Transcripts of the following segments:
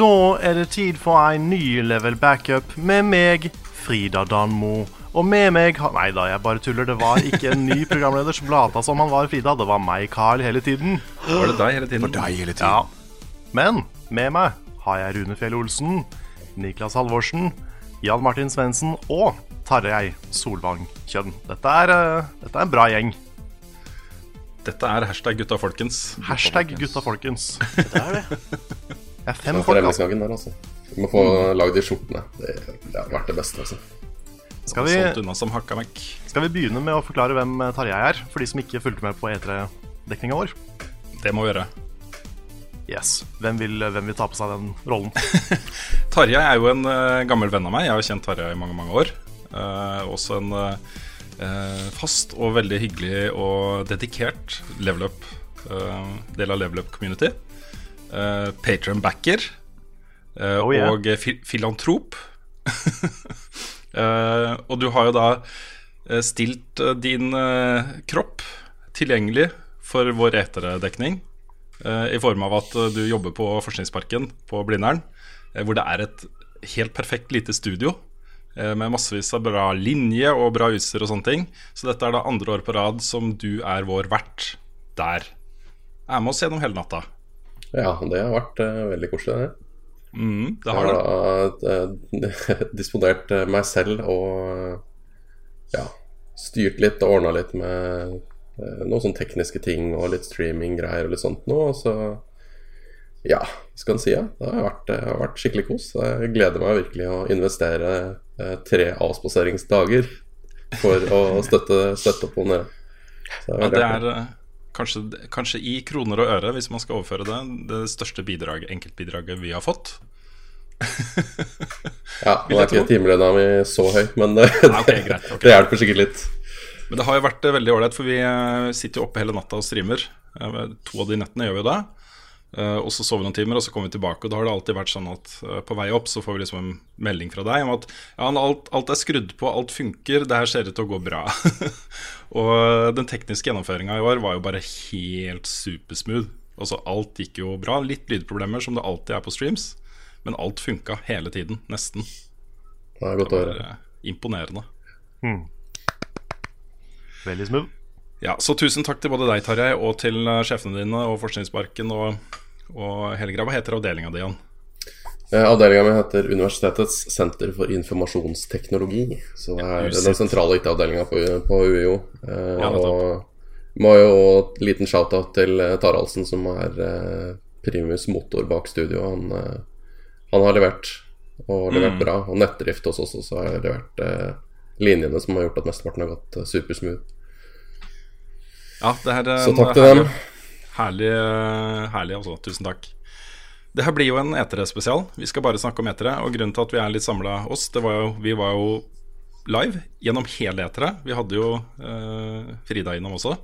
Da er det tid for en ny level backup med meg, Frida Danmo. Og med meg har Nei da, jeg bare tuller. Det var ikke en ny programleder som lata som han var Frida. Det var meg, Carl, hele tiden. Var det deg hele tiden? Deg hele tiden. Ja. Men med meg har jeg Rune Fjell Olsen, Niklas Halvorsen, Jan Martin Svendsen og Tarjei Solvang Kjønn. Dette er, eh, dette er en bra gjeng. Dette er hashtag gutta folkens. Hashtag gutta folkens. Det er det. Det er fem folk, altså. Der, altså. Vi må få lagd de skjortene. Det, det har vært det beste, altså. Skal vi, skal vi begynne med å forklare hvem eh, Tarjei er, for de som ikke fulgte med på E3-dekninga vår? Det må vi gjøre. Yes. Hvem vil, hvem vil ta på seg den rollen? Tarjei er jo en uh, gammel venn av meg. Jeg har kjent Tarjei i mange mange år. Uh, også en uh, fast og veldig hyggelig og dedikert level up, eh, del av level up community. Uh, Patron-backer. eh, Oh, yeah. Og fi filantrop. uh, og du har jo da eh, stilt eh, din eh, kropp tilgjengelig for vår eterdekning. eh, I form av at eh, du jobber på Forskningsparken på Blindern, eh, hvor det er et helt perfekt lite studio. eh, Med massevis av bra linje og bra utstyr og sånne ting. Så dette er da andre år på rad som du er vår vert der. Er med oss gjennom hele natta. Ja, det har vært uh, veldig koselig, det. Mm, det Jeg har har det. da uh, disponert eh, meg selv og eh, ja, styrt litt og ordna litt med uh, noen sånne tekniske ting og litt streaming-greier og litt sånt nå. Så ja, skal en si? Ja? Det har vært, uh, vært skikkelig kos. Jeg gleder meg virkelig å investere tre avspaseringsdager for å støtte, støtte opp det. Så det er kanskje, kanskje i kroner og øre, hvis man skal overføre det, det største bidrag, enkeltbidraget vi har fått. Ja, nå er ikke timelønna mi så høy, men det, Ja, okay, greit, okay. det hjelper sikkert litt. Men det har jo vært eh, veldig ålreit, for vi eh, sitter jo oppe hele natta og streamer. To av de nettene gjør vi jo det. Eh, Og så sover vi noen timer, og så kommer vi tilbake. Og da har det alltid vært sånn at på vei opp så får vi liksom en melding fra deg om at ja, alt, alt er skrudd på, alt funker, det her ser ut til å gå bra. og eh, den tekniske gjennomføringa i år var jo bare helt supersmooth. Altså alt gikk jo bra. Litt lydproblemer, som det alltid er på streams. Men alt funka hele tiden, nesten. Det er godt å høre. Imponerende. Imponerende. Veldig smooth. Ja, så tusen takk til både deg, Tarjei, og til eh, sjefene dine og Forskningsparken og, og hele greia. Hva heter avdelinga di igjen? Eh, Avdelinga mi heter Universitetets senter for informasjonsteknologi. Så det er den sentrale IT-avdelinga på, på UiO. Eh, Ja, og må jo en liten shout-out til eh, Taraldsen, som er eh, primus motor bak studio. Han, eh, han har levert, og levert Mm. bra. Og nettdrift hos oss også har levert eh, linjene som har gjort at mesteparten har gått eh, supersmooth. Ja, det her er Så takk til dem. Herlig, herlig, herlig altså. Tusen takk. Det her blir jo en E3-spesial. Vi skal bare snakke om E3. Og grunnen til at vi er litt samla oss, det var jo Vi var jo live gjennom hele E3. Vi hadde jo eh, Frida innom også.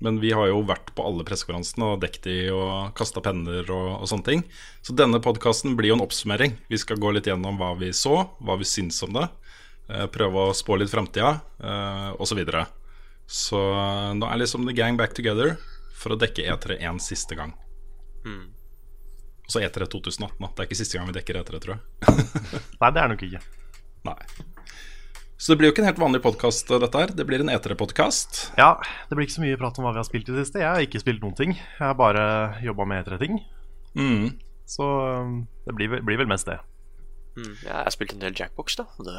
Men vi har jo vært på alle pressekonferansene og dekket de og kasta penner og, og sånne ting. Så denne podkasten blir jo en oppsummering. Vi skal gå litt gjennom hva vi så, hva vi syns om det. eh, prøve å spå litt framtida, eh, osv. Så, videre. så eh, nå er liksom the gang back together for å dekke E3 en siste gang. Og så E3 2018. da Det er ikke siste gang vi dekker E3, tror jeg. Nei, det er nok ikke. Nei. Så det blir jo ikke en helt vanlig podkast, dette her. Det blir en E3-podkast. Ja, det blir ikke så mye prat om hva vi har spilt i det siste. Jeg har ikke spilt noen ting. Jeg har bare jobba med E3-ting. Mm. Så um, det blir, blir vel mest det. Mm, ja, jeg har spilt en del Jackbox, da. Det,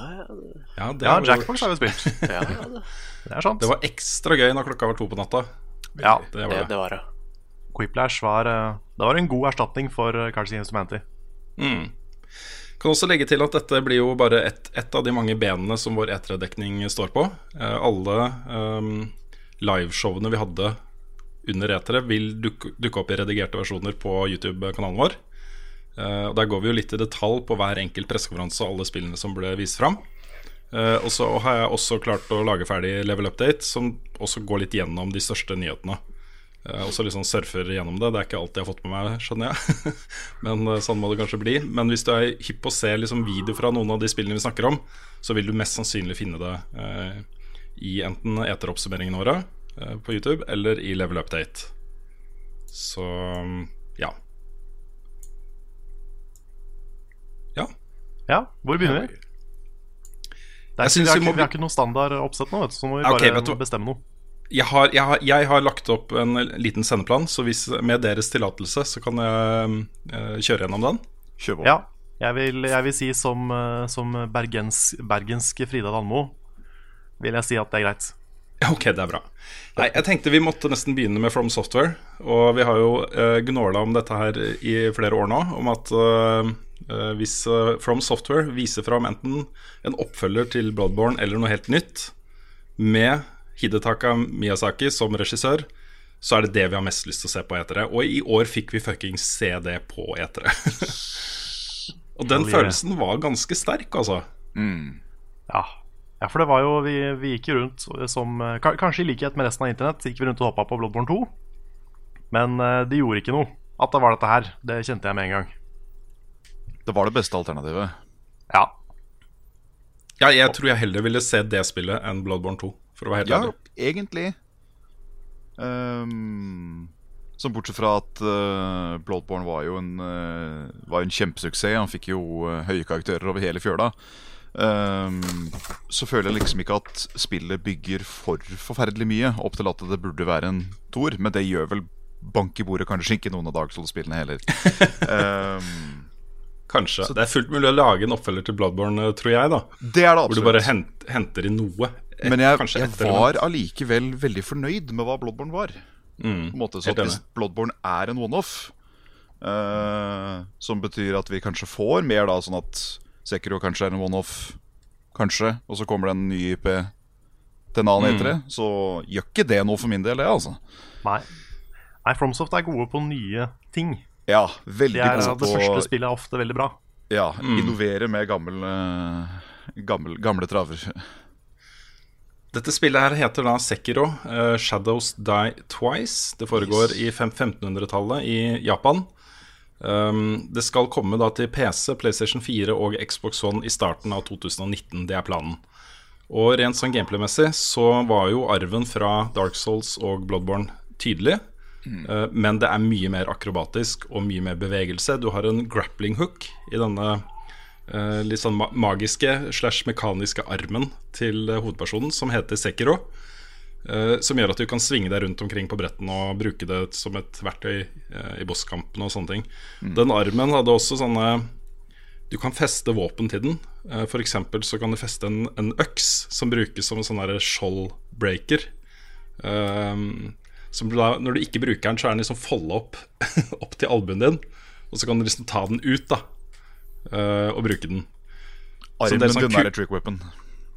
Ja, det Ja, har vi Jackbox har vi spilt. ja, ja, det, Det er sant. Det var ekstra gøy når klokka var to på natta. Ja, Det var det, det. det var det. Quiplash var, eh, det var en god erstatning for eh, Cards Against Humanity. Mm. Kan også legge til at dette blir jo bare ett et av de mange benene som vår E3-dekning står på. Eh, alle um, liveshowene vi hadde under E3, vil dukke, dukke opp i redigerte versjoner på YouTube-kanalen vår. Eh, og Der går vi jo litt i detalj på hver enkelt pressekonferanse og alle spillene som ble vist fram. Eh, og så har jeg også klart å lage ferdig Level Update, som også går litt gjennom de største nyhetene. Uh, og så liksom surfer gjennom det. Det er ikke alt jeg har fått med meg, skjønner jeg. Men uh, sånn må det kanskje bli. Men hvis du er hypp på å se liksom, video fra noen av de spillene vi snakker om, så vil du mest sannsynlig finne det eh, i enten eteroppsummeringene våre på YouTube eller i Level Update. Så ja. Ja. Ja, hvor begynner vi? Det er, vi, har, ikke, vi, har, ikke noe standard oppsett nå, vet du, så må vi bare okay, bestemme noe jeg har, jeg, har, jeg har, lagt opp en liten sendeplan, så hvis, med deres tillatelse så kan jeg uh, kjøre gjennom den. Kjør på. Ja, jeg vil, jeg vil si som, uh, som bergens, bergensk Frida Danmo vil jeg si at det er greit. Ok, det er bra. Nei, jeg tenkte vi måtte nesten begynne med From Software. Og vi har jo uh, gnåla om dette her i flere år nå, om at uh, hvis From Software viser fram enten en oppfølger til Bloodborne eller noe helt nytt, med Hidetaka Miyazaki som regissør, så er det det vi har mest lyst til å se på etere. Og i år fikk vi fuckings se det på etere. og den følelsen var ganske sterk, altså. Mm. Ja. ja. for det var jo Vi, vi gikk jo rundt som Kanskje i likhet med resten av internett gikk vi rundt og hoppa på Bloodborne 2. Men uh, det gjorde ikke noe at det var dette her. Det kjente jeg med en gang. Det var det beste alternativet. Ja. Ja, jeg tror jeg heller ville se det spillet enn Bloodborne 2 for å være helt ja, ærlig. Ja, egentlig. Um, så bortsett fra at uh, Bloodborne var jo en, uh, var en kjempesuksess. Han fikk jo uh, høye karakterer over hele fjøla. Um, så føler jeg liksom ikke at spillet bygger for forferdelig mye opp til at det burde være en Tor, men det gjør vel bank i bordet kanskje ikke noen av Dark Souls-spillene heller. um, Kanskje. Så, det er fullt mulig å lage en oppfølger til Bloodborne, tror jeg. da Det er det absolutt Hvor du bare hent, henter inn noe. Men jeg, jeg var allikevel veldig fornøyd med hva Bloodborne var. Mm, på en måte, så Hvis Bloodborne er en one-off, uh, som betyr at vi kanskje får mer, da sånn at Sekiro kanskje er en one-off, kanskje, og så kommer det en ny IP til en annen mm. etere, så gjør ikke det noe for min del, det, altså. Nei. Nei, Fromsoft er gode på nye ting. Ja, veldig gode på Det første spillet er ofte veldig bra. Ja, mm. innovere med gammel, gammel, gamle traver. Dette spillet her heter da Sekiro, uh, Shadows Die Twice. Det foregår yes. i 1500-tallet i Japan. Um, det skal komme da til PC, PlayStation 4 og Xbox One i starten av 2019. Det er planen. Og rent sånn gameplay-messig så var jo arven fra Dark Souls og Bloodborne tydelig. Mm. Uh, men det er mye mer akrobatisk og mye mer bevegelse. Du har en grappling hook i denne litt sånn ma magiske slash mekaniske armen til uh, hovedpersonen, som heter Sekiro. Uh, som gjør at du kan svinge deg rundt omkring på bretten og bruke det som et verktøy i bosskampen og sånne ting. Mm. Den armen hadde også sånne Du kan feste våpen til den. Uh, F.eks. så kan du feste en, en, øks som brukes som en sånn skjoldbreaker. Um, som da, når du ikke bruker den, så er den liksom folda opp, opp til albuen din. Og så kan du liksom ta den ut, da uh, og bruke den. Armen din sånn er trick weapon.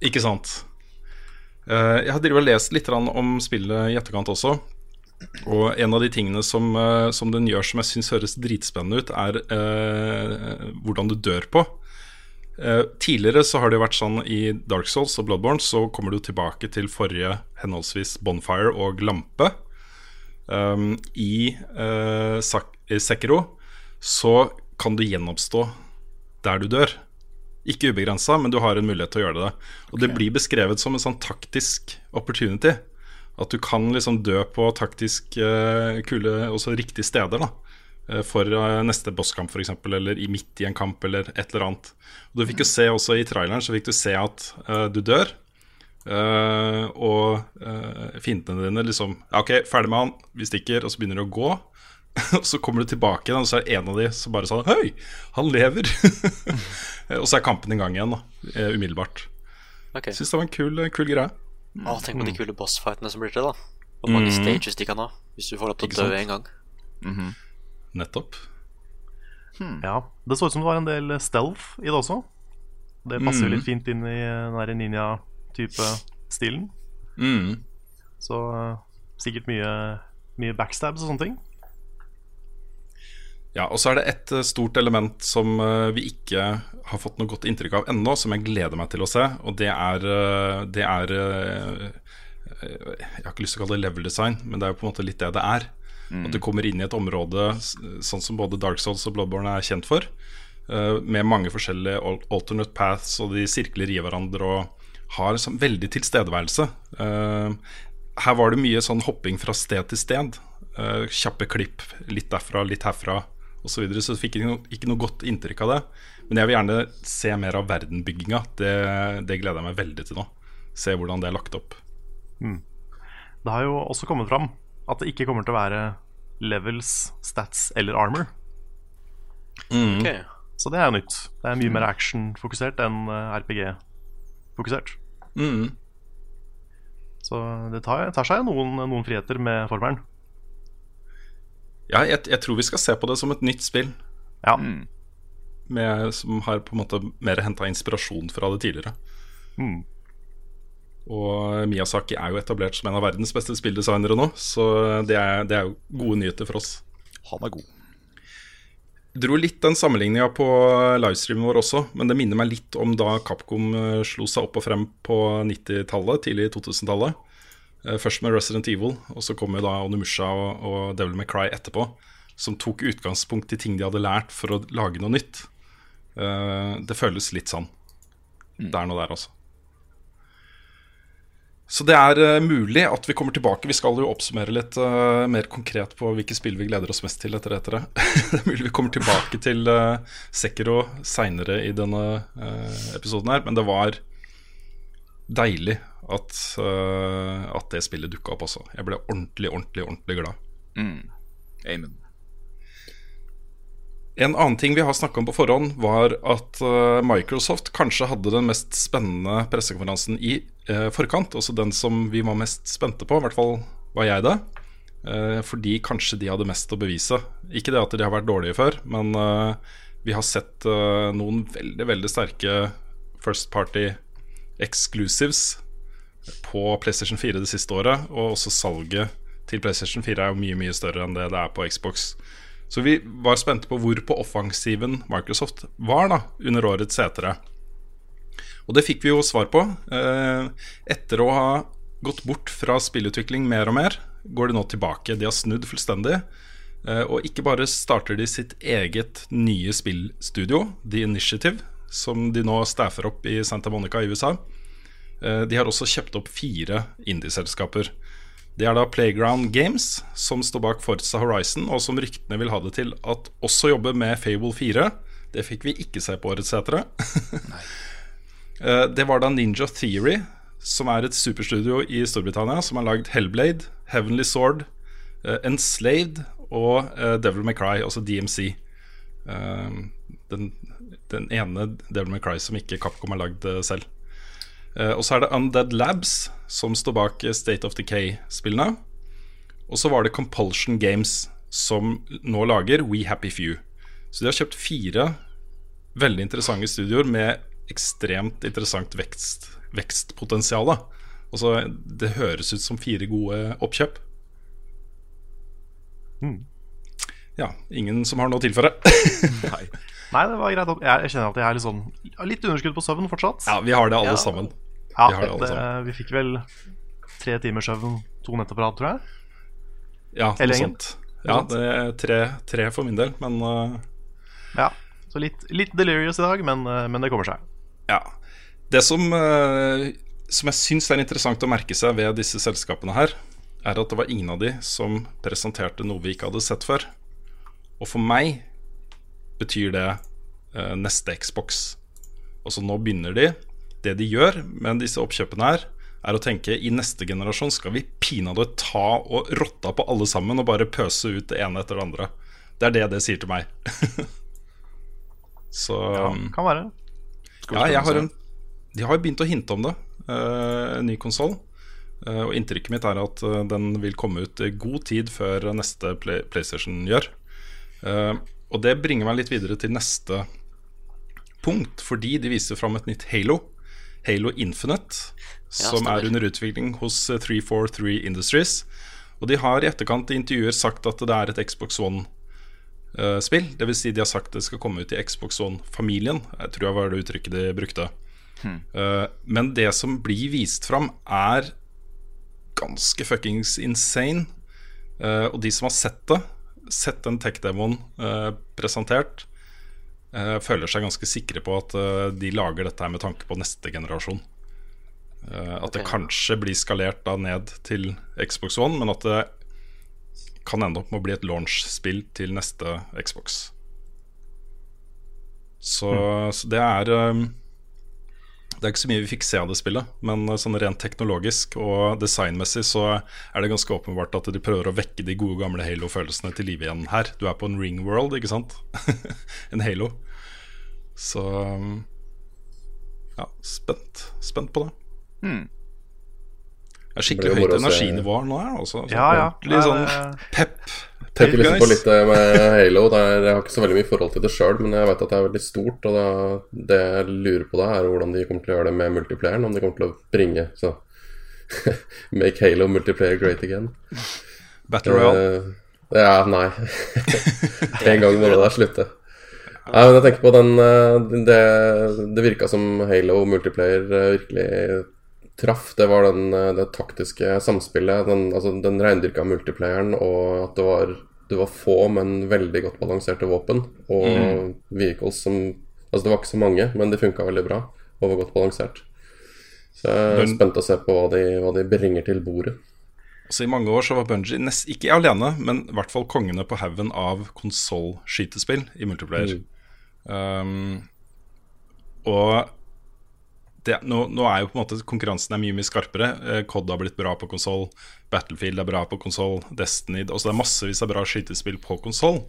Ikke sant. Uh, jeg har lest litt om spillet i etterkant også. Og en av de tingene som, uh, som den gjør som jeg syns høres dritspennende ut, er uh, hvordan du dør på. tidligere så har det vært sånn i Dark Souls og Bloodborne så kommer du tilbake til forrige henholdsvis Bonfire og Lampe. Um, I Sekiro så kan du gjenoppstå der du dør. Ikke ubegrensa, men du har en mulighet til å gjøre det. Og okay. det blir beskrevet som en sånn taktisk opportunity. At du kan liksom dø på taktisk uh, kule, også riktige steder. da uh, For uh, neste bosskamp, f.eks., eller i midt i en kamp, eller et eller annet. Og du fikk jo se også i traileren Så fikk du se at du dør. og fiendene dine liksom OK, ferdig med han, vi stikker, og så begynner du å gå. Og så kommer du tilbake igjen, og så er det en av de som bare sa Høy, han lever! og så er kampen i gang igjen, da. Eh, umiddelbart. Okay. Syns det var en kul, kul greie. Å, tenk på de mm. kule bossfightene som blir til, da. Hvor mange mm. stages de kan ha. Hvis du får lov til å dø en gang. Nettopp. Ja, Det så ut som det var en del stealth i det også. Det passer jo Mhm. litt fint inn i den der ninja-type stilen. Mm. Så eh, sikkert mye, mye backstabs og sånne ting. Ja, og så er det et eh, stort element som eh, vi ikke har fått noe godt inntrykk av ennå, som jeg gleder meg til å se, og det er, eh, det er Jeg har ikke lyst til å kalle det level design, men det er jo på en måte litt det det er. At du kommer inn i et område sånn som både Dark Souls og Bloodborne er kjent for, med mange forskjellige alternate paths, og de sirkler i hverandre og har veldig tilstedeværelse. Her var det mye sånn hopping fra sted til sted. Kjappe klipp, litt derfra, litt herfra osv. Så, videre, så fikk fikk ikke noe, ikke noe godt inntrykk av det. Men jeg vil gjerne se mer av verdenbygginga. Det, det gleder jeg meg veldig til nå. Se hvordan det er lagt opp. Det har jo også kommet fram at det ikke kommer til å være levels, stats eller armor. Ok. Så det er jo nytt. Det er mye mer action-fokusert enn eh, RPG-fokusert. Mm. Så det tar, tar seg noen, noen friheter med formelen. Ja, jeg, jeg tror vi skal se på det som et nytt spill. Ja. Med, som har på en måte mer henta inspirasjon fra det tidligere. Mm. Og Miyazaki er jo etablert som en av verdens beste spilldesignere nå, så det er, det er jo gode nyheter for oss. Han er god. Dro litt den sammenligninga på livestreamen vår også, men det minner meg litt om da Capcom eh, slo seg opp og frem på 90-tallet, tidlig 2000-tallet. Eh, Først med Resident Evil, og så kom jo da Onimusha og, og Devil May Cry etterpå. Som tok utgangspunkt i ting de hadde lært for å lage noe nytt. Eh, Det føles litt sånn. Det er noe der også. Så det er eh, mulig at vi kommer tilbake. Vi skal jo oppsummere litt uh, mer konkret på hvilke spill vi gleder oss mest til etter etter det. det er mulig vi kommer tilbake til uh, Sekiro seinere i denne uh, episoden her, men det var deilig at, uh, at det spillet dukka opp også. Jeg ble ordentlig, ordentlig, ordentlig glad. Amen. En annen ting vi har snakka om på forhånd, var at eh, Microsoft kanskje hadde den mest spennende pressekonferansen i eh, forkant. Også den som vi var mest spente på, i hvert fall var jeg det. Eh, fordi kanskje de hadde mest å bevise. Ikke det at de har vært dårlige før, men eh, vi har sett eh, noen veldig, veldig sterke First Party exclusives på PlayStation 4 det siste året. Og også salget til PlayStation 4 er jo mye, mye større enn det det er på Xbox. Så vi var spente på hvor på offensiven Microsoft var da under årets setere. Og det fikk vi jo svar på. Eh, etter å ha gått bort fra spillutvikling mer og mer, går de nå tilbake. De har snudd fullstendig. Eh, og ikke bare starter de sitt eget nye spillstudio, The Initiative, som de nå staffer opp i Santa Monica i USA. Eh, de har også kjøpt opp fire indieselskaper. Det er da Playground Games, som står bak Forza Horizon, og som ryktene vil ha det til at også jobber med Fable 4. Det fikk vi ikke se på årets setere. Eh, det var da Ninja Theory, som er et superstudio i Storbritannia, som har lagd Hellblade, Heavenly Sword, eh, Enslaved og Devil May Cry, altså DMC. Den, den ene Devil May Cry som ikke Capcom har lagd selv. Eh, og så er det Undead Labs, som står bak eh, State of Decay-spillene. Og så var det Compulsion Games, som nå lager We Happy Few. Så de har kjøpt fire veldig interessante studioer med ekstremt interessant vekst, vekstpotensial. Altså, det høres ut som fire gode oppkjøp. Ja, ingen som har noe å tilføre? Nei. Nei, det var greit. Jeg kjenner at jeg er litt sånn Litt underskudd på søvn fortsatt. Ja, vi har det alle Ja. sammen. Ja, vi det det, vi fikk vel tre timers søvn to netter på rad, tror jeg. Ja, noe Hele gjengen? sånt. Ja, det er tre, tre for min del, men uh, Ja, Så litt, litt delirious i dag, men, uh, men det kommer seg. Ja. Det som, uh, som jeg syns er interessant å merke seg ved disse selskapene her, er at det var ingen av de som presenterte noe vi ikke hadde sett før. Og for meg betyr det eh, neste Xbox. Altså nå begynner de. Det de gjør med disse oppkjøpene her, er å tenke i neste generasjon skal vi pinadø ta og rotta på alle sammen og bare pøse ut det ene etter det andre. Det er det det sier til meg. Så ja, Kan være. Skal ja, jeg har en, de har jo begynt å hinte om det. Uh, en ny konsoll. Uh, og inntrykket mitt er at uh, den vil komme ut i god tid før neste Play PlayStation gjør. Eh, og det bringer meg litt videre til neste punkt, fordi de viser fram et nytt Halo. Halo Infinite, som ja, er under utvikling hos eh, 343 Industries. Og de har i etterkant i intervjuer sagt at det er et Xbox One-spill. det vil si de har sagt det skal komme ut i Xbox One-familien. Jeg tror jeg var det uttrykket de brukte. Eh, men det som blir vist fram, er ganske fuckings insane. Uh, og de som har sett det, sett den tech-demoen eh, presentert, eh, føler seg ganske sikre på at eh, de lager dette her med tanke på neste generasjon. Eh, at det Ok. kanskje blir skalert da ned til Xbox One, men at det kan ende opp med å bli et launch-spill til neste Xbox. Så, så det er eh, det er ikke så mye vi fikk se av det spillet, men eh, sånn rent teknologisk og designmessig så er det ganske åpenbart at de prøver å vekke de gode gamle Halo-følelsene til live igjen her. Du er på en ring world, ikke sant? en Halo. Så ja, spent. Spent på det. Hmm. Det er skikkelig høyt energinivå nå her, altså. Sånn Ja, ja. ordentlig sånn pep. Tenker liksom på litt med Halo. Det er, jeg har ikke så veldig mye forhold til det sjøl, men jeg vet at det er veldig stort. Og da, det jeg lurer på da, er hvordan de kommer til å gjøre det med multiplayeren. Om de kommer til å bringe så Make Halo multiplayer great again. Battle Royale. Uh, ja, nei. en gang må det der slutte. Nei, men jeg tenker på den eh, Det, det virka som Halo multiplayer eh, virkelig traff. Det var den, eh, det taktiske samspillet, den, altså den reindyrka multiplayeren, og at det var, det var få, men veldig godt balanserte våpen. Og vehicles som Altså, det var ikke så mange, men de funka veldig bra og var godt balansert. Så jeg er spent å se på hva de, hva de bringer til bordet. Så I mange år så var Bungie ikke alene, men i hvert fall kongene på haugen av konsollskytespill i multiplayer. Um, og det, nå, nå er jo på en måte konkurransen er mye mye skarpere. Eh, COD har blitt bra på konsoll, Battlefield er bra på konsoll, Destiny også Det er massevis av bra skytespill på konsoll.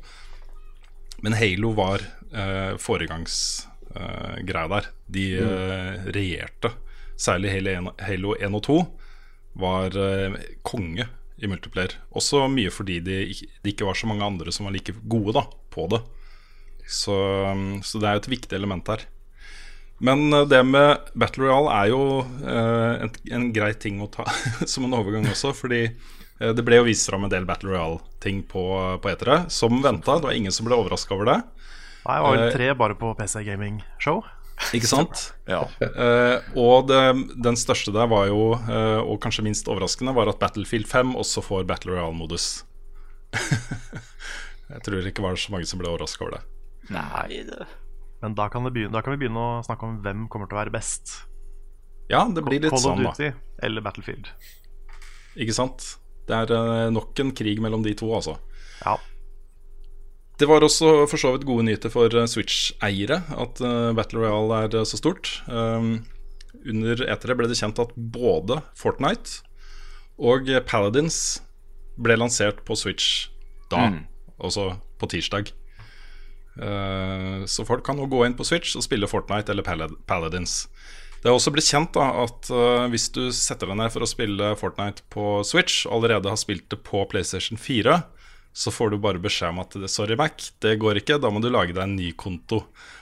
Men Halo var uh, foregangsgreia der. De eh, regjerte. Særlig Halo 1, Halo 1 og 2 var eh, konge i multiplayer. Også mye fordi de, ikke- var så mange andre som var like gode da, på det. Så, um, så det er jo et viktig element her. Men eh, det med Battle Royale er jo eh, en, en grei ting å ta som en overgang også, fordi eh, det ble jo vist fram en del Battle Royale-ting på, på etere, som venta. Det var ingen som ble overraska over det. Nei, det var vel tre bare på PC Gaming Show. Ikke sant? Ja. uh, og det, den største der var jo, uh, og kanskje minst overraskende, var at Battlefield 5 også får Battle Royale-modus. Jeg tror ikke det var så mange som ble overraska over det. Nei, det Men da kan, begynne, da kan vi begynne å snakke om hvem kommer til å være best. Ja, det blir litt Call of sånn, da. Duty eller Battlefield. Ikke sant? Det er eh, nok en krig mellom de to, altså. Ja. Det var også for så vidt gode nyheter for eh, Switch-eiere at eh, Battle Royale er så stort. Um, under etere ble det kjent at både Fortnite og Paladins ble lansert på Switch da, altså på tirsdag. Eh, så folk kan nå gå inn på Switch og spille Fortnite eller Palad- Paladins. Det er også blitt kjent da at eh, hvis du setter deg ned for å spille Fortnite på Switch, og allerede har spilt det på PlayStation 4, så får du bare beskjed om at sorry, Mac, det går ikke. Da må du lage deg en ny konto.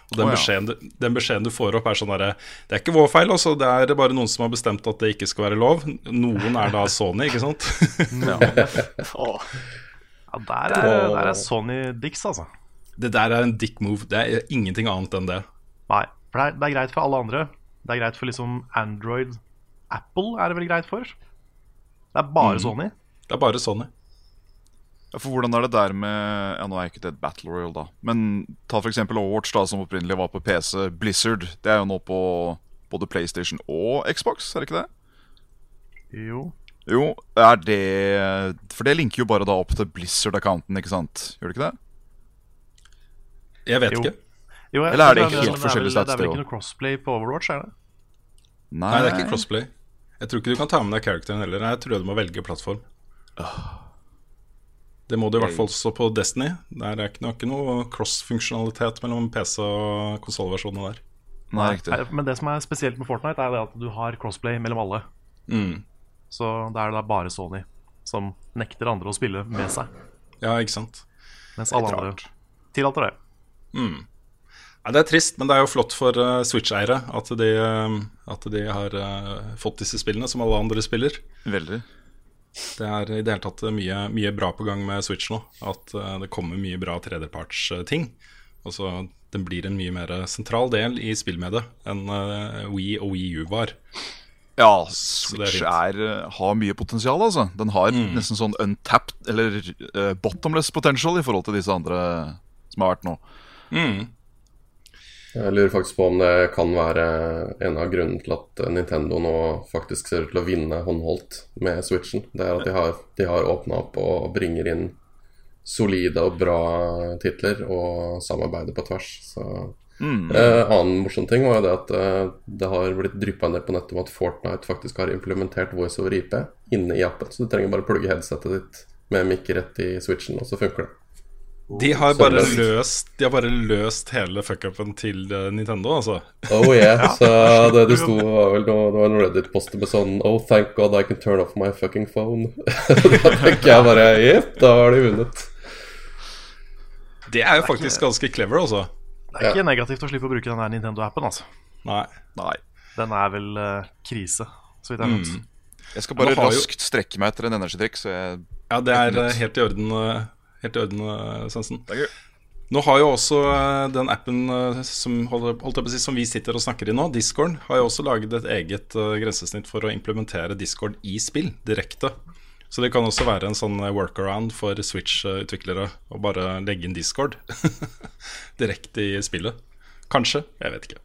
Og den, oh, ja. beskjeden, du, den beskjeden du får opp, er sånn derre Det er ikke vår feil, altså. Det er bare noen som har bestemt at det ikke skal være lov. Noen er da Sony, ikke sant? ja. Ja, der er, der er Sony Dix, altså. Det der er en dick move. Det er ingenting annet enn det. Nei, for det er, det er greit for alle andre. Det er greit for liksom Android. Apple er det vel greit for? Det er bare Mm. Sony. Det er bare Sony. Ja, For hvordan er det der med Ja, nå er ikke det et Battle Royal, da. Men ta for eksempel Overwatch, da, som opprinnelig var på PC. Blizzard. Det er jo nå på både PlayStation og Xbox, er det ikke det? Jo. Jo, er det For det linker jo bare da opp til Blizzard-accounten, ikke sant? Gjør det ikke det? Jeg vet Jo. ikke. jo jeg- Eller er det men helt forskjellige vel- Det er vel ikke noe crossplay på Overwatch, er det? Nei, det er ikke crossplay. Jeg tror ikke du kan ta med deg characteren heller. Jeg tror du må velge plattform. Det må du i hvert fall også på Destiny. Der er ikke noe, ikke noe cross-funksjonalitet mellom PC- og konsollversjonene der. Nei, riktig. Men det som er spesielt med Fortnite, er det at du har crossplay mellom alle. Mm. Så da er det da bare Sony som nekter andre å spille med seg. Ja, ikke sant. Mens alle andre tillater det. Nei, det er trist, men det er jo flott for uh, Switch-eiere at, eh, at de har uh, fått disse spillene, som alle andre spiller. Veldig. Det er i det hele tatt mye, mye bra på gang med Switch nå. At det kommer mye bra tredjepartsting. Altså, den blir en mye mer sentral del i spillmediet enn Wii og Wii U var. Ja, Switch er, har mye potensial, altså. Den har nesten sånn untapped, eller bottomless potential i forhold til disse andre som har vært nå. Jeg lurer faktisk på om det kan være en av grunnene til at Nintendo nå faktisk ser ut til å vinne håndholdt med Switchen. Det er at de har, de har åpna opp og bringer inn solide og bra titler og samarbeider på tvers. Så eh, Annen morsom ting var jo det at eh, det har blitt dryppa ned på nettet om at Fortnite faktisk har implementert voice over IP inne i appen. Så du trenger bare plugge headsetet ditt med mic rett i Switchen, og så funker det. De har bare løst, de har bare løst hele fuckupen til eh, Nintendo, altså. Oh yeah, så det det sto var vel noe, det var en Reddit-post med sånn Oh, thank God I can turn off my fucking phone. da tenker jeg bare Jepp, da har de vunnet. Det er jo faktisk ganske clever, altså. Det er ikke negativt å slippe å bruke den der Nintendo-appen, altså. Nei. Nei. Den er vel uh, krise, så vidt jeg vet. Jeg skal bare raskt jo- strekke meg etter en energidrikk, så jeg Ja, det er eh, helt i orden, eh, helt sansen. eh, er gøy. Nå har jo også eh, den appen eh, som, holdt holdt jeg på å si, som vi sitter og snakker i nå, Discord, har jo også laget et eget grensesnitt for å implementere Discord i spill direkte. Så det kan også være en sånn workaround for Switch-utviklere å bare legge inn Discord direkte i spillet. Kanskje. Jeg vet ikke.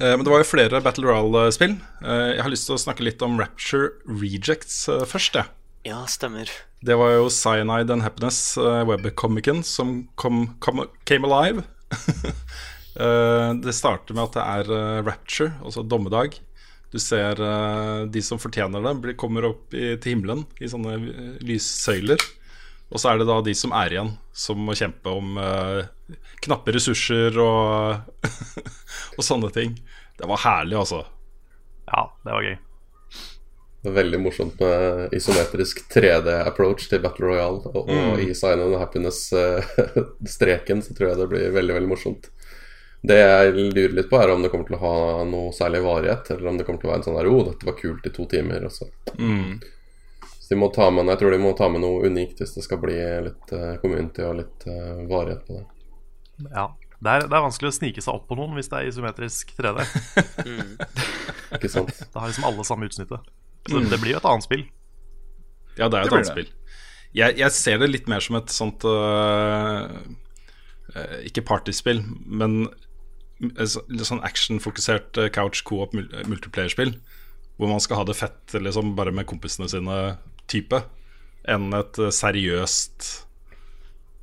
Eh, Men det var jo flere Battle Royale-spill. Eh, Jeg har lyst til å snakke litt om Rapture Rejects først, jeg. Ja, stemmer. Det var jo Cyanide and Happiness, uh, webcomicen, som kom, kom, came alive. uh, det starter med at det er uh, rapture, altså dommedag. Du ser uh, de som fortjener det, blir, kommer opp i, til himmelen i sånne lyssøyler. Og så er det da de som er igjen, som må kjempe om knappe ressurser og, og sånne ting. Det var herlig, altså. Ja, det var gøy. Det veldig morsomt med isometrisk 3D-approach til Battle Royale. Og, og i Sign of Happiness-streken så tror jeg det blir veldig, veldig morsomt. Det jeg lurer litt på, er om det kommer til å ha noe særlig varighet, eller om det kommer til å være en sånn her oh, dette var kult i to timer. Og så. så de må ta med, jeg tror de må ta med noe unikt hvis det skal bli litt uh, community og litt uh, varighet på det. Ja. Det er, det er vanskelig å snike seg opp på noen hvis det er isometrisk 3D. Ikke sant? Da har liksom alle samme utsnittet. Så det blir jo et annet spill. Ja, det er jo et annet spill. Jeg, jeg ser det litt mer som et sånt uh, uh, Ikke partyspill, men litt sånn actionfokusert øh, couch co-op mul- multiplayer-spill. Hvor man skal ha det fett liksom bare med kompisene sine type. Enn et seriøst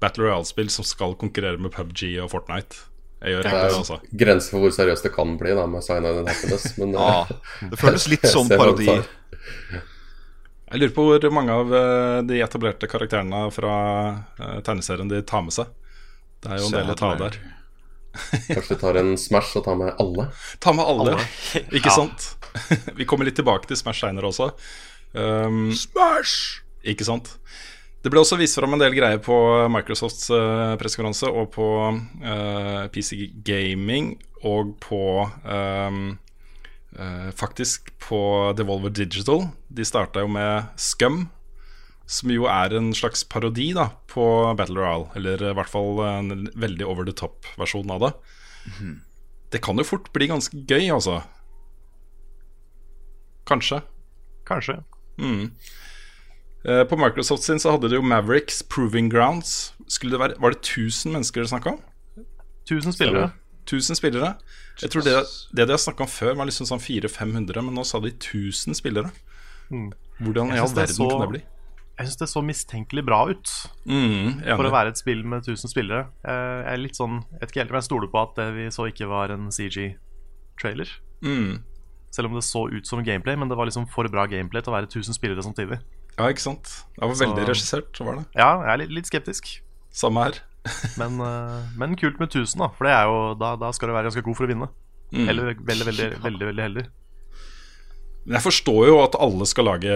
Battle Royale-spill som skal konkurrere med PubG og Fortnite. Jeg gjør er det, altså. grenser for hvor seriøst det kan bli da med Sign and Happiness, men Ja, eh, det føles litt som parodi. Jeg lurer på hvor mange av øh, de etablerte karakterene fra øh, tegneserien de tar med seg. Det er jo en del å ta av der. Kanskje tar en Smash og tar med alle. Ta med alle, ikke Ja. sant? Vi kommer litt tilbake til Smash seinere også. Um, Smash! ikke sant? Det ble også vist fram en del greier på Microsofts uh, pressekonferanse og på uh, PC Gaming og på um, uh, Faktisk på Devolver Digital. De starta jo med Scum, som jo er en slags parodi da på Battle Royale. Eller i hvert fall en veldig over the top-versjon av det. Det kan jo fort bli ganske gøy, altså. Kanskje. Kanskje. Eh, På Microsoft sin så hadde de jo Mavericks Proving Grounds. Det være, var det 1000 mennesker dere snakka om? 1000 spillere. 1000 spillere. Jeg tror det, det de har snakka om før, var liksom sånn 400-500, men nå sa de 1000 spillere. Hvordan i all er verden så- kan det bli? Jeg syns det så mistenkelig bra ut Mm, for å være et spill med 1000 spillere. Jeg er litt sånn Jeg vet ikke helt om jeg stoler på at det vi så ikke var en CG-trailer. Mm. Selv om det så ut som gameplay, men det var liksom for bra gameplay til å være 1000 spillere samtidig. Ja, ikke sant. Det var Så- veldig regissert, var det. Ja, jeg er litt, litt skeptisk, Samme her. men, eh, men kult med 1000, da. For det er jo, da, da skal du være ganske god for å vinne. Mm. Eller veldig, veldig, veldig, veldig, veldig heldig. Men jeg forstår jo at alle skal lage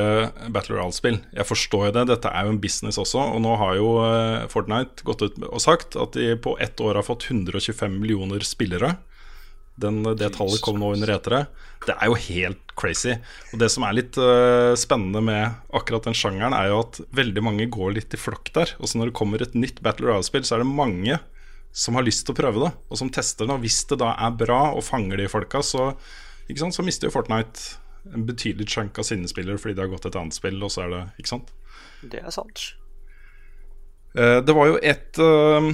Battle Royale-spill. Jeg forstår jo det, Dette er jo en business også. Og nå har jo eh, Fortnite gått ut og sagt at de på ett år har fått 125 millioner spillere. Den, det tallet kom nå under etere. Det er jo helt crazy. Og det som er litt uh, spennende med akkurat den sjangeren, er jo at veldig mange går litt i flokk der. Og så når det kommer et nytt Battle Royale-spill, så er det mange som har lyst til å prøve det, og som tester det. Og hvis det da er bra og fanger de folka, så, ikke sant, så mister jo Fortnite en betydelig chunk av sine spillere fordi det har gått et annet spill, og så er det Ikke sant? Det er sant. Uh, Det var jo et, eh,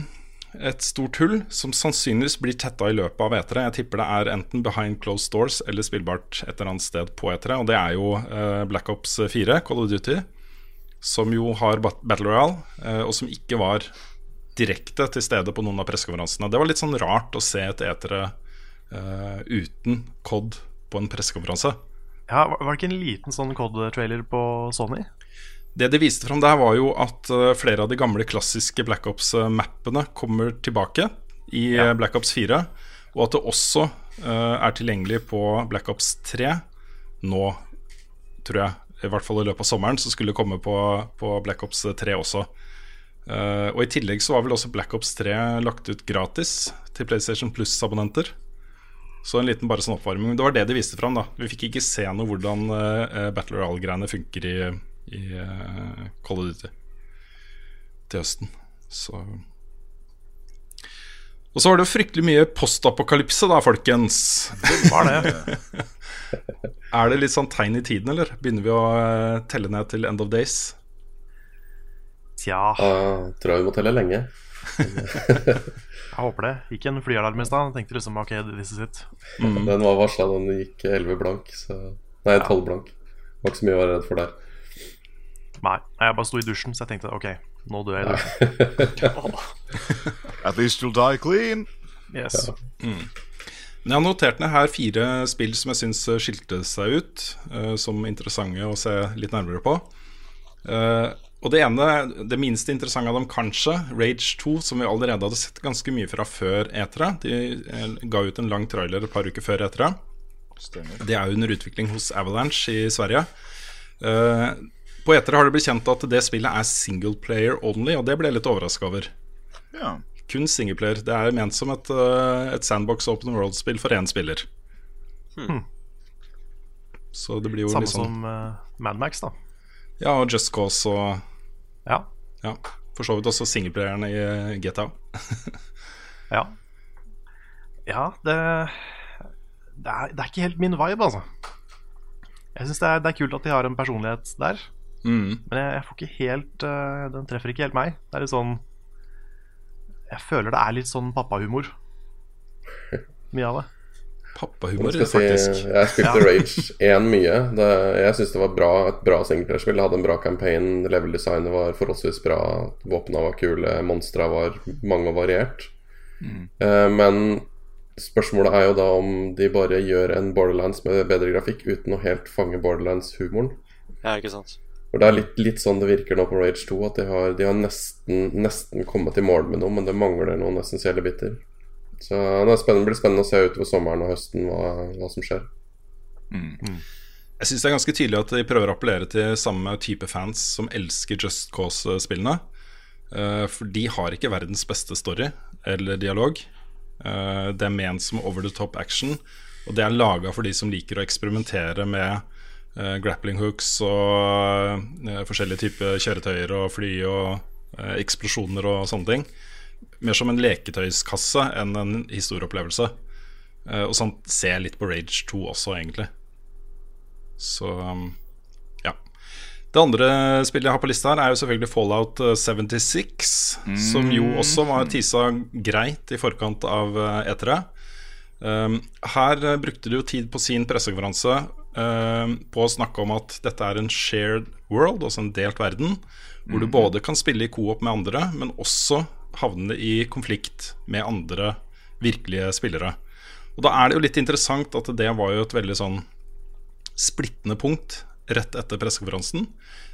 et stort hull som sannsynligvis blir tetta i løpet av E3. Jeg tipper det er enten behind closed doors eller spillbart et eller annet sted på E3. Og det er jo eh, Black Ops 4, Call of Duty, som jo har Battle Royale, eh, og som ikke var direkte til stede på noen av pressekonferansene. Det var litt sånn rart å se et E3 eh, uten COD på en pressekonferanse. Ja, var det ikke en liten sånn COD-trailer på Sony? Det de viste fram der, var jo at eh, flere av de gamle klassiske Black Ops-mappene kommer tilbake i ja. Black Ops 4. Og at det også uh, er tilgjengelig på Black Ops 3 nå, tror jeg. I hvert fall i løpet av sommeren, så skulle det komme på, på Black Ops 3 også. Uh, og i tillegg så var vel også Black Ops 3 lagt ut gratis til PlayStation Plus-abonnenter. Så en liten bare sånn oppvarming. Det var det de viste fram. da Vi fikk ikke se noe hvordan uh, Battle Royale-greiene funker i, i uh, Call of Duty til høsten. Så Og så var det jo fryktelig mye postapokalypse, da, folkens. Det var det. er det litt sånn tegn i tiden, eller? Begynner vi å uh, telle ned til End of Days? Tja, Jeg tror vi må telle lenge. jeg håper det. Gikk en flyalarm i stad. Tenkte liksom OK, this is it. Mm. Den var varsla, den gikk 11 blank. Så... Nei, 12 blank. Var ikke så mye å være redd for der. Nei, jeg bare sto i dusjen, så jeg tenkte OK, nå dør jeg i dusjen. At least you'll die clean. Yes. Men jeg har notert ned her fire spill som jeg syns skilte seg ut uh, som interessante å se litt nærmere på. Uh, og det ene, det minste interessante av dem kanskje, Rage 2, som vi allerede hadde sett ganske mye fra før E3. De eh, ga ut en lang trailer et par uker før E3. Det er under utvikling hos Avalanche i Sverige. Eh, på E3 har det blitt kjent at det spillet er single player only, og det ble jeg litt overraska over. Ja. Kun singleplayer. Det er ment som et, eh, et sandbox open world-spill for én spiller. Hmm. Så det blir jo Samme litt sånn som uh, Madmax, da. Ja, og Just Cause og Ja. ja, For så vidt også singleplayeren i eh, GTA. Ja, ja det, det, er, det er ikke helt min vibe, altså. Jeg syns det, er- det er kult at de har en personlighet der, Mm. men jeg, jeg får ikke helt uh, Den treffer ikke helt meg. Det er litt sånn Jeg føler det er litt sånn pappahumor. Mye av det. Pappahumor, faktisk. si, jeg spilte. Rage 1 mye. Det, jeg syns det var bra, et bra singleplayerspill. Det hadde en bra campaign. Level-designet var forholdsvis bra. Våpna var kule. Monstra var mange og variert. Eh, men spørsmålet er jo da om de bare gjør en Borderlands med bedre grafikk uten å helt fange Borderlands-humoren. Ja, ikke sant. For Det er litt, litt sånn det virker nå på Rage 2, at de har, de har nesten, nesten kommet i mål med noe, men det mangler noen essensielle biter. Så det er spennende, blir spennende å se utover sommeren og høsten hva, hva som skjer. Jeg syns det er ganske tydelig at de prøver å appellere til samme type fans som elsker Just Cause-spillene. Eh, For de har ikke verdens beste story eller dialog. Eh, Det er ment som over the top action, og det er laga for de som liker å eksperimentere med grappling hooks og eh, forskjellige typer kjøretøyer og fly og eh, eksplosjoner og sånne ting. Mer som en leketøyskasse enn en historieopplevelse. Eh, Og sånn ser jeg litt på Rage 2 også, egentlig. Så um, ja. Det andre spillet jeg har på lista, her er jo selvfølgelig Fallout eh, 76. Som jo også var tisa greit i forkant av eh, E3. Um, her eh, brukte de jo tid på sin pressekonferanse um, på å snakke om at dette er en shared world, altså en delt verden. Hvor du både kan spille i coop med andre, men også havne i konflikt med andre virkelige spillere. Og da er det jo litt interessant at det var jo et veldig sånn splittende punkt rett etter pressekonferansen.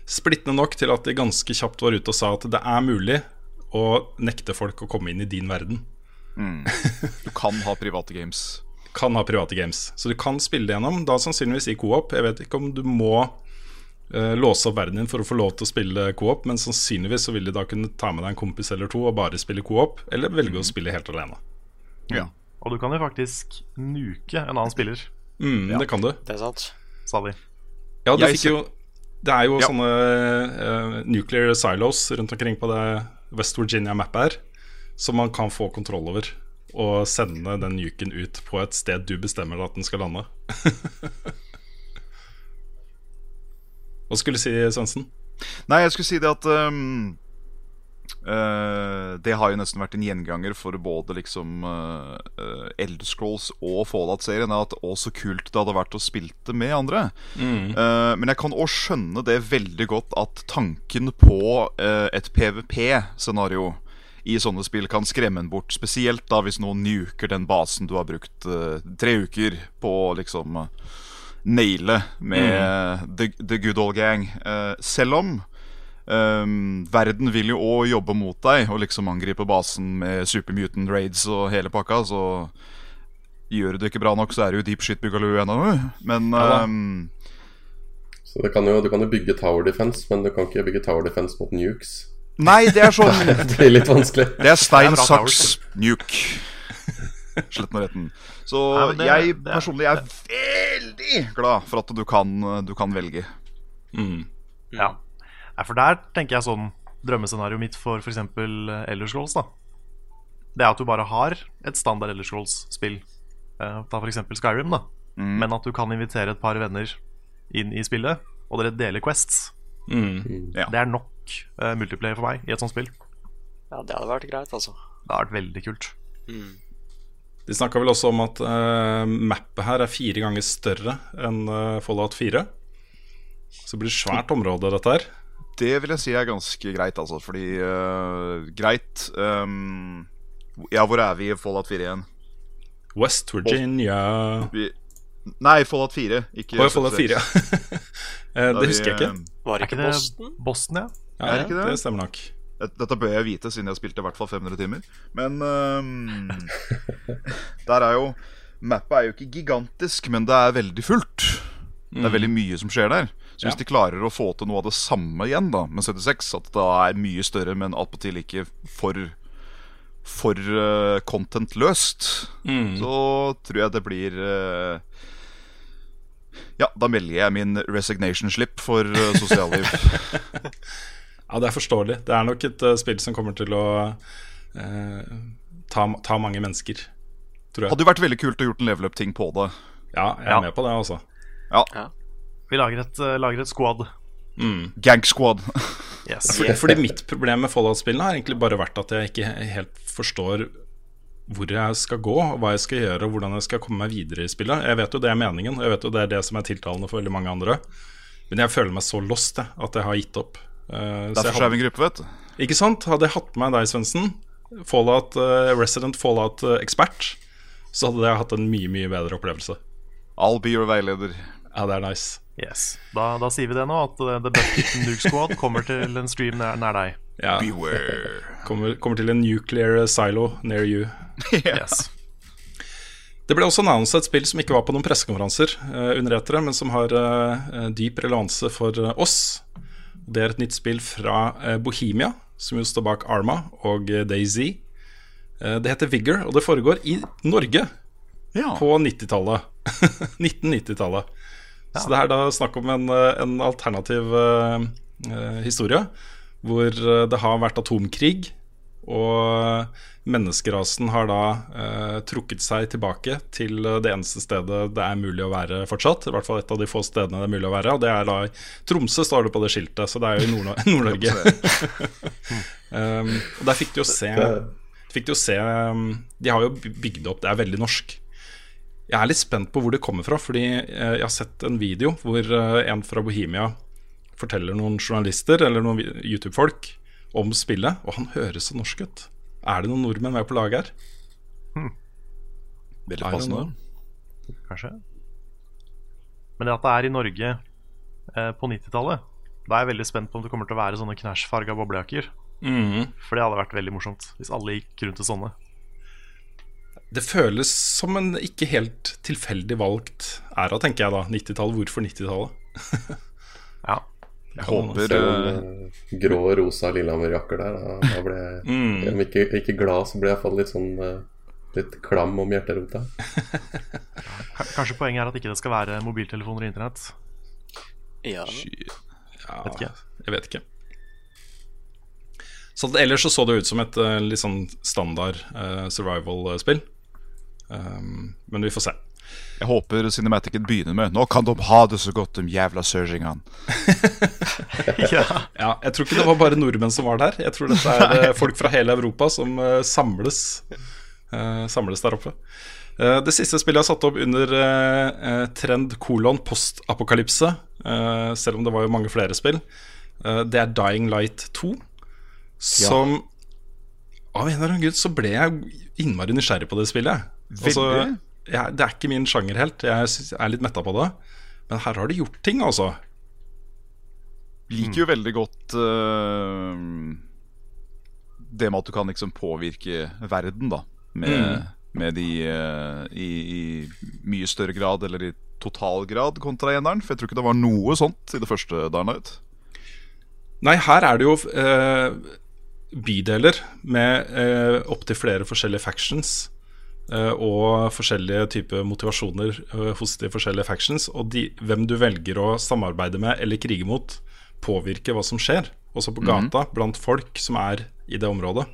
Splittende nok til at de ganske kjapt var ute og sa at det er mulig å nekte folk å komme inn i din verden. Du kan ha private games. Kan ha private games. Så du kan spille det gjennom, da sannsynligvis i co-op. Jeg vet ikke om du må uh, låse opp verden din for å få lov til å spille co-op, men sannsynligvis så vil de da kunne ta med deg en kompis eller to og bare spille co-op, eller velge å spille helt alene. Ja. Og du kan jo faktisk nuke en annen spiller, Mm, Det kan du. Det er sant. sa de. Ja, du fikk jo Det er jo Ja. sånne uh, nuclear silos rundt omkring på det West Virginia-mappet her, som man kan få kontroll over. Og sende den nuken ut på et sted du bestemmer at den skal lande. Hva skulle du si, Svendsen? Nei, jeg skulle si det at um, uh, Det har jo nesten vært en gjenganger for både liksom uh, Elder Scrolls og Fallout-serien. er At å, så kult det hadde vært å spille det med andre. Eh, men jeg kan òg skjønne det veldig godt at tanken på et PVP-scenario i sånne spill kan skremme en bort. Spesielt da hvis noen nuker den basen du har brukt uh, tre uker på å liksom uh, naile med the, the good old gang. Uh, selv om Um, verden vil jo òg jobbe mot deg og liksom angripe basen med super mutant raids og hele pakka, så gjør du det ikke bra nok, så er det jo deep shit boogaloo ennå. Men ehm, Så det kan, jo, du kan jo bygge tower defense, men du kan ikke bygge tower defense mot nukes. Nei, det er sånn Det blir litt vanskelig. Det er stein, Det er saks, nuke. Sletten retten. Så Nei, det- jeg det er- personlig er veldig glad for at du kan, du kan velge. Ja. Nei, for der tenker jeg sånn Drømmescenarioet mitt for f.eks. Elder Scrolls da Det er at du bare har et standard Elder Scrolls-spill. Eh, ta f.eks. Skyrim, da. Men at du kan invitere et par venner inn i spillet, og dere deler quests. Mm. Ja. Det er nok eh, multiplayer for meg i et sånt spill. Ja, det hadde vært greit, altså. Det hadde vært veldig kult. De snakka vel også om at uh, mappet her er fire ganger større enn uh, Fallout 4. Så det blir svært område, dette her. Det vil jeg si er ganske greit, altså. Fordi uh, Greit Um, Ja, hvor er vi i Fallout 4 igjen? West Virginia Vi, nei, Fallout 4. Ikke Fallout 4, ja. Eh, Da det vi, husker jeg ikke. Var ikke ikke det Boston? Boston, ja? Ja, er det det? stemmer nok. Dette bør jeg vite, siden jeg har spilt i hvert fall 500 timer. Men um, Der er jo Mappet er jo ikke gigantisk, men det er veldig fullt. Det er veldig mye som skjer der. Så hvis Ja. de klarer å få til noe av det samme igjen da med 76, at det er mye større, men attpåtil ikke for For uh, content-løst, så tror jeg det blir uh, Ja, da melder jeg min resignation-slipp for uh, sosialliv. Ja, det er forståelig. Det er nok et uh, spill som kommer til å uh, ta, ta mange mennesker, tror jeg. Hadde jo vært veldig kult å gjort en level up-ting på det. Ja, jeg er Ja. med på det, altså. Vi lager et, uh, lager et squad. Gang Squad. Yes. Fordi, fordi mitt problem med Fallout-spillene har egentlig bare vært at jeg ikke helt forstår hvor jeg skal gå, hva jeg skal gjøre, og hvordan jeg skal komme meg videre i spillet. Jeg vet jo det er meningen, og jeg vet jo det er det som er tiltalende for veldig mange andre. Men jeg føler meg så lost jeg, at jeg har gitt opp. Eh, jeg Derfor er vi en gruppe, vet du. ikke sant? Hadde jeg hatt med deg, Svendsen, Fallout, eh, Resident Fallout-ekspert, så hadde jeg hatt en mye, mye bedre opplevelse. I'll be your veileder. Ja, det er nice. yes. Da, da sier vi det nå, at eh, The Bucket Nuke Squad kommer til en stream nær, nær deg. Ja, Beware. kommer, kommer til en nuclear silo near you. Yes. Det ble også annonset et spill som ikke var på noen pressekonferanser uh, under etere, men som har uh, dyp relevanse for eh, oss. Det er et nytt spill fra eh, Bohemia, som jo står bak Arma og eh, Daisy. Eh, det heter Vigor, og det foregår i Norge Ja. på 90-tallet. 1990-tallet. Så det er da snakk om en, en alternativ uh, historie, hvor det har vært atomkrig, og menneskerasen har da eh, trukket seg tilbake til eh, det eneste stedet det er mulig å være fortsatt. I hvert fall et av de få stedene det er mulig å være. Og det er da i Tromsø, står det på det skiltet, så det er jo i Nord- Nord-Norge. um, og der fikk du jo se, fikk du jo se um, De har jo bygd opp, det er veldig norsk. Jeg er litt spent på hvor det kommer fra, fordi eh, jeg har sett en video hvor eh, en fra Bohemia forteller noen journalister eller noen YouTube-folk om spillet, og han høres så norsk ut. Er det noen nordmenn med på laget her? Veldig I don't passende. Kanskje. Men det at det er i Norge eh, på 90-tallet, da er jeg veldig spent på om det kommer til å være sånne knæsjfarga boblejakker. Mhm. For det hadde vært veldig morsomt hvis alle gikk rundt i sånne. det føles som en ikke helt tilfeldig valgt æra, tenker jeg da. 90-tallet. Hvorfor 90-tallet? ja. Jeg håper uh, Grå, rosa Lillehammer-jakker der. Da, da ble jeg, mm. Om ikke, ikke glad, så ble jeg iallfall litt sånn uh, Litt klam om hjerterota. Kanskje poenget er at ikke det skal være mobiltelefoner og internett? Ja. ja vet ikke. Jeg vet ikke. Så ellers så, så det ut som et uh, litt sånn standard survival-spill. Um, men vi får se. Jeg håper Cinematicen begynner med 'Nå kan de ha det så godt, de jævla surgingene'. ja. ja. Jeg tror ikke det var bare nordmenn som var der. Jeg tror dette er eh, folk fra hele Europa som uh, samles, uh, samles der oppe. Uh, det siste spillet jeg har satt opp under trend kolon postapokalypse, selv om det var jo mange flere spill, det er Dying Light 2. Som ja. Av en eller annen grunn så ble jeg innmari nysgjerrig på det spillet. Veldig? Altså, jeg, det er ikke min sjanger helt. Jeg er litt metta på det. Men her har de gjort ting, altså. Liker jo veldig godt uh, det med at du kan liksom påvirke verden, da. Med, mm. med de uh, i, i, mye større grad, eller i total grad, kontra eneren. For jeg tror ikke det var noe sånt i det første Darnout. Nei, her er det jo uh, bydeler med uh, opptil flere forskjellige factions. Eh, og forskjellige typer motivasjoner eh, hos de forskjellige factions. Og de, hvem du velger å samarbeide med eller krige mot, påvirker hva som skjer. Også på gata, mm. blant folk som er i det området.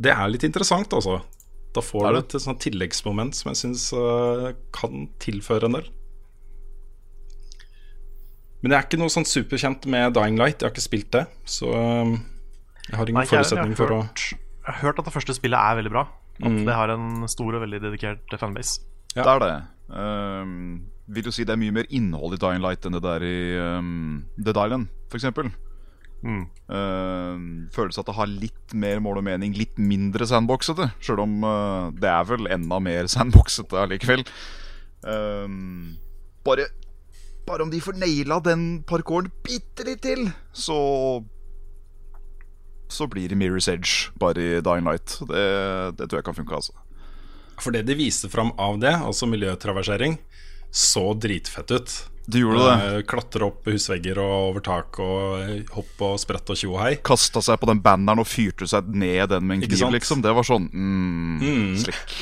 Det er litt interessant, altså. Da får du et, sånt tilleggsmoment som jeg syns uh, kan tilføre en del. Men jeg er ikke noe sånn superkjent med Dying Light. Jeg har ikke spilt det. Så uh, jeg har ingen Nei, forutsetning for å Jeg har hørt at det første spillet er veldig bra. At mm. det har en stor og veldig dedikert fanbase. Ja. Det er det. Um, vil du si det er mye mer innhold i Dying Light enn det der i um, The Island, f.eks.? Mm. Uh, føles at det har litt mer mål og mening, litt mindre sandboxete. Sjøl om uh, det er vel enda mer sandboxete allikevel. Um, bare, bare om de får naila den parkouren bitte litt til, så så blir det Mirror's Edge bare i Dying Light. Det, det tror jeg kan funke, altså. For det de viste fram av det, altså miljøtraversering, så dritfett ut. Du gjorde det eh, Klatre opp husvegger og over tak og hoppe og sprette og tjo og hei. Kasta seg på den banneren og fyrte seg ned den med en kniv, liksom. Det var sånn mm, mm. slik.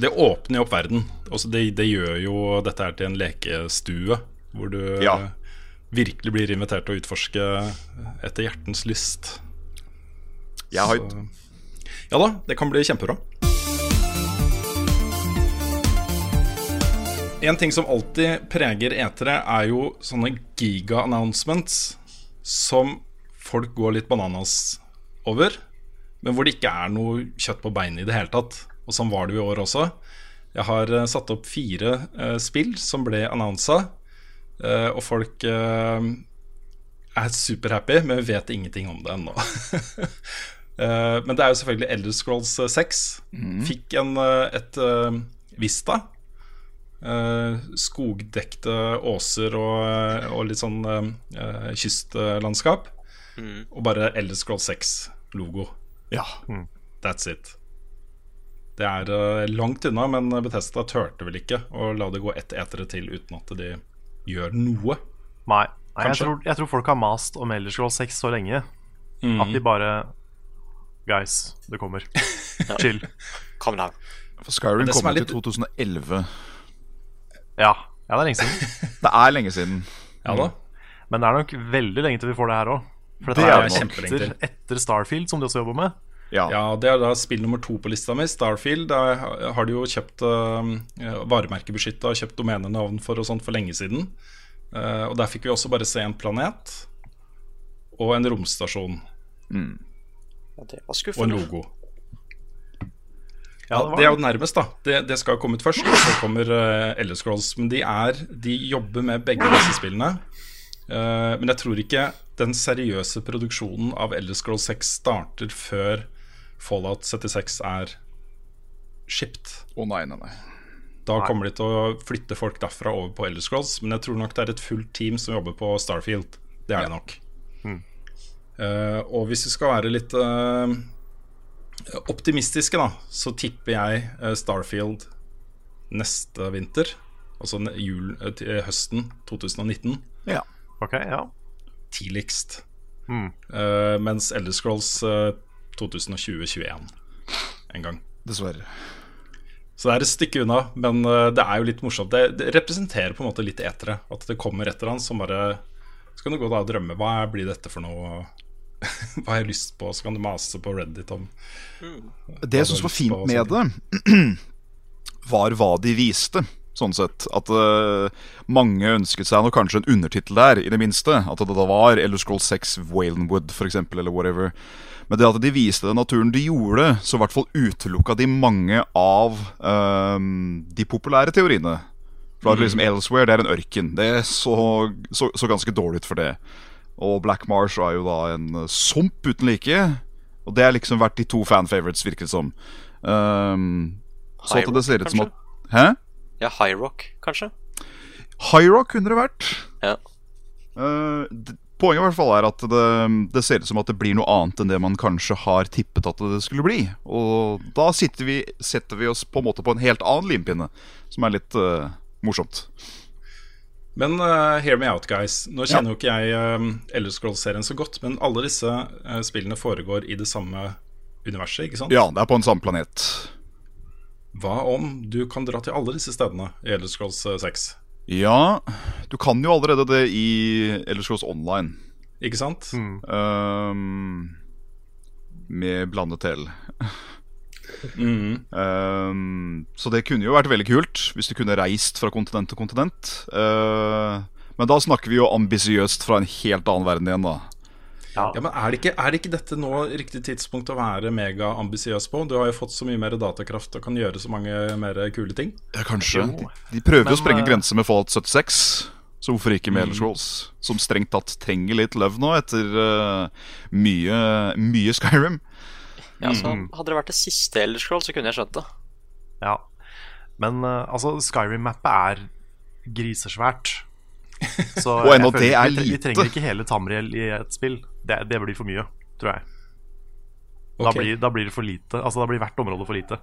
Det åpner jo opp verden. Altså det, det, gjør jo dette her til en lekestue, hvor du ja. virkelig blir invitert til å utforske etter hjertens lyst. Jeg har. Ja da, det kan bli kjempebra. En ting som alltid preger etere, er jo sånne giga-announcements som folk går litt bananas over, men hvor det ikke er noe kjøtt på beinet i det hele tatt. Og sånn var det jo i år også. Jeg har uh, satt opp fire uh, spill som ble annonsa, uh, og folk er superhappy, men vet ingenting om det ennå. Uh, men det er jo selvfølgelig Elder Scrolls 6. Mm. Fikk en, uh, et uh, Vista. skogdekte åser og, og litt sånn kystlandskap. Mm. Og bare Elder Scrolls 6-logo. Ja. Mm. That's it. Det er langt unna, men Bethesda turte vel ikke å la det gå ett etere til uten at de gjør noe. Nei, Nei jeg, tror, jeg, tror, folk har mast om Elder Scrolls 6 så lenge mm. at de bare Guys, det kommer. Chill. Kom down. For Skyrim kom ut litt... i 2011. Ja. ja, det er lenge siden. det er lenge siden. Ja da Men det er nok veldig lenge til vi får det her òg. For dette det er, er etter, etter, Starfield, som de også jobber med. Ja. ja. Det er da spill nummer to på lista mi. Starfield. der har de jo kjøpt uh, varemerkebeskytta og kjøpt domenenavn for og sånt for lenge siden. Uh, og der fikk vi også bare se en planet og en romstasjon. Mm. Og det var skuffende. Og en logo. Ja, det, er jo nærmest, da. Det, det skal komme ut først. Så kommer uh, Elder Scrolls. Men de, er, de jobber med begge disse spillene. Uh, men jeg tror ikke den seriøse produksjonen av Elder Scrolls 6 starter før Fallout 76 er shipped. Å oh, nei, nei, nei. Da kommer de til å flytte folk derfra over på Elder Scrolls. Men jeg tror nok det er et fullt team som jobber på Starfield. Det er ja. det nok. Mm. Uh, og hvis vi skal være litt uh, optimistiske, da, så tipper jeg eh, Starfield neste vinter. Altså jul, eh, eh, høsten 2019. Ja. Ok, ja. Tidligst. Mm. Uh, mens Elder Scrolls uh, 2020-2021 en gang. Dessverre. Så det er et stykke unna, men uh, det er jo litt morsomt. Det, det representerer på en måte litt etere. At det kommer et eller annet som bare Så kan du gå da og drømme. Hva blir dette for noe? Hva har jeg lyst på? Så kan du mase på Reddit om Det jeg syns var fint med det, var hva de viste. Sånn sett At uh, mange ønsket seg nok kanskje en undertittel der, i det minste. At det da var Eller Scroll 6 Walenwood, for eksempel, eller whatever. Men det at de viste den naturen de gjorde, så i hvert fall utelukka de mange av eh, de populære teoriene. For at liksom Elsewhere det er en ørken. Det så, så, så ganske dårlig ut for det. Og Black Marsh er jo da en eh, sump uten like. Og det har liksom vært de to fan-favorites, virker det som. Um, så at det ser ut som at Hæ? Ja, High Rock, kanskje? High Rock kunne det vært. Ja. Uh, poenget i hvert fall er at det, det ser ut som at det blir noe annet enn det man kanskje har tippet at det skulle bli. Og da vi, setter vi oss på en måte på en helt annen limpinne, som er litt eh, morsomt. Men uh, hear me out, guys. Nå kjenner jo ikke jeg uh, Elder Scrolls-serien så godt, men alle disse uh, spillene foregår i det samme universet, ikke sant? Ja, det er på en samme planet. Hva om du kan dra til alle disse stedene i Elder Scrolls eh, 6? Ja, du kan jo allerede det i Elder Scrolls Online. Ikke sant? Um, med blandet til. Mhm. Um, så det kunne jo vært veldig kult hvis du kunne reist fra kontinent til kontinent. Uh, men da snakker vi jo ambisiøst fra en helt annen verden igjen, da. Ja, men er det, ikke, er det ikke dette nå riktig tidspunkt å være megaambisiøs på? Du har jo fått så mye mer datakraft og kan gjøre så mange mer kule ting. Ja, kanskje. De, de prøver Men, jo å sprenge eh, grenser med Fallout 76. Så hvorfor ikke med Mm. Elder Scrolls? Som strengt tatt trenger litt love nå, etter uh, mye, mye Skyrim. Ja, så Mm. Hadde det vært det siste Elder Scroll, så kunne jeg skjønt det. Ja. Men uh, altså, Skyrim-mappet er grisesvært. Så Og ennå det er vi, vi trenger ikke hele Tamriel i et spill. Det, det blir for mye, tror jeg. Da, blir, da blir det for lite. Altså, da blir hvert område for lite.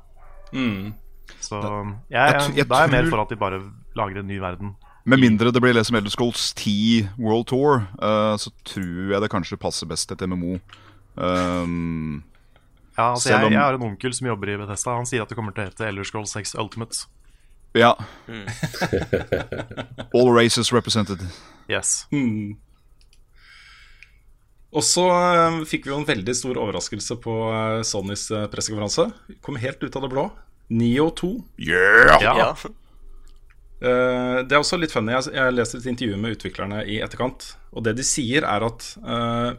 Mm. Så jeg, jeg jeg, jeg da er jeg mer for at de bare lager en ny verden. Med mindre det blir det som Elder Scrolls 10 World Tour, uh, så tror jeg det kanskje passer best et MMO. Um, Ja, altså, jeg, om- jeg har en onkel som jobber i Bethesda. Han sier at det kommer til å hete Elder Scrolls 6 Ultimate. Ja. Mm. All races represented. Yes. Mm. Og så eh, fikk vi jo en veldig stor overraskelse på eh, Sonys eh, pressekonferanse. Kom helt ut av det blå. Neo 2. Yeah! Ja. Ja. Eh, det er også litt funny. Jeg, jeg leste et intervju med utviklerne i etterkant. Og det de sier, er at eh,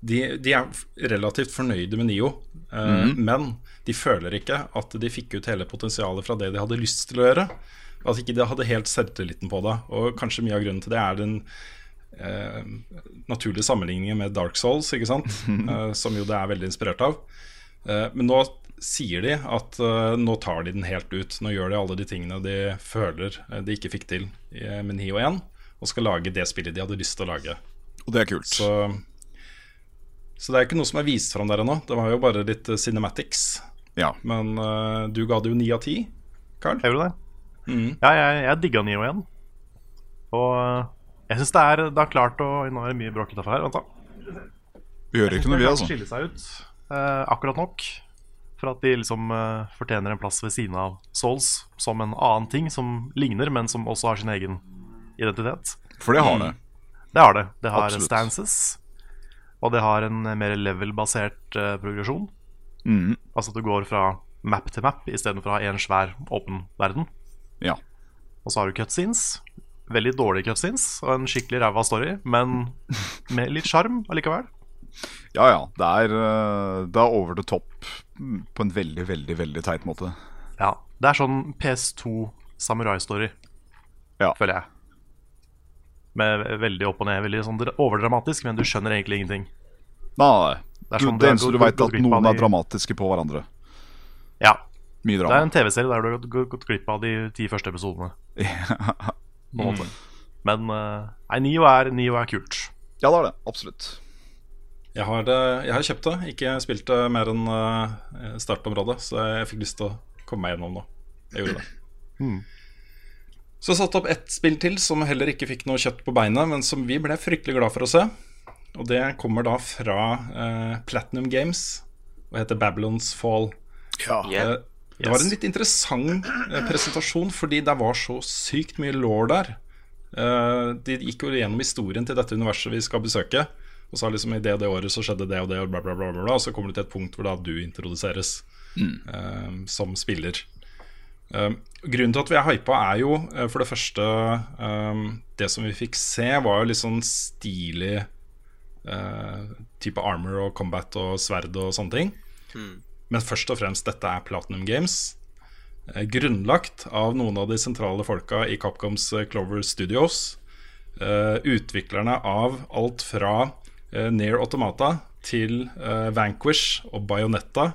de, de er relativt fornøyde med Nio. eh, Men de føler ikke at de fikk ut hele potensialet fra det de hadde lyst til å gjøre. At ikke de hadde helt selvtilliten på det. Og kanskje mye av grunnen til det er den eh, naturlige sammenligningen med Dark Souls, ikke sant? Eh, som jo det er veldig inspirert av. Eh, men nå sier de at eh, nå tar de den helt ut. Nå gjør de alle de tingene de føler eh, de ikke fikk til med Nio 1, og skal lage det spillet de hadde lyst til å lage. Og det er kult. Så, så det er ikke noe som er vist fram der ennå. Det var jo bare litt eh, cinematics. Ja. Men uh, du ga det jo ni av ti, Carl. Jeg gjorde det. Mm. Ja, jeg, jeg digga Nio igjen. Og eh, jeg syns det, er- det har klart å Nå er det mye bråkete her. Vent, da. Vi hører ikke noe, vi, altså. skille seg ut uh, akkurat nok for at de liksom uh, fortjener en plass ved siden av Souls som en annen ting som ligner, men som også har sin egen identitet. For det har det. Det har det. Det har Absolutt. stances, og det har en mer level-basert uh, progresjon. Mm. Altså at du går fra map til map istedenfor å ha én svær, åpen verden. Ja. Og så har du cutscenes. Veldig dårlige cutscenes og en skikkelig ræva story, men med litt sjarm allikevel. Ja, ja. Det er, eh, det er over the top på en veldig, veldig veldig teit måte. Ja, Det er sånn PS2 samurai-story, Ja. føler jeg. Med veldig opp og ned. Veldig sånn overdramatisk, men du skjønner egentlig ingenting. Nei, Det er du, sånn det du- eneste du- du veit, du- er at noen er dramatiske på hverandre. Ja, Mye Det er en TV-serie der du har gått- gått glipp av de ti første episodene. På en måte. Men eh, nei, Nio er, Nio er kult. Ja, det er det. Absolutt. Jeg har, det, jeg har kjøpt det, ikke spilt det mer enn eh, startområdet, så jeg fikk lyst til å komme meg gjennom nå. Jeg gjorde det. Hmm. Så jeg satte opp ett spill til som heller ikke fikk noe kjøtt på beinet, men som vi ble fryktelig glad for å se. Og det kommer da fra uh, Platinum Games og heter Babylons Fall. Eh, det var en litt interessant uh, presentasjon, fordi det var så sykt mye law der. Eh, de gikk jo gjennom historien til dette universet vi skal besøke. Og sa liksom i det og det året så skjedde det og det, og bla, bla, bla, bla, bla. Og så kommer du til et punkt hvor da du introduseres eh, som spiller. Eh, grunnen til at vi er hypa, er jo eh, for det første um, Det som vi fikk se, var jo litt sånn stilig uh, type armor og combat og sverd og sånne ting. Men først og fremst, dette er Platinum Games. Uh, Grunnlagt av noen av de sentrale folka i Capcoms Clover Studios. Uh, utviklerne av alt fra Near Automata til Vanquish og Bayonetta.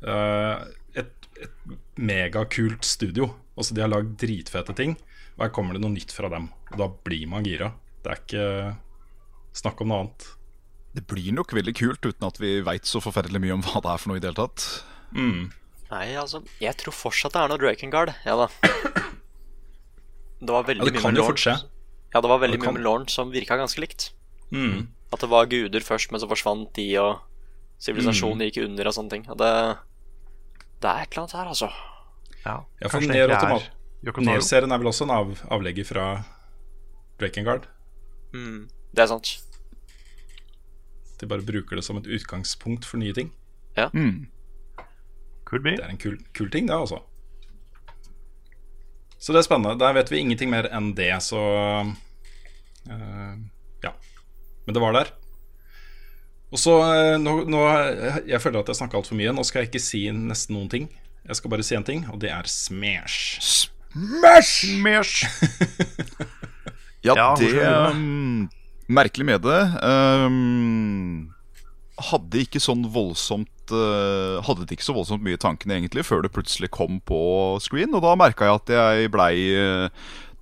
Eh, et, et megakult studio. Altså De har lagd dritfete ting. Og her kommer det noe nytt fra dem. Og da blir man gira. Det er ikke snakk om noe annet. Det blir nok veldig kult uten at vi veit så forferdelig mye om hva det er for noe i det hele tatt. Nei, altså, jeg tror fortsatt det er noe Drakengard. Ja da. Det var veldig Ja, det mye kan med jo fort skje. Lorne. Ja, det var veldig Det kan- mye med Lorne som virka ganske likt. Mm. At det var guder først, men så forsvant de, og sivilisasjonen gikk under og sånne ting. Og det Det er et eller annet her, altså. Ja, Ja, for Nier er Automat-serien er vel også en av, avlegger fra Drakengard? Mm, det er sant. De bare bruker det som et utgangspunkt for nye ting. Ja. Could be. Det er en kul, kul ting, det, altså. Så det er spennende. Der vet vi ingenting mer enn det, så uh, Ja. Men det var der. Og så uh, nå, nå Jeg føler at jeg snakka altfor mye. Nå skal jeg ikke si nesten noen ting. Jeg skal bare si en ting, og det er Smash. Smash! Smash! ja, Ja, det um, Merkelig med det um, Hadde ikke sånn voldsomt uh, Hadde det ikke så voldsomt mye i tankene egentlig før det plutselig kom på screen. Og da merka jeg at jeg blei uh,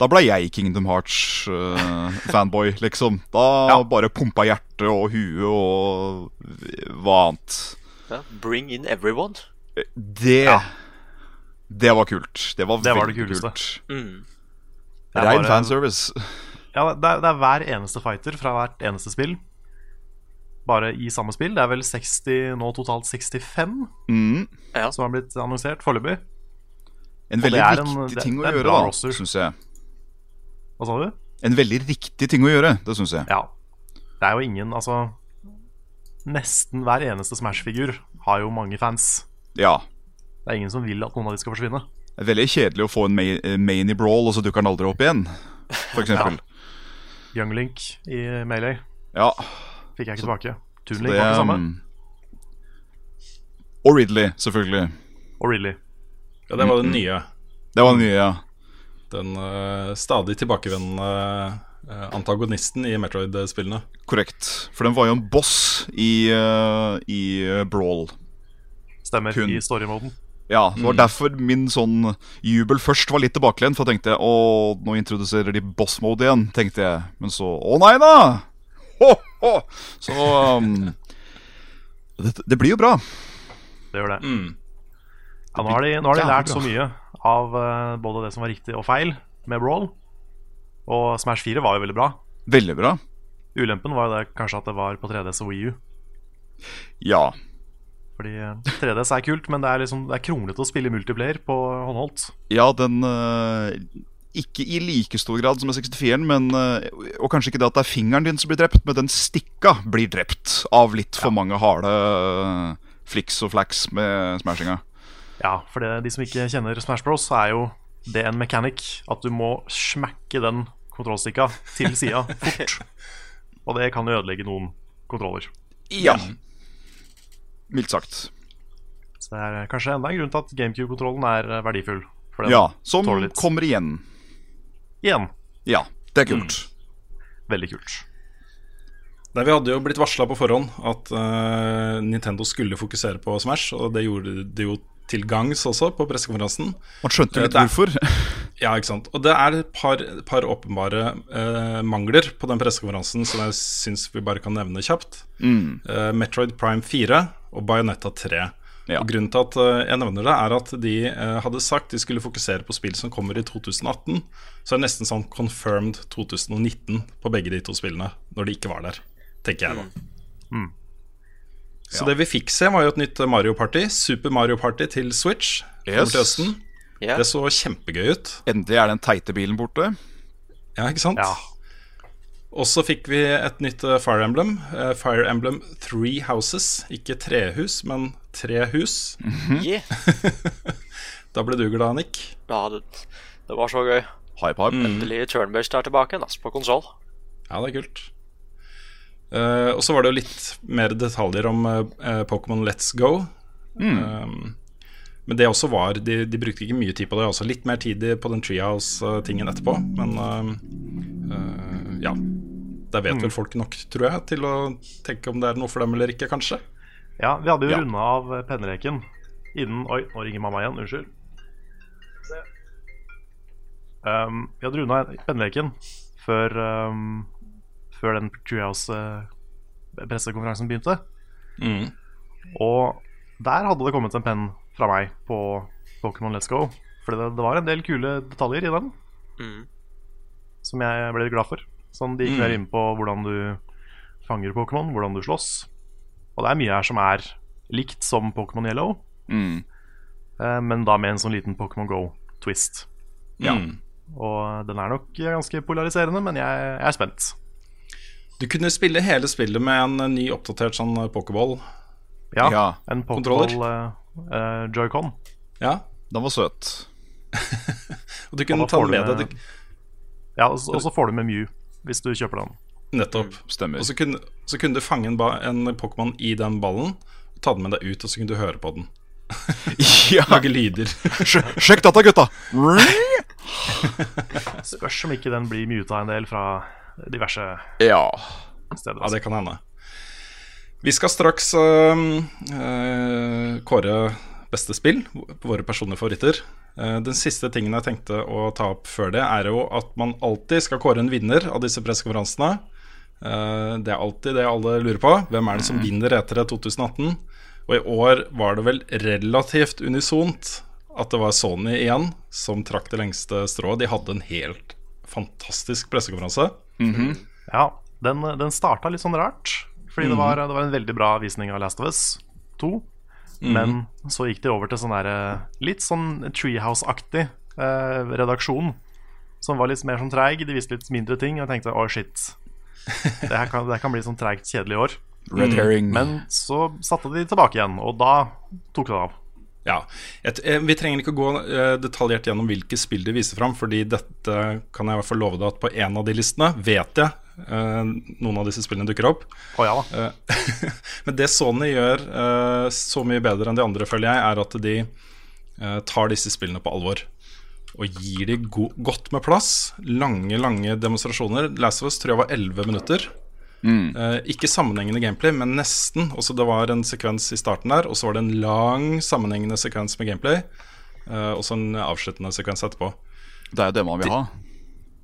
Da blei jeg Kingdom Hearts-fanboy, liksom. Da bare pumpa hjertet og huet og hva annet. Ja, bring in everyone. Det Det var kult. Det var Det var veldig det kult. Mm. Er Rein fanservice. Ja, det er, det er hver eneste fighter fra hvert eneste spill. Bare i samme spill. Det er vel 60, nå totalt 65 Mm. Som har blitt annonsert foreløpig. En veldig riktig det- ting å det gjøre, da, syns jeg. Hva sa du? En veldig riktig ting å gjøre, det syns jeg. Ja. Det er jo ingen Altså Nesten hver eneste Smash-figur har jo mange fans. Ja. Det er ingen som vil at noen av de skal forsvinne. Det er veldig kjedelig å få en main i brawl, og så dukker den aldri opp igjen. For eksempel. Young Link i Melee Ja. fikk jeg ikke tilbake. Toon Det, Link var det samme. um, Og Ridley, selvfølgelig. Og Ridley. Ja, det var den nye. Det var nye, ja. Den uh, stadig tilbakevendende uh, antagonisten i Metroid-spillene. Korrekt. For den var jo en boss i, uh, i uh, brawl. Stemmer. Kun. I storymoden. Ja, Det var Mm. derfor min sånn jubel først var litt tilbakelent. For jeg tenkte å, nå introduserer de boss mode igjen. tenkte jeg Men så å nei da! Ho, ho! Så um, det, det blir jo bra. Det gjør det. Mm. Ja, nå har de, nå har de lært så mye av uh, både det som var riktig og feil med Brawl. Og Smash 4 var jo veldig bra. Veldig bra. Ulempen var jo det kanskje at det var på 3DS og Wii U. Ja. Fordi eh, 3DS er kult, men det er liksom Det er kronglete å spille multiplayer på håndholdt. Ja, den uh, Ikke i like stor grad som med 64-en, men uh, Og kanskje ikke det at det er fingeren din som blir drept, men den stikka blir drept av litt for mange harde fliks og flaks med smashinga. Ja, for det, de som ikke kjenner Smash Bros, så er jo det en mechanic at du må smekke den kontrollstikka til sida fort. Og det kan jo ødelegge noen kontroller. Ja. Mildt sagt. Så det er kanskje enda en grunn til at GameCube-kontrollen er eh, verdifull. For den Ja, som kommer igjen. Igjen. Ja, det er kult. Veldig kult. Nei, Vi hadde jo blitt varsla på forhånd at uh, Nintendo skulle fokusere på Smash, og det gjorde de jo til gangs også på pressekonferansen. Man skjønte litt Det er- hvorfor. Ja, ikke sant. Og det er et par, par åpenbare uh, mangler på den pressekonferansen som jeg syns vi bare kan nevne kjapt. Mm. Uh, Metroid Prime 4 og Bayonetta 3. Ja. Og Grunnen til at eh, jeg nevner det, er at de eh, hadde sagt de skulle fokusere på spill som kommer i 2018. Så er det nesten sånn confirmed 2019 på begge de to spillene, når de ikke var der. Tenker jeg, da. Mm. Så det vi fikk se, var jo et nytt Mario Party. Super Mario Party til Switch. Yes. til høsten. Ja. Det så kjempegøy ut. Endelig er den teite bilen borte. Ja, ikke sant? Ja. Og så fikk vi et nytt eh, Fire Emblem. eh, Fire Emblem Three Houses. Ikke trehus, men tre hus. Yeah. Da ble du glad, Nick. Ja, det, det var så gøy. Hype, hype. Endelig Turnbased er tilbake igjen, altså, på konsoll. Ja, det er kult. Uh, og så var det jo litt mer detaljer om uh, Pokémon Let's Go. Um, men det også var de, de brukte ikke mye tid på det. Også litt mer tid på den Treehouse-tingen etterpå. Men uh, eh, ja. Der vet vel folk nok, tror jeg, til å tenke om det er noe for dem eller ikke, kanskje. Ja, vi hadde jo Ja. runda av pennereken innen Oi, nå ringer mamma igjen. Unnskyld. Um, vi hadde runda pennereken før, um, før den Treehouse-pressekonferansen begynte. Mm. Og der hadde det kommet en penn fra meg på Pokémon Let's Go. For det, det var en del kule detaljer i den Mm. som jeg ble glad for. Sånn, De gikk mer inn på hvordan du fanger Pokémon, hvordan du slåss. Og det er mye her som er likt som Pokémon Yellow, Mm. eh, men da med en sånn liten Pokémon Go-twist. Ja. Og den er nok ganske polariserende, men jeg, jeg er spent. Du kunne spille hele spillet med en eh, ny oppdatert sånn eh, Pokéball. Ja, Ja, en kontroller. Pokémon uh, uh, Joy-Con. Ja. Den var søt. Og du kunne ta den med med- deg Ja, og så får du med Mew hvis du kjøper den. Nettopp. Stemmer. Og så kunne, så kunne du fange en, en Pokémon i den ballen, ta den med deg ut, og så kunne du høre på den. Ja, Lage lyder. sj- Sjekk dette, gutta! Spørs om ikke den blir muta en del fra diverse Ja. steder. Ja, det kan hende. Vi skal straks øh, øh, kåre beste spill, våre personlige favoritter. Eh, den siste tingen jeg tenkte å ta opp før det, er jo at man alltid skal kåre en vinner av disse pressekonferansene. Eh, det er alltid det alle lurer på. Hvem er det som vinner etter 2018? Og i år var det vel relativt unisont at det var Sony igjen som trakk det lengste strået. De hadde en helt fantastisk pressekonferanse. Ja, den, den starta litt sånn rart. Fordi det, var, det var en veldig bra visning av Last of Us 2. Men så gikk de over til sånn der, litt sånn Treehouse-aktig eh, redaksjon. Som var litt mer sånn treig. De viste litt mindre ting. Og jeg tenkte å shit, det her kan, det her kan bli sånn treigt kjedelig i år. Red herring. Men så satte de tilbake igjen, og da tok det av. Ja, et, eh, Vi trenger ikke gå eh, detaljert gjennom hvilke spill de viser fram, fordi dette kan jeg i hvert fall love deg at på en av de listene vet jeg noen av disse spillene dukker opp. Oh, ja da. Eh, Men det Sony gjør eh, så mye bedre enn de andre, føler jeg, er at de eh, tar disse spillene på alvor. Og gir de go godt med plass. Lange, lange demonstrasjoner. Last of Us tror jeg var 11 minutter. Eh, ikke sammenhengende gameplay, men nesten. Også det var en sekvens i starten der, og så var det en lang sammenhengende sekvens med gameplay. eh, og så en avsluttende sekvens etterpå. Det er jo det man vil ha.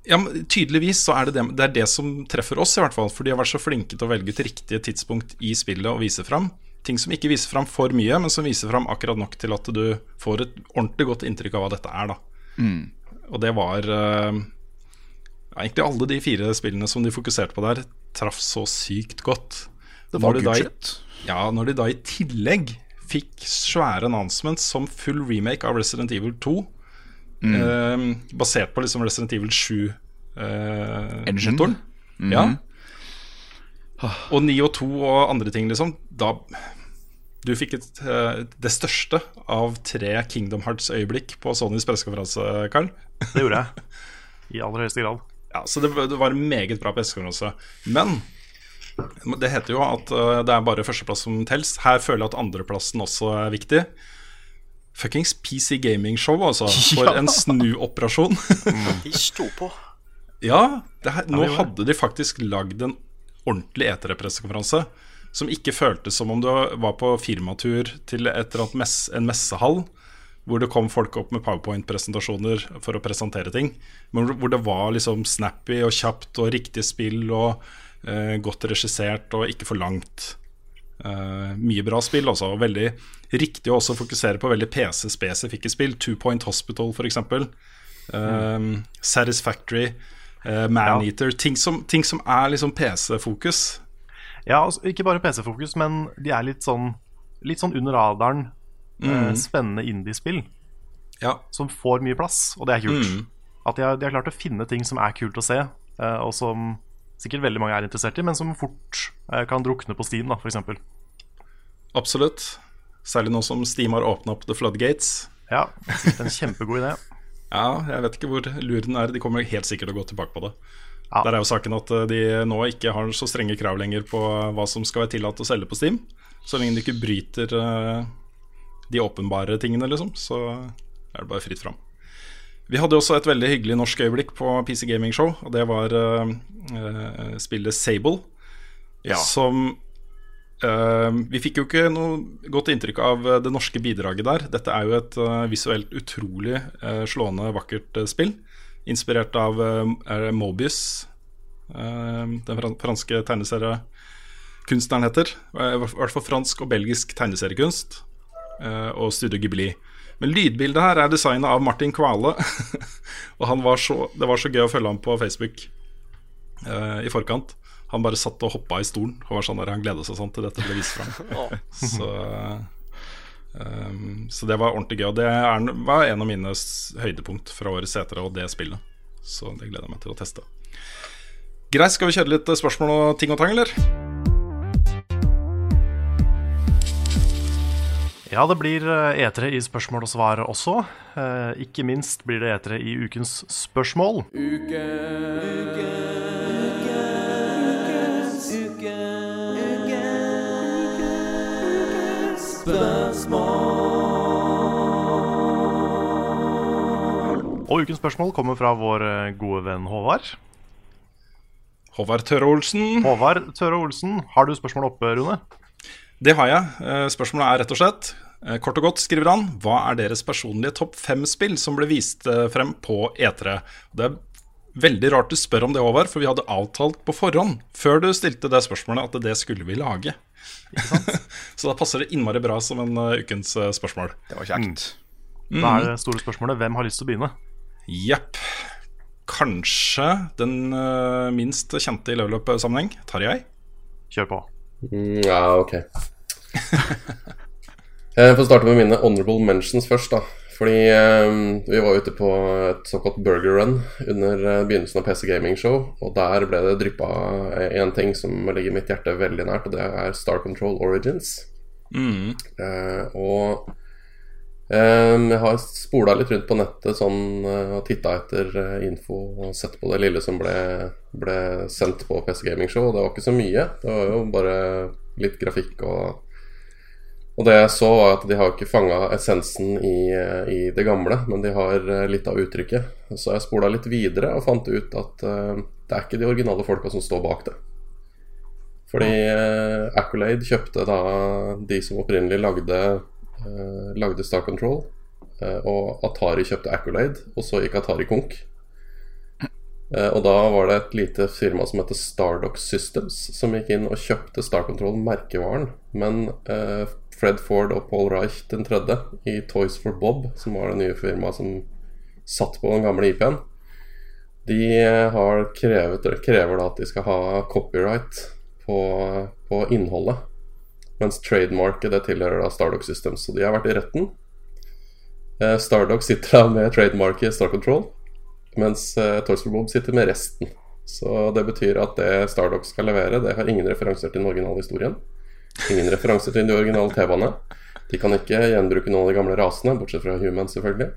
Ja, Tydeligvis så er det det, det er det som treffer oss, i hvert fall. For de har vært så flinke til å velge ut riktige tidspunkt i spillet og vise fram. Ting som ikke viser fram for mye, men som viser fram akkurat nok til at du får et ordentlig godt inntrykk av hva dette er. da Og det var uh, ja, Egentlig alle de fire spillene som de fokuserte på der, traff så sykt godt. Det var Når de da. Ja, når de da i tillegg fikk svære announcements som full remake av Resident Evil 2, eh, basert på liksom Resident Evil 7 eh, motoren. Ja. Og 9 og 2 og andre ting, liksom. Da Du fikk et, eh, det største av tre Kingdom Hearts-øyeblikk på Sonys pressekonferanse, Karl. Det gjorde jeg. I aller høyeste grad. Ja, så det, det var en meget bra pressekonferanse. Men det heter jo at eh, det er bare førsteplass som telles. Her føler jeg at andreplassen også er viktig. Fuckings PC Gaming Show, altså. For en snuoperasjon. De sto på. ja, det her, nå hadde de faktisk lagd en ordentlig E3-pressekonferanse. Som ikke føltes som om du var på firmatur til et eller annet mess, en messehall. hvor det kom folk opp med powerpoint-presentasjoner for å presentere ting. Men hvor det var liksom snappy og kjapt og riktig spill og eh, godt regissert og ikke for langt. Eh, mye bra spill også, og veldig riktig å også fokusere på veldig PC-spesifikke spill. Two Point Hospital, f.eks. Um, Satisfactory, uh, Maneater. Ja. Ting, som, ting som er liksom PC-fokus. Ja, altså, ikke bare PC-fokus, men de er litt sånn, litt sånn under radaren. Mm. Uh, spennende indie-spill ja. som får mye plass, og det er kult. Mm. At de har, de har, klart å finne ting som er kult å se, uh, og som sikkert veldig mange er interessert i, men som fort kan drukne på Steam, da, f.eks. Absolutt. Særlig nå som Steam har åpna opp The Floodgates. Ja, det er en kjempegod idé. ja, jeg vet ikke hvor lur den er. De kommer helt sikkert til å gå tilbake på det. Ja. Der er jo saken at eh, de nå ikke har så strenge krav lenger på hva som skal være tillatt å selge på Steam. Så lenge de ikke bryter de åpenbare tingene, liksom, så er det bare fritt fram. Vi hadde også et veldig hyggelig norsk øyeblikk på PC Gaming Show, og det var uh, spillet Sable. Ja. Som Uh, vi fikk jo ikke noe godt inntrykk av det norske bidraget der. Dette er jo et uh, visuelt utrolig uh, slående, vakkert spill. Inspirert av Mobius, den franske tegneseriekunstneren heter. I hvert fall fransk og belgisk tegneseriekunst. og Studio Ghibli. Men lydbildet her er designa av Martin Kvale. og var så, det var så gøy å følge ham på Facebook i forkant. Han bare satt og hoppa i stolen. Og var sånn der, han gleda seg sånn til dette ble vist fram. så, um, så det var ordentlig gøy. Og det er, var en av mine høydepunkt fra årets setere og det spillet. Så det gleder jeg meg til å teste. Greit, skal vi kjøre litt spørsmål og ting og tang, eller? Ja, det blir etere i spørsmål og svar også. Eh, ikke minst blir det etere i ukens spørsmål. Uke, uke. Og ukens spørsmål kommer fra vår eh, gode venn Håvard. Håvard Tørre Olsen. Håvard Tøre Olsen, Har du spørsmål oppe, Rune? Det har jeg. Eh, spørsmålet er rett og slett eh, Kort og godt skriver han Hva er deres personlige topp fem-spill som ble vist frem på E3? Det er veldig rart du spør om det, Håvard, for vi hadde avtalt på forhånd, før du stilte det spørsmålet, at det skulle vi lage. Så da passer det innmari bra som en uh, ukens uh, spørsmål. Det var kjekt. Mm. Da er det store spørsmålet hvem har lyst til å begynne? Jepp. Kanskje den uh, minst kjente i level up-sammenheng. Tarjei? Kjør på. Mm, ja, ok. Jeg får starte med mine honorable mentions først. da fordi eh, vi var ute på et såkalt burger run under eh, begynnelsen av PC Gaming Show. Og der ble det dryppa en ting som ligger mitt hjerte veldig nært, og det er Star Control Origins. Mm. Eh, og eh, jeg har spola litt rundt på nettet sånn, eh, og titta etter eh, info og sett på det lille som ble, ble sendt på PC Gaming Show. Og det var ikke så mye. Det var jo bare litt grafikk og og det jeg så, var at de har ikke fanga essensen i, i, det gamle, men de har eh, litt av uttrykket. Så jeg spola litt videre og fant ut at uh, det er ikke de originale folka som står bak det. Fordi uh, Accolade kjøpte da de som opprinnelig lagde, uh, lagde Star Control. og Atari kjøpte Accolade, og så gikk Atari konk. og da var det et lite firma som heter Stardock Systems, som gikk inn og kjøpte Star Control merkevaren. Men Fred Ford og Paul Reich den tredje i Toys for Bob, som var det nye firmaet som satt på den gamle IP-en. De har krevet, krever da at de skal ha copyright på, på innholdet. Mens trademarket det tilhører da Stardock Systems. Så de har vært i retten. Eh, Stardock sitter da med trademarket Star Control, mens eh, Toys for Bob sitter med resten. Så det betyr at det Stardock skal levere, det har ingen referanser til den originale historien. Ingen referanser til de originale TV-ene. De kan ikke gjenbruke noen av de gamle rasene, bortsett fra Human, selvfølgelig.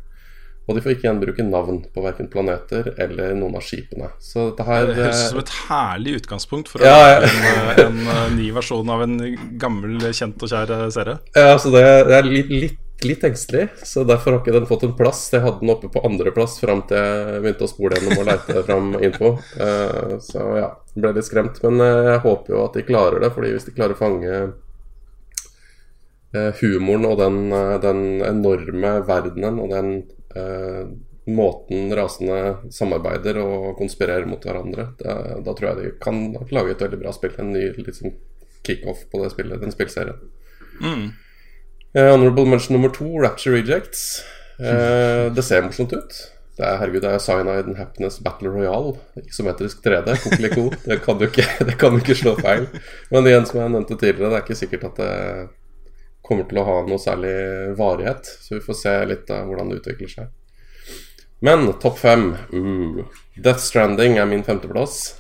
Og de får ikke gjenbruke navn på verken planeter eller noen av skipene. Så det her Det høres ut som et herlig utgangspunkt for ja, en, eh, en, eh, ny versjon av en gammel, kjent og kjær eh, serie. Ja, så det er litt, litt, litt, engstelig. Så derfor har ikke den fått en plass. Jeg hadde den oppe på andreplass fram til jeg begynte å spole gjennom og leite fram info. Så ja, ble litt skremt. Men jeg håper jo at de klarer det, Fordi hvis de klarer å fange uh, humoren og den, den enorme verdenen og den måten rasene samarbeider og konspirerer mot hverandre, da, da tror jeg de kan lage et veldig bra spill. En ny liksom, kickoff på det spillet, den spillserien. Mm. Eh, honorable mention nummer to, Rapture Rejects. Eh, det ser morsomt ut. Det er, herregud, det er Cyanide and Happiness Battle Royale. Isometrisk 3D. Kokeliko. Det kan du ikke, kan ikke slå feil. Men igjen, som jeg nevnte tidligere, det er ikke sikkert at det kommer til å ha noe særlig varighet. Så vi får se litt av hvordan det utvikler seg. Men topp fem mm. Death Stranding er min femteplass.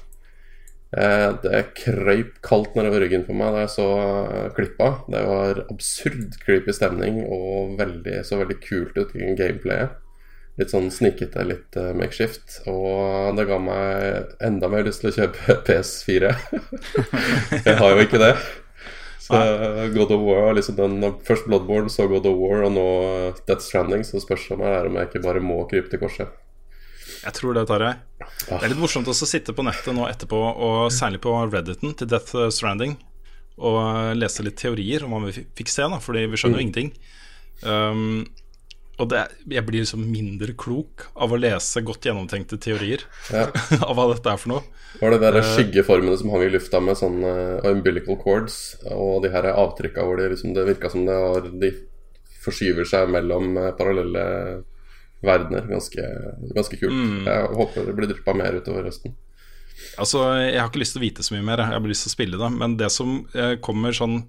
Eh, det krøyp kaldt nedover ryggen på meg da jeg så eh, klippa. Det var absurd creepy stemning og veldig, så veldig kult ut i gameplayet. Litt sånn snikete, litt uh, makeshift. Og det ga meg enda mer lyst til å kjøpe PS4. jeg har jo ikke det. Så God of War liksom den, Først Bloodborne, så God of War, og nå Death Stranding. Så spørs det om jeg ikke bare må krype til korset. Jeg tror det, Tarjei. Det er litt morsomt å sitte på nettet nå etterpå, og særlig på Redditen til Death Stranding, og lese litt teorier om hva vi fikk se, da, fordi vi skjønner jo ingenting. Um, og det, jeg blir liksom mindre klok av å lese godt gjennomtenkte teorier Ja. av hva dette er for noe. Var det der Eh, skyggeformene som hang i lufta med sånn uh, umbilical cords, og de her avtrykka hvor det, liksom, det virka som det var De forskyver seg mellom eh, parallelle verdener. Ganske, ganske kult. Mm. Jeg håper det blir dryppa mer utover høsten. Altså, Jeg har ikke lyst til å vite så mye mer, jeg har bare lyst til å spille det. Men det som eh, kommer sånn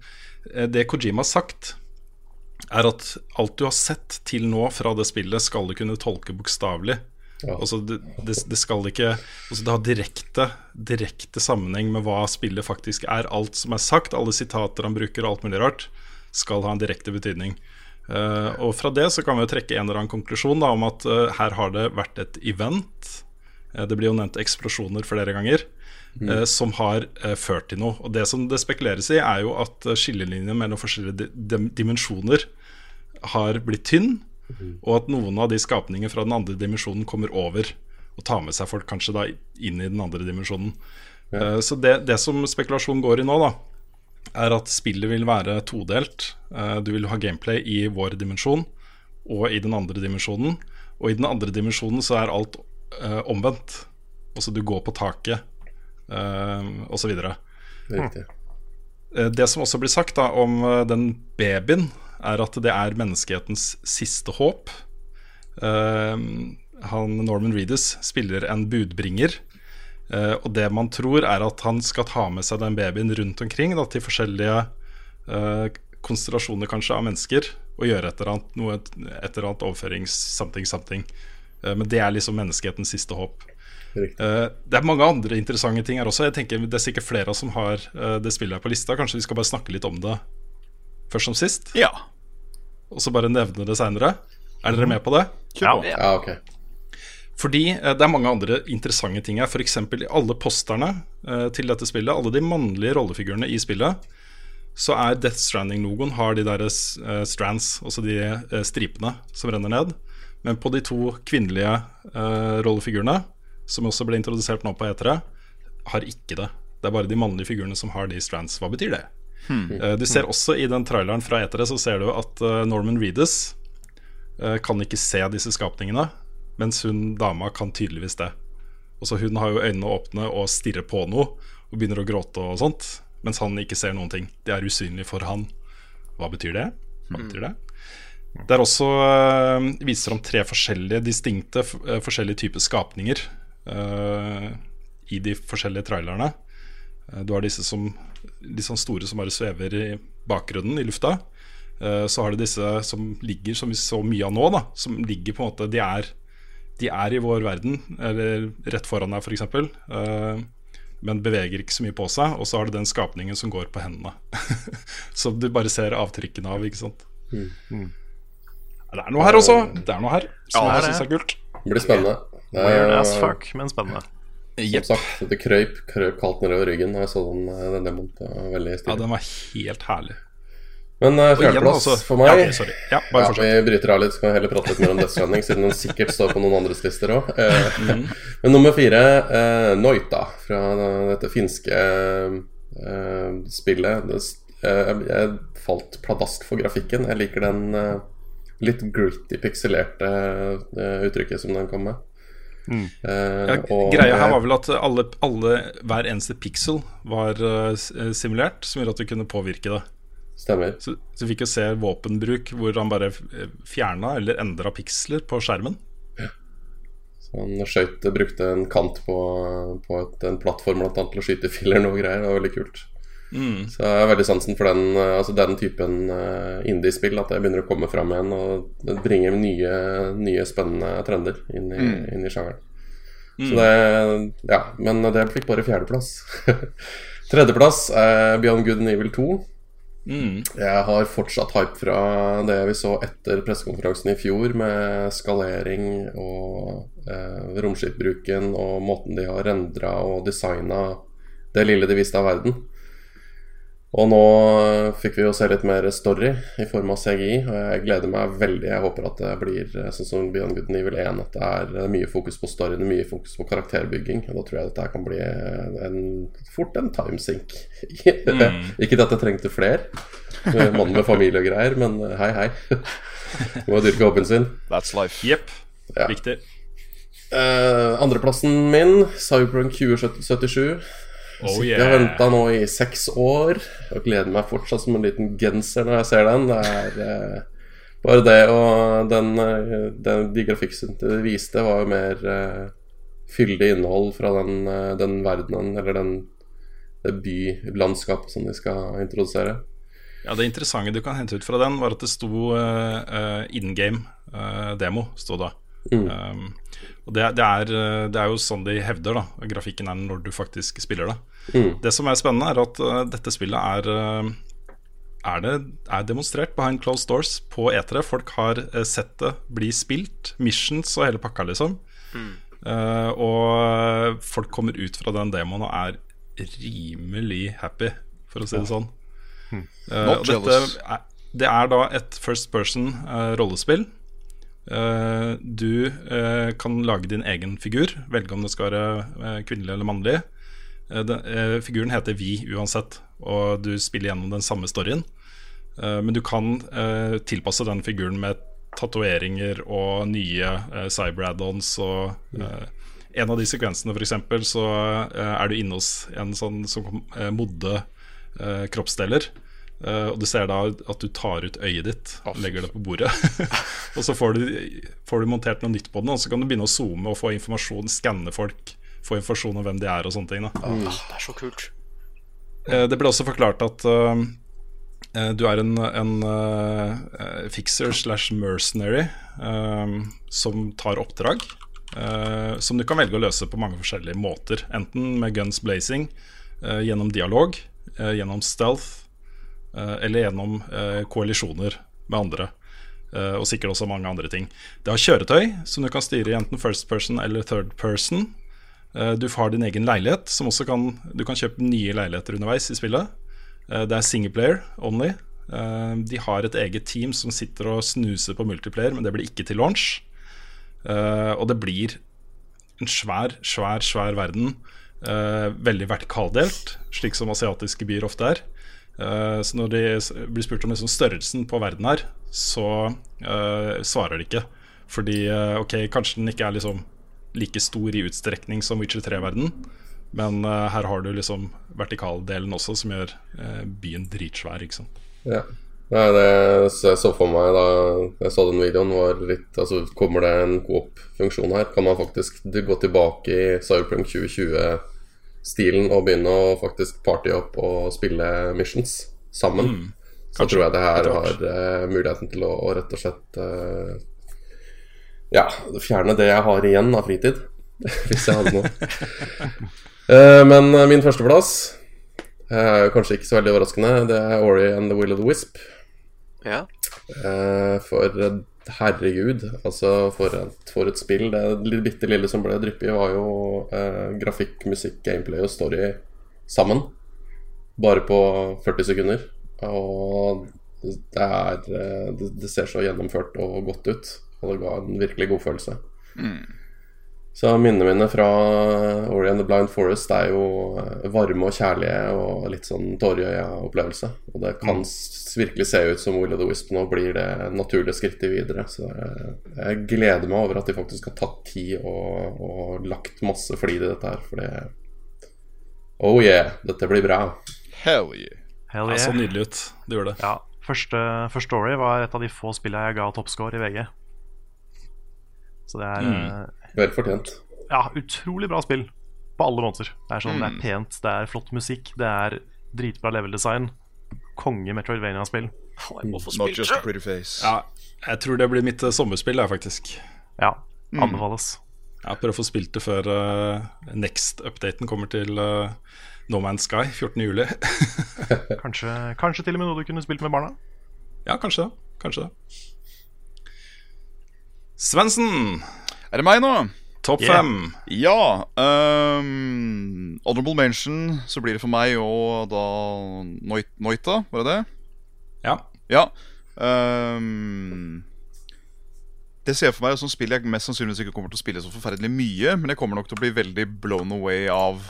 eh, Det Kojima har sagt, er at alt du har sett til nå fra det spillet, skal du kunne tolke bokstavelig. Altså, det, det, det skal ikke altså, Det har direkte, direkte sammenheng med hva spillet faktisk er. Alt som er sagt, alle sitater han bruker og alt mulig rart, skal ha en direkte betydning. Eh, og fra det så kan vi jo trekke en eller annen konklusjon da, om at uh, her har det vært et event. Uh, det blir jo nevnt eksplosjoner flere ganger. Mm. som har ført til noe. Og Det som det spekuleres i, er jo at skillelinjen mellom forskjellige di dimensjoner har blitt tynn, og at noen av de skapningene fra den andre dimensjonen kommer over og tar med seg folk kanskje da inn i den andre dimensjonen. Eh, Så det, det som spekulasjonen går i nå, da, er at spillet vil være todelt. Eh, Du vil ha gameplay i vår dimensjon og i den andre dimensjonen. Og i den andre dimensjonen så er alt eh, omvendt. Altså du går på taket eh, osv. Riktig. Eh, Det som også blir sagt da om eh, den babyen, er at det er menneskehetens siste håp. Eh, han Norman Reedus spiller en budbringer. Eh, og det man tror, er at han skal ta med seg den babyen rundt omkring da, til forskjellige eh, konstellasjoner kanskje av mennesker og gjøre et eller annet, noe, et eller annet overførings something something. Eh, men det er liksom menneskehetens siste håp. Eh, det er mange andre interessante ting her også. Jeg tenker Det er sikkert flere som har det spillet her på lista. Kanskje vi skal bare snakke litt om det først som sist? Ja. Og så bare nevne det seinere. Er dere med på det? Ja. Ja, ok. Fordi eh, det er mange andre interessante ting her. F.eks. i alle posterne eh, til dette spillet, alle de mannlige rollefigurene i spillet, så er Death Stranding-logoen har de der eh, strands, altså de stripene som renner ned. Men på de to kvinnelige rollefigurene, som også ble introdusert nå på E3, har ikke det. Det er bare de mannlige figurene som har de strands. Hva betyr det? Hmm. Du ser også i den traileren fra E3 så ser du at Norman Reedus kan ikke se disse skapningene, mens hun dama kan tydeligvis det. Og så Hun har jo øynene åpne og stirrer på noe og begynner å gråte og sånt, mens han ikke ser noen ting. Det er usynlig for han. Hva betyr det? Hva betyr det? Det er også øh, viser om tre forskjellige distinkte øh, forskjellige typer skapninger øh, i de forskjellige trailerne. Eh, Du har disse som de sånn store som bare svever i bakgrunnen i lufta. Eh, Så har du disse som ligger, som vi så mye av nå, da. Som ligger på en måte De er, de er i vår verden, eller rett foran deg, f.eks. Uh, men beveger ikke så mye på seg. Og så har du den skapningen som går på hendene. som du bare ser avtrykkene av, ikke sant. Mm. Ja, Det er noe her også. Det er noe her som Ja, jeg syns er kult. Det blir spennende. Det er- Weird as fuck, men spennende. Som sagt, det krøyp, krøyp kaldt nedover ryggen da jeg så den, eh, den demoen. Ja, den var helt herlig. Men uh, fjerdeplass altså- for meg Ja, okay, sorry. Ja, fortsett. Vi bryter av litt, så kan vi heller prate litt mer om Death Stranding, siden den sikkert står på noen andres lister òg. Mhm. Men nummer fire, uh, Noita, fra dette finske uh, spillet. Eh, jeg falt pladask for grafikken. Jeg liker den eh, litt gritty, pikselerte eh, uttrykket som den kom med. Mm. Eh, Ja, greia her var vel at alle, alle, hver eneste pixel var eh, eh, simulert, som gjorde at du kunne påvirke det. Stemmer. Så, så vi fikk jo se våpenbruk hvor han bare fjerna eller endra piksler på skjermen. Så han skjøt, brukte en kant på, på et, en plattform blant annet til å skyte filler og greier. Det var veldig kult. Mm. Så jeg har veldig sansen for den, eh, altså den typen eh, indie-spill. At det begynner å komme fram igjen og det bringer nye, nye spennende trender inn i, Mm. inn i sjangeren. Mm. Så det Ja, men det fikk bare fjerdeplass. Tredjeplass er Beyond Good and Evil 2. Mm. Jeg har fortsatt hype fra det vi så etter pressekonferansen i fjor, med skalering og eh, romskipbruken og måten de har rendra og designa det lille de viste av verden. Og nå fikk vi jo se litt mer story i form av CGI, og jeg gleder meg veldig. Jeg håper at det blir eh, sånn som Beyond Good Evil 1, at det er eh, mye fokus på storyen, mye fokus på karakterbygging. Og da tror jeg dette kan bli en, fort en timesink. Mm. Ikke at jeg trengte fler, med mann med familie og greier, men eh, hei, hei. Må dyrke hobbyen sin. That's life. Jepp. Ja. Viktig. Uh, andreplassen min, Cyberpunk 2077. Oh, yeah. Jeg har venta nå i seks år og gleder meg fortsatt som en liten genser når jeg ser den. Det er eh, bare det og den, eh, den, de grafikkene de viste, var jo mer eh, fyldig innhold fra den, eh, den verdenen, eller den, det bylandskapet som de skal introdusere. Ja, Det interessante du kan hente ut fra den, var at det sto uh, in game uh, demo. stod da. Mm. Um, og det, det, er, eh, det er jo sånn de hevder, da. Grafikken er når du faktisk spiller det. Mm. Det som er spennende, er at uh, dette spillet er uh, er, det, er demonstrert behind closed doors på E3. Folk har uh, sett det bli spilt. Missions og hele pakka, liksom. Eh, og folk kommer ut fra den demoen og er rimelig happy, for å si det sånn. Eh, Not dette jealous. er, det er da et first person eh, rollespill. Eh, du eh, kan lage din egen figur, velge om det skal være eh, kvinnelig eller mannlig. Figuren heter Vi uansett, og du spiller gjennom den samme storyen. Men du kan tilpasse den figuren med tatoveringer og nye cyber-add-ons. Og eh, en av de sekvensene, f.eks., så er du inne hos en sånn som modde kroppsdeler. Eh, og du ser da at du tar ut øyet ditt og legger det på bordet. og så får du, får du montert noe nytt på den, og så kan du begynne å zoome og få informasjon, skanne folk, få informasjon om hvem de er og sånne ting. Da. Det er så kult. Uh, Det ble også forklart at eh, eh, du er en, en eh, fixer slash mercenary som tar oppdrag. eh, som du kan velge å løse på mange forskjellige måter. Enten med guns blazing, eh, gjennom dialog, eh, gjennom stealth, eller gjennom eh, koalisjoner med andre. eh, og sikkert også mange andre ting. Det har kjøretøy som du kan styre i enten first person eller third person. Eh, Du har din egen leilighet, som også kan Du kan kjøpe nye leiligheter underveis i spillet. Eh, Det er singleplayer only. Eh, De har et eget team som sitter og snuser på multiplayer, men det blir ikke til launch. Eh, Og det blir en svær, svær, svær verden. eh, Veldig vertikaldelt, slik som asiatiske byer ofte er. Eh, Så når de blir spurt om liksom størrelsen på verden her, så eh, svarer de ikke. Fordi eh, ok, kanskje den ikke er liksom like stor i utstrekning som Witcher 3-verden, men her har du liksom vertikaldelen også, som gjør byen dritsvær. Ikke sant? Ja. Nei, det jeg så for meg da jeg så den videoen, var litt Altså, kommer det en coop-funksjon her? Kan man faktisk gå tilbake i Cyberpunk 2020-stilen å begynne å faktisk party opp og spille missions sammen? Mm, så tror jeg det her har eh, muligheten til å, å rett og slett uh, Ja, fjerne det jeg har igjen av fritid. Hvis jeg hadde noe. uh, men min førsteplass er jo kanskje ikke så veldig overraskende. Det er Ori and the Will of the Wisp. Ja. Eh, for herregud, altså for et, for et spill. Det bitte lille som ble dryppet, var jo eh, grafikk, musikk, gameplay og story sammen. Bare på 40 sekunder. Og det er eh, det, det ser så gjennomført og godt ut. Og det ga en virkelig god følelse. Så minnene mine fra Ori and the Blind Forest er jo eh, varme og kjærlige og litt sånn tårer i øya-opplevelse. Og det kan s- virkelig se ut som Will of the Wisp nå blir det naturlige skrittet videre. Så jeg, jeg gleder meg over at de faktisk har tatt tid og, og lagt masse flid i dette her. For det Oh yeah, dette blir bra. Hell yeah. Hell yeah. Det så nydelig ut. Det gjør det. Ja, første, første Story var et av de få spillene jeg ga toppscore i VG. Så det er eh, Vel fortjent. ja, utrolig bra spill på alle måter. Det er sånn, det Mm. er pent, det er flott musikk, det er dritbra level-design. Konge Metroidvania-spill. Not just a pretty face. Ja, jeg tror det blir mitt eh, sommerspill, jeg, faktisk. Ja, Mm. anbefales. Jeg prøver å få spilt det før uh, Next-updaten kommer til uh, No Man's Sky 14.07. Kanskje, kanskje til og med noe du kunne spilt med barna? ja, kanskje det. Kanskje det. Svendsen, Er det meg nå? topp Yeah. fem. Ja. Um, honorable mention så blir det for meg og da Noita, var det det? Ja. Ja. Um, det ser jeg for meg som spill jeg mest sannsynligvis ikke kommer til å spille så forferdelig mye, men jeg kommer nok til å bli veldig blown away av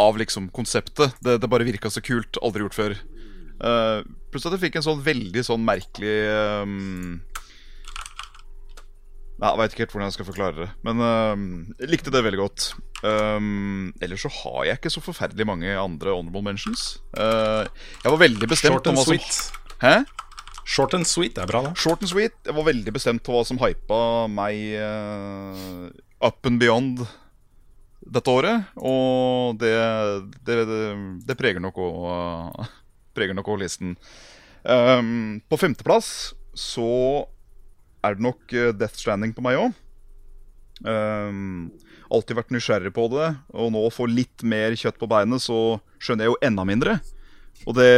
Av liksom konseptet. Det, det bare virka så kult. Aldri gjort før. Uh, pluss at jeg fikk en sånn veldig sånn merkelig Nei, Jeg veit ikke helt hvordan jeg skal forklare det. Men uh, jeg likte det veldig godt. Um, ellers så har jeg ikke så forferdelig mange andre honorable mentions. Uh, jeg var veldig bestemt Short and sweet. Hæ? Short and sweet er bra, da. Short and sweet. Jeg var veldig bestemt på hva som hypa meg uh, up and beyond dette året. Og det, det, det, det preger nok òg også listen. Um, på femteplass så er det nok eh, Death Stranding på meg òg. Um, alltid vært nysgjerrig på det, og nå å få litt mer kjøtt på beinet, så skjønner jeg jo enda mindre. Og det,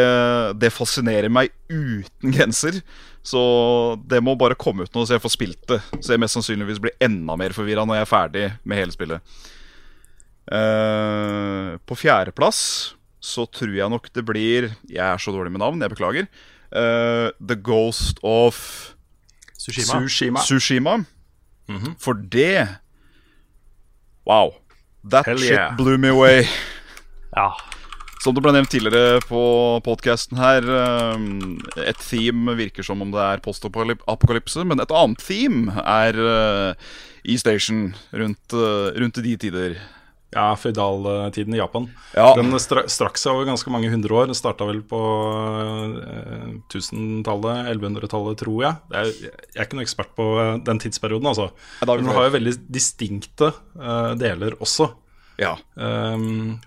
det fascinerer meg uten grenser. Så det må bare komme ut nå, så jeg får spilt det. Så jeg mest sannsynligvis blir enda mer forvirra når jeg er ferdig med hele spillet. Uh, på fjerdeplass så tror jeg nok det blir Jeg er så dårlig med navn, jeg beklager. Uh, The Ghost of Tsushima. Sushima. Sushima. For det Wow. That Hell shit yeah. blew me away. Ja. Som det ble nevnt tidligere på podkasten her, um, et theme virker som om det er postapokalypse, men et annet theme er uh, E-Station rundt, uh, rundt de tider. Ja, føydaltiden i Japan. Ja. Den stra strakk seg over ganske mange hundre år. Den starta vel på eh, 1000-tallet, 1100-tallet, tror jeg. Det er, jeg er ikke noen ekspert på eh, den tidsperioden, altså. Men den har jo veldig distinkte eh, deler også. Ja. Um,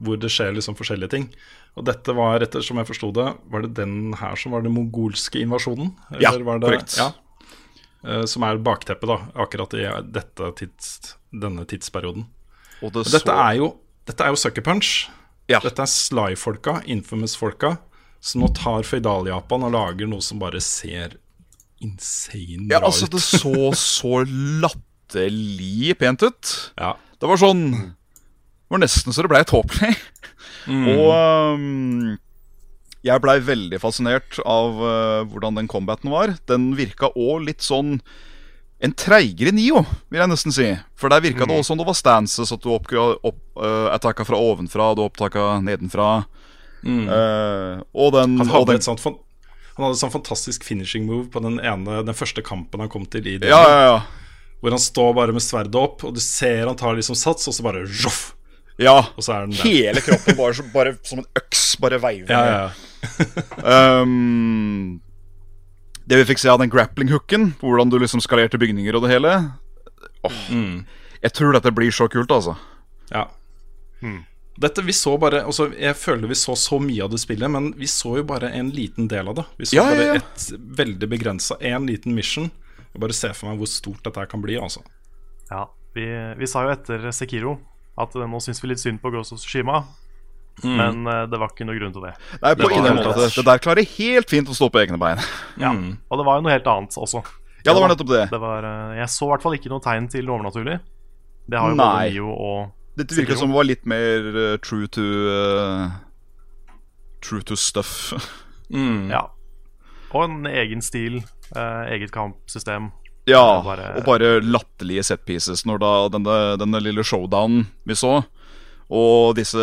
hvor det skjer liksom forskjellige ting. Og dette var, ettersom jeg forsto det, var det den her som var den mongolske invasjonen? Ja, var det, korrekt. Ja, Eh, som er bakteppet, da, akkurat i tids, denne tidsperioden. Og det dette så- er jo, dette er jo Sucker Punch. Ja. Dette er Sly-folka, Infamous-folka, som nå tar Føydal-Japan og lager noe som bare ser insane ja, bra altså, ut. det så så latterlig pent ut. Ja. Det var sånn Det var nesten så det ble tåpelig. Og um, jeg blei veldig fascinert av uh, hvordan den combaten var. Den virka òg litt sånn en treigere Nio, vil jeg nesten si. For der virka det også som det var stances, at du opp, uh, attacka fra ovenfra, du opptaka nedenfra. Uh, og den, Han hadde, den et sånt, han hadde et sånn fantastisk finishing move på den, ene, den første kampen han kom til i det. Ja, ja, ja. Hvor han står bare med sverdet opp, og du ser han tar liksom sats, og så bare joff, ja. Og så er den der. Hele kroppen bare, bare som en øks, bare veiver. Ja, ja, ja. um, det vi fikk se av den grappling-hooken, hvordan du liksom skalerte bygninger og det hele Åh, Jeg tror dette blir så kult, altså. Ja. Dette, vi så bare altså, Jeg føler vi så så mye av det spillet, men vi så jo bare en liten del av det. Vi så Ja, ja, ja. bare et veldig begrensa, én liten mission. Jeg bare ser for meg hvor stort dette her kan bli. Altså. Ja, vi, vi sa jo etter Sekiro at eh, nå syns vi litt synd på Ghost of Tsushima, men uh, det var ikke noe grunn til det. Nei, på det, måte. Det der klarer helt fint å stå på egne bein. Ja. Og det var jo noe helt annet også. Ja, det var nettopp det. Det var, uh, jeg så i hvert fall ikke noe tegn til overnaturlig. Det har jo både Nei. Nio og Dette virker som det var litt mer uh, true to True to stuff. Mm. Ja. Og en egen stil, eget kampsystem. Ja, Bare- og bare latterlige set pieces når da denne, denne lille showdownen vi så. Og disse,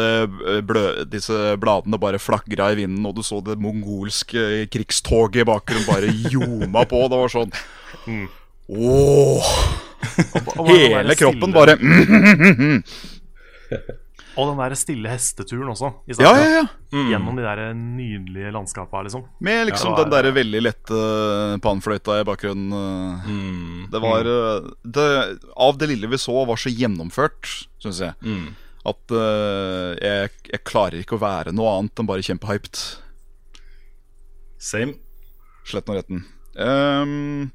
eh, blø, disse bladene bare flagra i vinden, og du så det mongolske krigstoget i bakgrunnen bare ljoma på. Det var sånn Åh! Bare den Hele kroppen bare Og den der stille hesteturen også. I Ja, ja, ja. Gjennom de der nydelige landskapene. liksom. Med liksom Ja, var- den der veldig lette panfløyta i bakgrunnen. Mm. Det var eh, det, Av det lille vi så, var så gjennomført, syns jeg, Mm. At uh, jeg, jeg klarer ikke å være noe annet enn bare kjempehyped. Same. Sletten og retten. Um,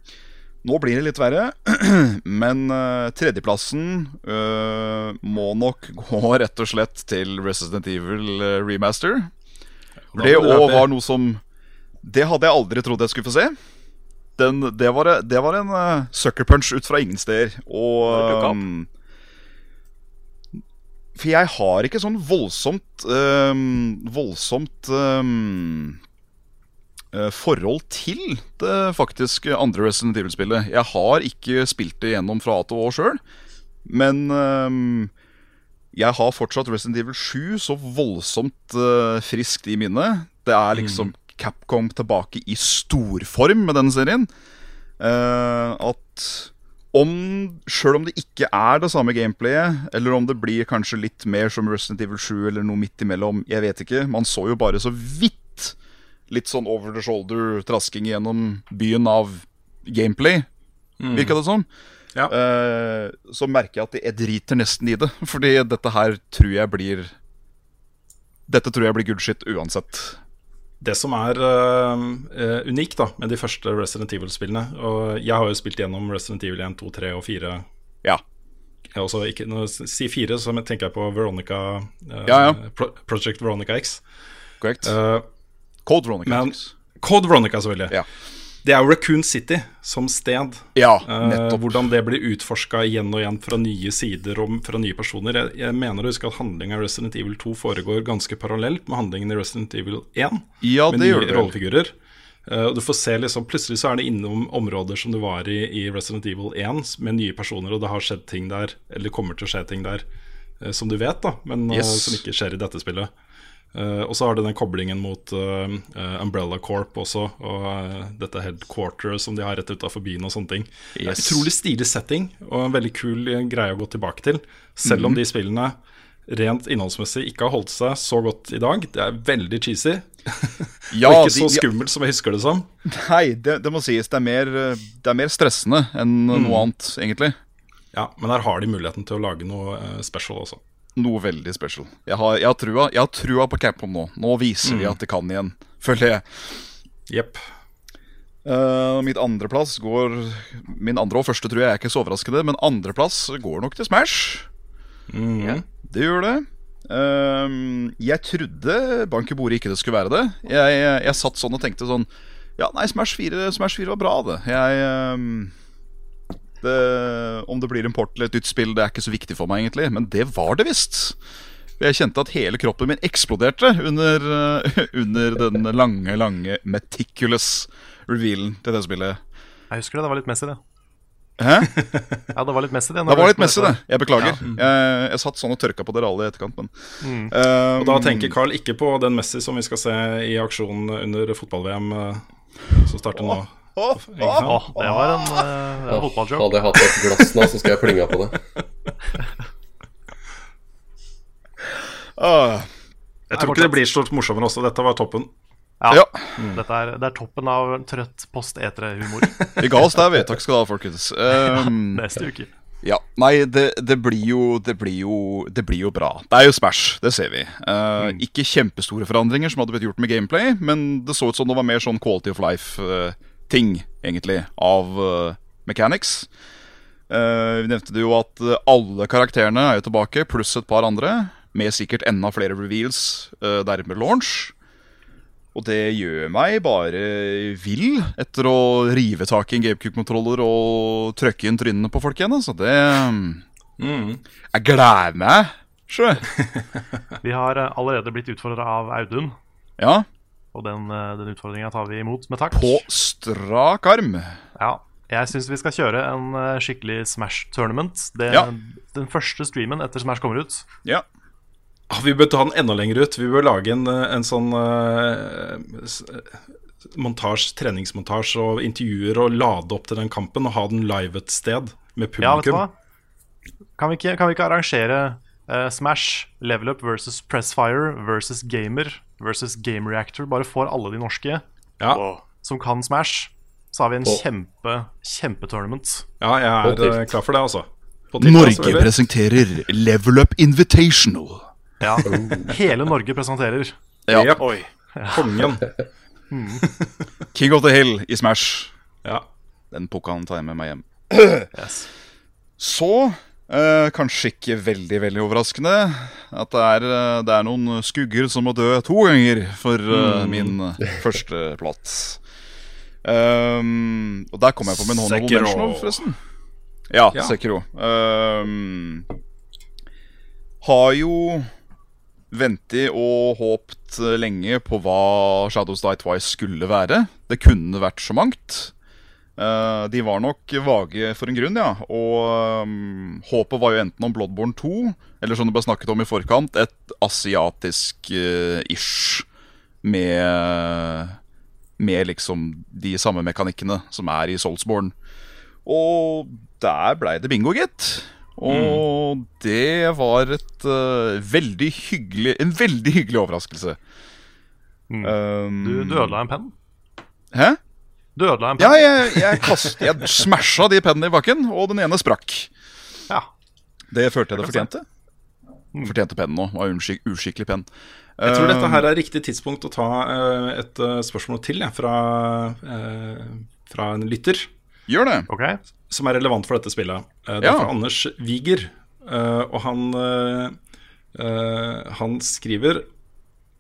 nå blir det litt verre, men uh, tredjeplassen uh, må nok gå rett og slett til Resident Evil Remaster. Det òg var noe som Det hadde jeg aldri trodd jeg skulle få se. Den, det, var, det var en uh, sucker punch ut fra ingen steder. Og ehm, For jeg har ikke sånn voldsomt øh, Voldsomt eh, forhold til det faktisk andre Resident Evil-spillet. Jeg har ikke spilt det gjennom fra A til Å sjøl, men øh, jeg har fortsatt Resident Evil 7 så voldsomt eh, friskt i minnet. Det er liksom Capcom tilbake i storform med denne serien. Eh, at om Sjøl om det ikke er det samme gameplayet, eller om det blir kanskje litt mer som Resident Evil 7 eller noe midt imellom, jeg vet ikke. Man så jo bare så vidt litt sånn over the shoulder trasking gjennom byen av gameplay, virka det som. Ja. Uh, så merker jeg at jeg driter nesten i det. Fordi dette her tror jeg blir Dette tror jeg blir good shit uansett. Det som er øh, unikt da med de første Resident Evil-spillene Og jeg har jo spilt gjennom Resident Evil 1, 2, 3 og 4. Ja. Også ikke, når jeg sier 4, så tenker jeg på Veronica uh, Ja, ja. Pro Project Veronica X. Korrekt. Uh, Code Veronica. men Code Veronica, selvfølgelig. Ja. Det er jo Raccoon City som sted. Ja, Eh, hvordan det blir utforska igjen og igjen fra nye sider og fra nye personer. Jeg, jeg mener å huske at handlinga i Resident Evil 2 foregår ganske parallelt med handlingen i Resident Evil 1. Ja, med det nye det rollefigurer. Eh, du får se liksom Plutselig så er det innom områder som du var i i Resident Evil 1, med nye personer, og det har skjedd ting der, eller kommer til å skje ting der, eh, som du vet, da, men eh, Yes. som ikke skjer i dette spillet. Eh, og så har det den koblingen mot eh, Umbrella Corp også, og uh, dette headquarteret som de har rett utafor byen og sånne ting. Det er Yes. Utrolig stilig setting, og en veldig kul greie å gå tilbake til. Selv Mhm. om de spillene rent innholdsmessig ikke har holdt seg så godt i dag. Det er veldig cheesy, Ja, og ikke de- så skummelt skummelt som jeg husker det som. Nei, det, det må sies. Det er mer, det er mer stressende enn Mm. noe annet, egentlig. Ja, Men der har de muligheten til å lage noe special også. Noe veldig special. Jeg har, jeg har, trua, jeg har trua på Capcom nå. Nå viser de Mm. at de kan igjen, føler jeg. Yep. Uh, mitt andreplass går Min andre og første tror jeg er ikke så overraskende, men andreplass går nok til Smash. Mhm. Det gjør det. Uh, jeg trodde bank i bordet ikke det skulle være det. Jeg, jeg, jeg satt sånn og tenkte sånn Ja, nei, Smash 4, Smash 4 var bra, det. Jeg ehm, det, Om det blir import eller et nytt spill, det er ikke så viktig for meg, egentlig. Men det var det visst. Jeg kjente at hele kroppen min eksploderte under, eh, under den lange, lange meticulous revealen til det spillet. Jeg husker det, det var litt messy, det. Hæ? Ja, det var litt messy, det. Det var litt messy, det. Jeg beklager. Ja. Jeg, jeg satt sånn og tørka på dere alle i etterkant, men Mm. Ehm, Og da tenker Carl ikke på den Messi som vi skal se i aksjonen under fotball-VM eh, som starter nå. Sant? Åh, det var en, uh, en fotballjoke. Hadde jeg hatt et glass nå, så skal jeg plinga på det. åh. Jeg tror ikke det blir så morsommere også. Dette var toppen. Ja. Ja. Dette er, det er toppen av trøtt post-etere-humor Vi ga oss der, vi. Takk skal du ha, folkens. Um, neste uke. ja, Nei, det, det blir jo Det blir jo Det blir jo bra. Det er jo Smash, det ser vi. Eh, Ikke kjempestore forandringer som hadde blitt gjort med gameplay, men det så ut som det var mer sånn quality of life-ting, egentlig, av uh, mechanics. Uh, vi nevnte jo at eh, alle karakterene er jo tilbake, pluss et par andre. Med sikkert enda flere reveals, uh, dermed launch. Og det gjør meg bare vill etter å rive tak i en GameCube-kontroller og trykke inn trynene på folk igjen. Så det Mm. Jeg gleder meg, sjø. Vi har allerede blitt utfordra av Audun, Ja. Og den, uh, den utfordringa tar vi imot med takk. På strak arm. Ja, Jeg syns vi skal kjøre en eh, skikkelig Smash tournament. Det, Ja. Den første streamen etter Smash kommer ut. Ja. Ah, Vi bør ta den enda lenger ut. Vi bør lage en, eh, en sånn uh, eh, treningsmontasje og intervjuer og lade opp til den kampen og ha den live et sted med Ja, vet du hva? publikum. Kan vi ikke, kan vi ikke arrangere uh, Smash, Level Up versus Pressfire versus Gamer versus Game Reactor? Bare får alle de norske ja. som kan Smash. Så har vi en Og- kjempe kjempetournament. ja, jeg er eh, klar for det, altså. Tilt, Norge altså, presenterer Level Up Invitational. Ja, Hele Norge presenterer. Ja. Yep. Oi. Kongen. King of the Hill i Smash. Ja. Den pokalen tar jeg med meg hjem. Yes. Så, eh, kanskje ikke veldig veldig overraskende, at det er, eh, det er noen skugger som må dø to ganger for eh, min eh, første plass. Um, og der kom jeg på min honorable mention, forresten. Ja, Ja. Sekiro. Um, har jo ventet og håpt lenge på hva Shadows Die Twice skulle være. Det kunne vært så mangt. Eh, de var nok vage for en grunn, ja. Og um, håpet var jo enten om Bloodborne 2, eller som det ble snakket om i forkant, et asiatisk-ish med, med liksom de samme mekanikkene som er i Soulsborne. Og der blei det bingo, gitt. Og det var et uh, veldig hyggelig en veldig hyggelig overraskelse. Um, Du, du ødela en penn. Hæ? Du ødela en Ja, jeg, jeg, kast, jeg smasha de pennene i bakken, og den ene sprakk. Ja. Det følte jeg det fortjente. Fortjente pennen nå. Var uskik uskikkelig penn. Jeg tror dette her er riktig tidspunkt å ta eh, et eh, spørsmål til jeg, fra, eh, fra en lytter. Gjør det. Okay. Som er relevant for dette spillet. Eh, det er Ja. fra Anders Wiger. eh, og han, eh, eh, han skriver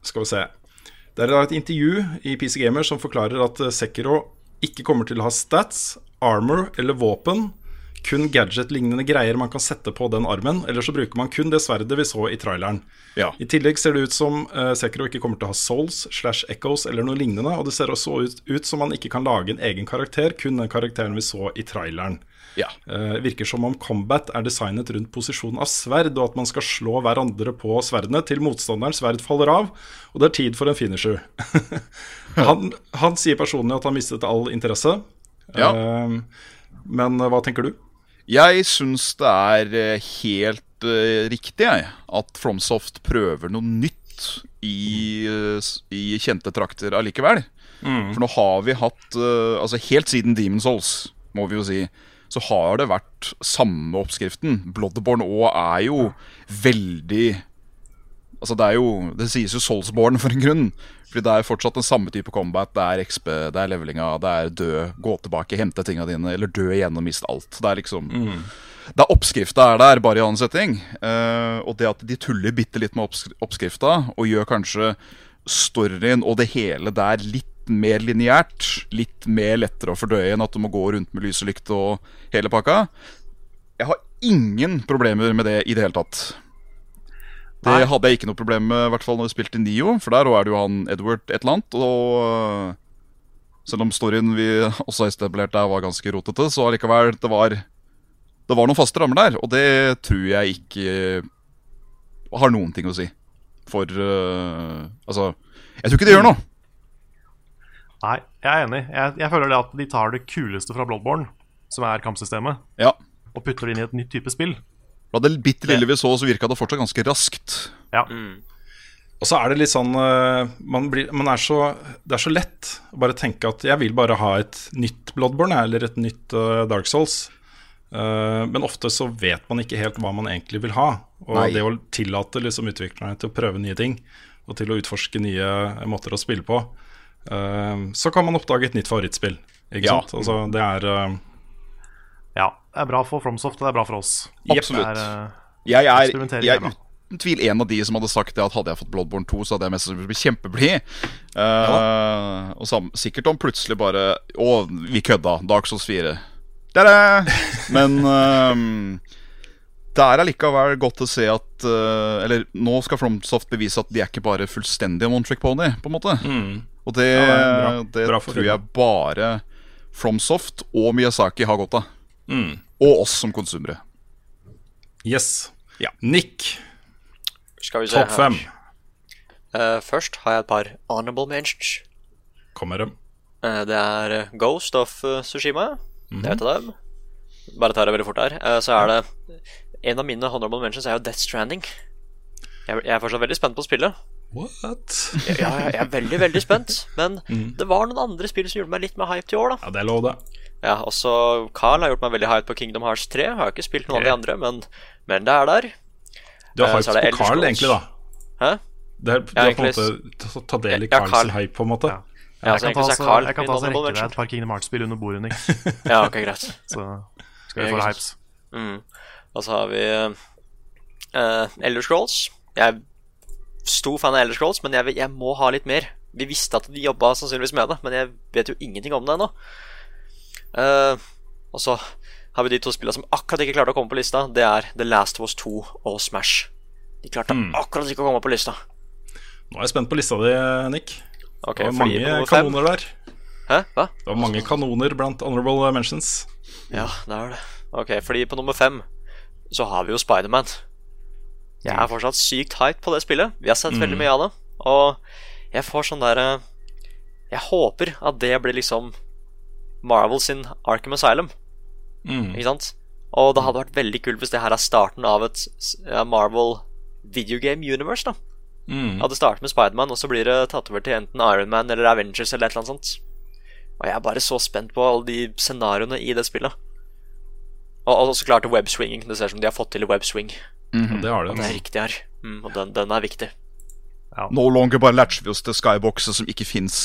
Skal vi se. Det er et intervju i PC Gamer som forklarer at eh, Sekiro ikke kommer til å ha stats, armor eller våpen. Kun gadget-lignende greier man kan sette på den armen. Eller så bruker man kun det sverdet vi så i traileren. Ja. I tillegg ser det ut som uh, Sekro ikke kommer til å ha souls slash echoes eller noe lignende. Og det ser også ut, ut som man ikke kan lage en egen karakter, kun den karakteren vi så i traileren. Ja. Uh, virker som om combat er designet rundt posisjonen av sverd, og at man skal slå hverandre på sverdene til motstanderens sverd faller av, og det er tid for en finisher. han, han sier personlig at han mistet all interesse. Ja. Uh, men hva tenker du? Jeg syns det er eh, helt uh, riktig, jeg, at Fromsoft prøver noe nytt i, i kjente trakter allikevel. For nå har vi hatt Altså helt siden Demon's Souls, må vi jo si, så har det vært samme oppskriften. Bloodborne òg er jo veldig Altså Det er jo Det sies jo Soulsborne for en grunn. Fordi det er fortsatt den samme type combat. Det er XP, det er levelinga, det er dø, gå tilbake, hente tinga dine, eller dø igjen og miste alt. Det er liksom Det er Oppskrifta er der, bare i annen setting. Uh, og det at de tuller bitte litt med oppskri oppskrifta, og gjør kanskje storyen og det hele der litt mer lineært, litt mer lettere å fordøye enn at du må gå rundt med lys og hele pakka. Jeg har ingen problemer med det i det hele tatt. Det Nei. hadde jeg ikke noe problem med, i hvert fall når vi spilte Nio, for der er det jo han Edward et eller annet. Og øh, selv om storyen vi også har etablert der var ganske rotete, så allikevel, det var Det var noen faste rammer der, og det tror jeg ikke har noen ting å si. For uh, Altså, jeg tror ikke det gjør noe. Nei, jeg er enig. Jeg, jeg føler det at de tar det kuleste fra Bloodborne, som er kampsystemet, Ja. og putter det inn i et nytt type spill. Fra det bitte lille vi så, så virka det fortsatt ganske raskt. Ja. Og så er det litt sånn eh, man blir, man er så, Det er så lett å bare tenke at jeg vil bare ha et nytt Bloodborne eller et nytt eh, Dark Souls. Eh, men ofte så vet man ikke helt hva man egentlig vil ha. Og Nei. det å tillate liksom utviklerne til å prøve nye ting, og til å utforske nye måter å spille på, så kan man oppdage et nytt favorittspill. Ikke Ja. sant? Altså, det er eh, ja. Det er bra for Fromsoft, og det er bra for oss. Absolutt. Er, eh, Jeg er, jeg er uten tvil en av de som hadde sagt det at hadde jeg fått Bloodborne 2, så hadde jeg mest sannsynlig blitt kjempeblid. Eh, og sam sikkert om plutselig bare Å, vi kødda. Dark Souls 4. Der Men ehm, det er allikevel godt å se at uh, Eller nå skal Flomsoft bevise at de er ikke bare fullstendig one trick pony, på en måte. Og det, Ja, det bra. det Bra tror jeg bare FromSoft og Miyazaki har godt av. Mm. Og oss som konsumere. Yes. Nick, Skal vi se topp fem. Uh, først har jeg et par honorable mentions. Kommer dem. Uh, det er Ghost of Sushima. Tsushima. -hmm. Det er et av dem. Bare tar det veldig fort her. Så er det En av mine honorable mentions er jo Death Stranding. Jeg, jeg er fortsatt veldig spent på å spille. What? Ja, jeg, jeg er veldig, veldig spent. Men mm. det var noen andre spill som gjorde meg litt mer hype til i år, da. Ja, det er lov, det. Ja, også Carl har gjort meg veldig hype på Kingdom Hearts 3. Jeg har ikke spilt noen av de andre, men, men det er der. Du har Eh, hype på Elder Carl, Scrolls. egentlig, da. Hæ? Det er, du Ja, har på en måte ta- ta del i Ja, Carls Carl. hype, på en måte. Ja, Jeg så kan Carl jeg kan ta så rekke deg et par Kingdom Hearts-spill under bordet, Nick. Ja, ok, greit. Så skal vi få hypes. Mm. Og så har vi uh, Elder Scrolls. Jeg er stor fan av Elder Scrolls, men jeg, jeg må ha litt mer. Vi visste at de jobba sannsynligvis med det, men jeg vet jo ingenting om det ennå. Uh, og så har vi de to spillene som akkurat ikke klarte å komme på lista. Det er The Last of Us 2 og Smash. De klarte Mm. akkurat ikke å komme på lista. Nå er jeg spent på lista di, Nick. Okay, det var mange kanoner der. Hæ? Hva? Det var mange kanoner blant honorable mentions. Ja, det er det. Ok, fordi på nummer fem så har vi jo Spiderman. Jeg er fortsatt sykt hype på det spillet. Vi har sett Mm. veldig mye av det. Og jeg får sånn derre Jeg håper at det blir liksom Marvel sin Arkham Asylum. Mm. Ikke sant? Og det hadde vært veldig kult hvis det her er starten av et Marvel videogame universe. da Mm. At det starter med Spiderman, og så blir det tatt over til enten Iron Man eller Avengers eller et eller annet sånt. Og jeg er bare så spent på alle de scenarioene i det spillet. Og, og så klart webswinging. Det ser ut som de har fått til webswing. Ja, det har de. Og det er riktig her. Mm, og den, den er viktig. No longer bare latcher vi oss til skyboxer som ikke fins.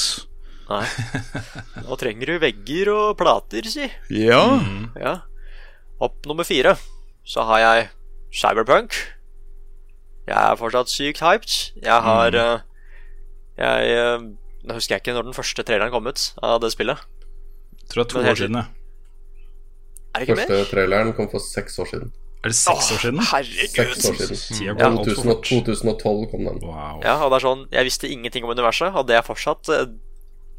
Nei. Nå trenger du vegger og plater, si. Ja. Ja. Opp nummer fire så har jeg Cyberpunk. Jeg er fortsatt sykt hyped. Jeg har eh, Jeg eh, husker jeg ikke når den første traileren kom ut av det spillet. Tror det er to år siden, jeg. Er det ikke Første mer? traileren kom for seks år siden. Er det seks år siden? Herregud. Seks år siden. Mm. Ja. 2000, 2012 kom den. Wow. Ja, og det er sånn Jeg visste ingenting om universet, og det er fortsatt eh,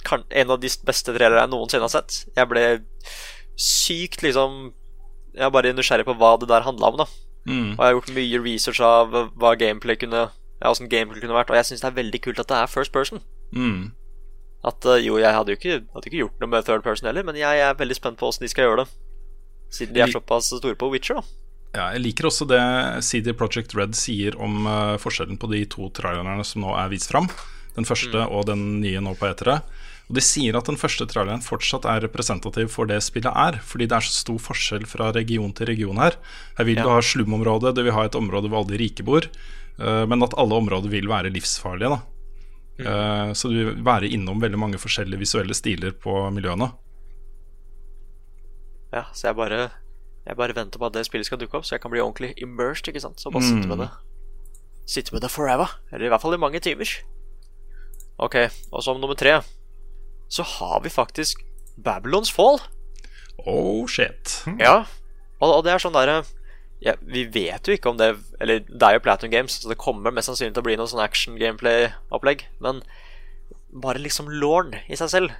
kan, en av de beste trailere jeg noensinne har sett. Jeg ble sykt liksom Jeg er bare nysgjerrig på hva det der handla om, da. Mm. Og jeg har gjort mye research av hva gameplay kunne Ja, hvordan gameplay kunne vært, og jeg syns det er veldig kult at det er first person. Mm. At eh, jo, jeg hadde jo ikke, hadde ikke gjort noe med third person heller, men jeg er veldig spent på åssen de skal gjøre det. Siden de er såpass store på Witcher, da. Ja, jeg liker også det CD Project Red sier om uh, forskjellen på de to trailerne som nå er vist fram. Den første og den nye nå på etere. Og De sier at den første traileren fortsatt er representativ for det spillet er, fordi det er så stor forskjell fra region til region her. Her vil du ha slumområde, du vil ha et område hvor alle de rike bor, uh, men at alle områder vil være livsfarlige. da Eh, Så du vil være innom veldig mange forskjellige visuelle stiler på miljøene. Ja, så jeg bare Jeg bare venter på at det spillet skal dukke opp, så jeg kan bli ordentlig immersed, ikke sant. Så bare sitte med det. Sitte med det forever. Eller i hvert fall i mange timer. Ok, og som nummer tre så har vi faktisk Babylons Fall. Oh shit. Ja, og, og det er sånn derre ja, Vi vet jo ikke om det Eller det er jo Platinum Games, så det kommer mest sannsynlig til å bli noe sånn action gameplay-opplegg. Men bare liksom Lorn i seg selv.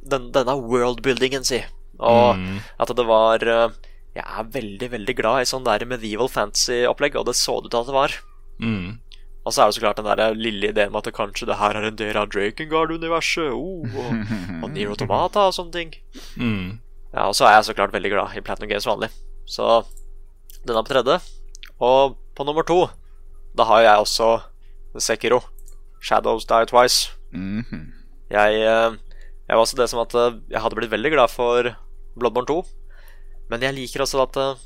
Den, denne worldbuildingen, si. Og Mm. at det var eh, Jeg er veldig, veldig glad i sånn der medieval fantasy-opplegg, og det så det ut til at det var. Mm. Og så er det så klart den der lille ideen med at det kanskje det her er en del av Drakengard-universet. Oh, og, og Nero Tomata og sånne ting. Mm. Ja, og så er jeg så klart veldig glad i Platinum Games vanlig. Så den er på tredje. Og på nummer to, da har jeg også Sekiro. Shadows Die Twice. Mhm. Jeg, eh, jeg var også det som at eh, jeg hadde blitt veldig glad for Bloodborne 2. Men jeg liker også at eh,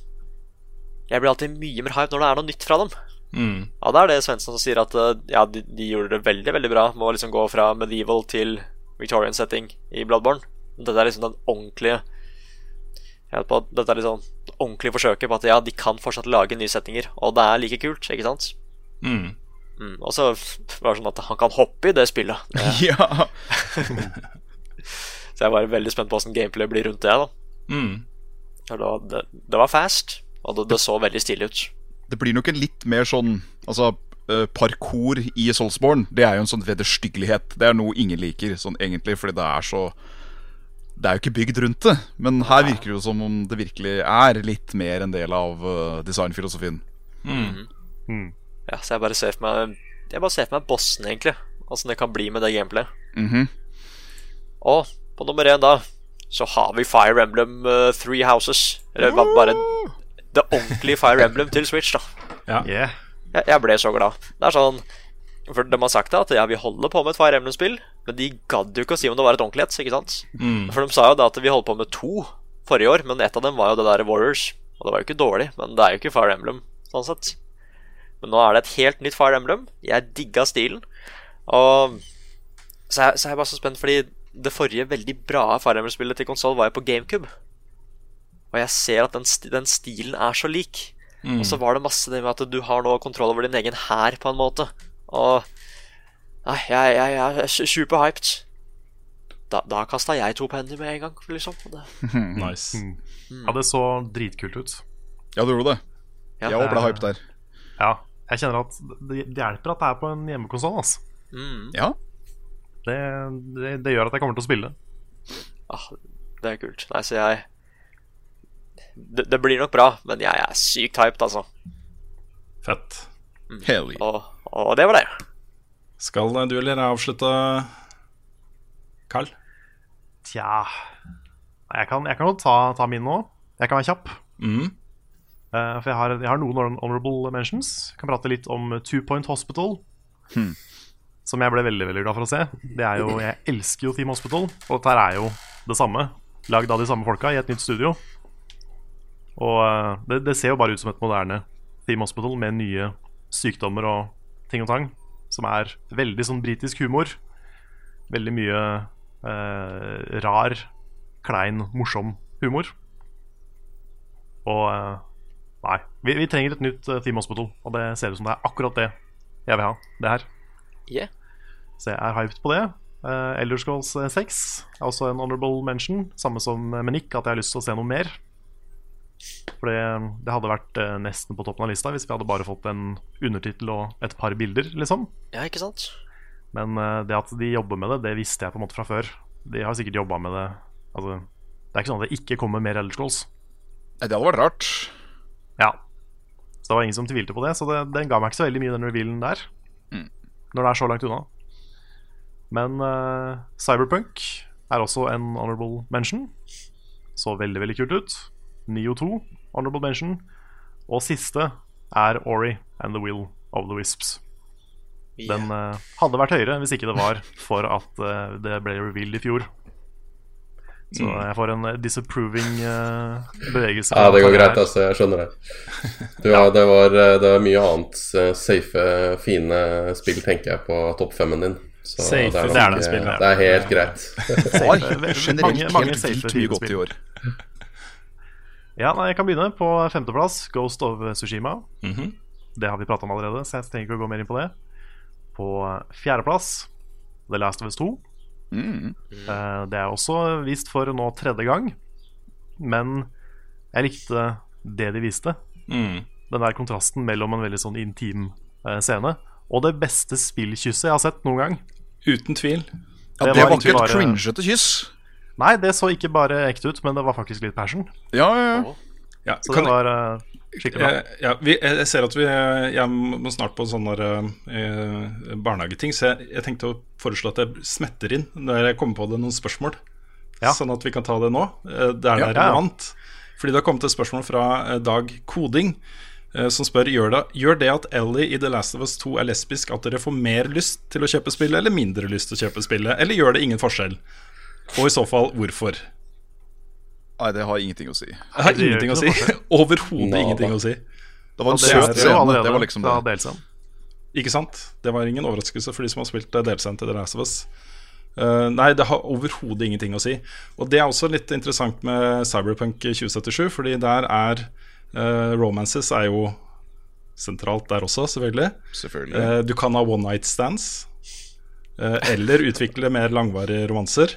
jeg blir alltid mye mer hype når det er noe nytt fra dem. Mm. Ja, det er det Svensson som sier at eh, ja, de, de gjorde det veldig veldig bra med å liksom gå fra medieval til Victorian setting i Bloodborne. Dette er liksom den ordentlige på Dette er liksom det ordentlige forsøket på at ja, de kan fortsatt lage nye settinger, og det er like kult, ikke sant? Mm. Mm, og så var det sånn at han kan hoppe i det spillet. Det, Ja. så jeg var veldig spent på åssen gameplay blir rundt det. da Mm. Det, var- det, det var fast, og det, det så veldig stilig ut. Det blir nok en litt mer sånn Altså, eh, parkour i Soulsborne Det er jo en sånn vederstyggelighet. Det er noe ingen liker, sånn egentlig, fordi det er så det er jo ikke bygd rundt det. Men her virker det jo som om det virkelig er litt mer en del av uh, designfilosofien. Mm. Ja, så jeg bare ser for meg Jeg bare ser for meg bossen, egentlig. Åssen det kan bli med det gameplayet. Mhm. Og på nummer én, da, så har vi Fire Emblem uh, Three Houses. Eller bare, bare det ordentlige Fire Emblem til Switch, da. Yeah. Jeg, jeg ble så glad. Det er sånn For de har sagt da at ja, vi holder på med et Fire Emblem-spill, men de gadd jo ikke å si om det var et ordentlig et, ikke sant? Mm. For de sa jo da at vi holdt på med to forrige år, men ett av dem var jo det der Warriors. Og det var jo ikke dårlig, men det er jo ikke Fire Emblem, sånn sett. Men nå er det et helt nytt Fire Emblem. Jeg digga stilen. Og så er, så er jeg bare så spent, fordi det forrige veldig bra Fire Emblem-spillet til konsoll var jo på GameCube. Og jeg ser at den, sti den stilen er så lik. Mm. Og så var det masse det med at du har nå kontroll over din egen hær, på en måte. Og Nei, jeg, jeg, jeg er su- superhyped. Da, da kasta jeg to penner med en gang, liksom. Og Det, Nice. Ja, det så dritkult ut. Ja, du gjorde det. Ja. Jeg òg ble hyped der. Ja, jeg kjenner at det, det hjelper at det er på en hjemmekonsoll. Altså. mm, Ja. Det, det, det gjør at jeg kommer til å spille. ah, det er kult. Nei, så jeg det, det blir nok bra, men jeg er sykt hyped, altså. Fett. Mm. Og, og det var det. Skal du eller jeg avslutte, Carl? Tja Jeg kan, jeg kan jo ta, ta min nå. Jeg kan være kjapp. Mm. Uh, for jeg har, jeg har noen honorable mentions. Jeg kan prate litt om Two Point Hospital. Som jeg ble veldig veldig glad for å se. Det er jo, Jeg elsker jo Team Hospital, og dette er jo det samme. Lagd av de samme folka i et nytt studio. Og eh, det, det ser jo bare ut som et moderne Team Hospital med nye sykdommer og ting og tang. Som er veldig sånn britisk humor. Veldig mye eh, rar, klein, morsom humor. Og eh, Nei. Vi, vi trenger et nytt Team Hospital, og det ser ut som det er akkurat det jeg vil ha. Det her. Yeah. Så jeg er hyped på det. Uh, Elder Scrolls 6 er også en honorable mention. Samme som med Menik, at jeg har lyst til å se noe mer. For det, det hadde vært uh, nesten på toppen av lista hvis vi hadde bare fått en undertittel og et par bilder, liksom. Ja, ikke sant? Men uh, det at de jobber med det, det visste jeg på en måte fra før. De har sikkert jobba med det Altså, det er ikke sånn at det ikke kommer mer Elder Scrolls. Det hadde vært rart. Ja. Så det var ingen som tvilte på det, så det, den ga meg ikke så veldig mye, den revealen der. Når det er så langt unna. Men uh, Cyberpunk er også en honorable mention. Så veldig, veldig kult ut. Neo 2, honorable mention. Og siste er Ori and the Will of the Wisps. Den uh, hadde vært høyere hvis ikke det var for at uh, det ble revealed i fjor. Så Mm. jeg får en eh, disapproving uh, bevegelse. Ja, det går greit, altså. Jeg skjønner det. Du, ja, det, var, eh, det var mye annet eh, safe, fine spill, tenker jeg, på topp femmen din. Så Safe, det er, nok, det er det eh, spillet, ja. det er helt greit. Generelt mange- mange helt safe vilt mye godt i år. Ja, nei, Jeg kan begynne på femteplass. Ghost of Sushima. Mhm. Det har vi prata om allerede, så jeg trenger ikke å gå mer inn på det. På fjerdeplass The Last of Us 2. Mm. Uh, Det er også vist for nå tredje gang. Men jeg likte det de viste. Mm. Den der kontrasten mellom en veldig sånn intim uh, scene og det beste spillkysset jeg har sett noen gang. Uten tvil. Ja, Det det var var ikke et bare- cringete kyss. Nei, det så ikke bare ekte ut, men det var faktisk litt passion. Ja, ja, ja. Ja, Så det var uh, skikkelig bra. Eh, ja, vi, jeg jeg ser at vi Jeg må snart på sånne der, eh, barnehageting, så jeg, jeg tenkte å foreslå at jeg smetter inn når jeg kommer på det noen spørsmål. Ja. Sånn at vi kan ta det nå. der det er ja, relevant. Fordi det har kommet et spørsmål fra Dag Koding. Som spør gjør det, gjør det at Ellie i The Last of Us 2 er lesbisk at dere får mer lyst til å kjøpe spillet, eller mindre lyst til å kjøpe spillet? Eller gjør det ingen forskjell? Og i så fall, hvorfor? Nei, det har ingenting å si. Det har ingenting å si. Overhodet ingenting å si. Det var en søt scene. Det var liksom det. Ikke sant? Det var ingen overraskelse for de som har spilt delscenen til The Last of Us. Uh, nei, det har overhodet ingenting å si. Og det er også litt interessant med Cyberpunk 2077, fordi der er uh, Romances er jo sentralt der også, selvfølgelig. Selvfølgelig. Uh, du kan ha one night stands, eh, eller utvikle mer langvarige romanser.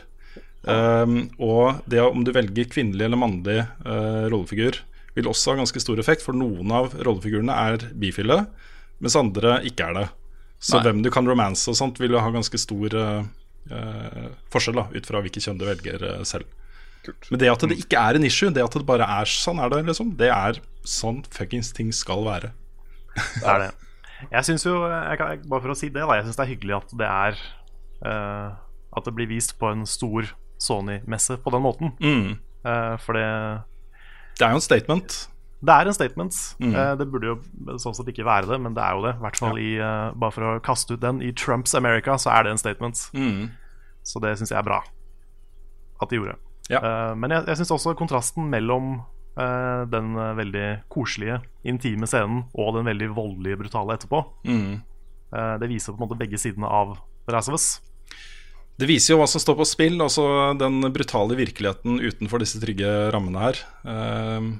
Um, og det om du velger kvinnelig eller mannlig uh, rollefigur, vil også ha ganske stor effekt, for noen av rollefigurene er bifile, mens andre ikke er det. Så Nei. hvem du kan romanse og sånt, vil jo ha ganske stor uh, forskjell, da, ut fra hvilket kjønn du velger selv. Men det at det ikke er en issue, det at det bare er sånn er det, liksom, det er sånn fuckings ting skal være. Det er det. Jeg synes jo, jeg kan, bare for å si det, da, jeg syns det er hyggelig at det er uh, At det blir vist på en stor Sony-messe på den måten. Mm. Eh, for det Det er jo en statement. Det er en statement. Mm. Eh, det burde jo sånn sett ikke være det, men det er jo det. I hvert fall i, eh, Bare for å kaste ut den. I Trumps America så er det en statement. Mm. Så det syns jeg er bra at de gjorde. Ja. Men jeg, jeg syns også kontrasten mellom den veldig koselige, intime scenen og den veldig voldelige, brutale etterpå, Mm. det viser på en måte begge sidene av Last of Us. Det viser jo hva som står på spill, også den brutale virkeligheten utenfor disse trygge rammene her. Ehm,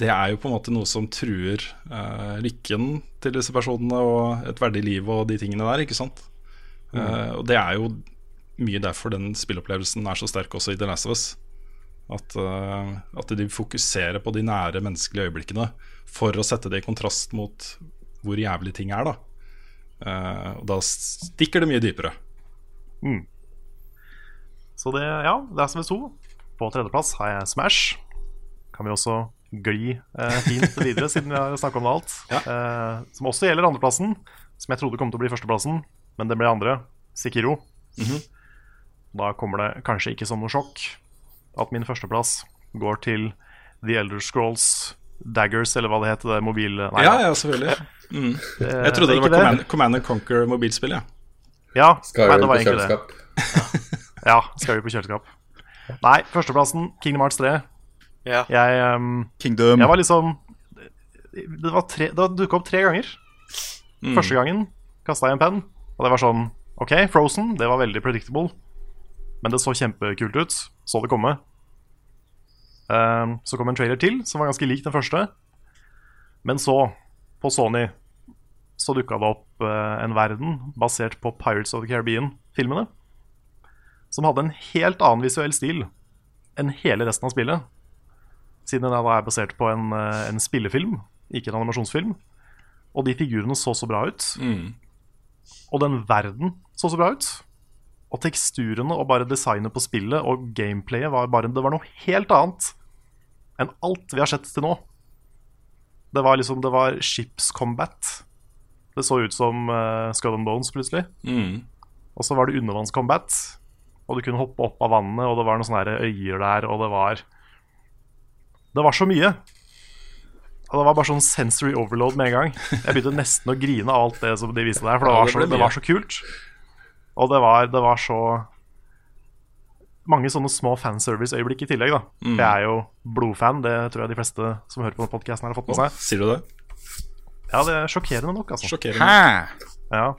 det er jo på en måte noe som truer eh, lykken til disse personene og et verdig liv og de tingene der, ikke sant? Mm. og det er jo mye derfor den spillopplevelsen er så sterk også i The Last of Us. At, eh, at de fokuserer på de nære menneskelige øyeblikkene for å sette det i kontrast mot hvor jævlig ting er, da. Eh, og da stikker det mye dypere. Mm. Så det, ja, of Us 2. På tredjeplass har jeg Smash. Kan vi også gli eh, fint videre, siden vi har snakka om det alt. Eh, som også gjelder andreplassen, som jeg trodde kom til å bli førsteplassen, men det ble andre. Sikiro. Mhm. Da kommer det kanskje ikke som noe sjokk at min førsteplass går til The Elder Scrolls Daggers, eller hva det heter. Det mobil... nei, Ja, ja, selvfølgelig. Mm. Det- Jeg trodde det, det var Command, Command and Conquer-mobilspill, jeg. Ja, ja nei, det var egentlig det. Ja, skal vi på kjøleskap. Nei, førsteplassen, Kingdom Hearts 3. Ja. Jeg, um, Kingdom. jeg var liksom Det var tre, det dukka opp tre ganger. Mm. Første gangen kasta jeg en penn, og det var sånn OK, Frozen, det var veldig predictable. Men det så kjempekult ut. Så det komme. Um, så kom en trailer til som var ganske lik den første. Men så, på Sony, så dukka det opp uh, en verden basert på Pirates of the Caribbean-filmene. Som hadde en helt annen visuell stil enn hele resten av spillet. Siden den er basert på en, eh, en spillefilm, ikke en animasjonsfilm. Og de figurene så så bra ut. Mm. Og den verden så så bra ut. Og teksturene og bare designet på spillet og gameplayet var bare Det var noe helt annet enn alt vi har sett til nå. Det var liksom Det var ships combat. Det så ut som uh, Skull and Bones plutselig. Mm. Og så var det undervannscombat. Og du kunne hoppe opp av vannet, og det var noen sånne øyer der, og det var Det var så mye. Og det var bare sånn sensory overload med en gang. Jeg begynte nesten å grine av alt det som de viste der, for det var, så, det var så kult. Og det var, det var så mange sånne små fanservice-øyeblikk i tillegg. da Mm. Jeg er jo blodfan, det tror jeg de fleste som hører på podkasten, har fått med seg. sier du det? Ja, det er sjokkerende nok, altså. Sjokkerende. Ja.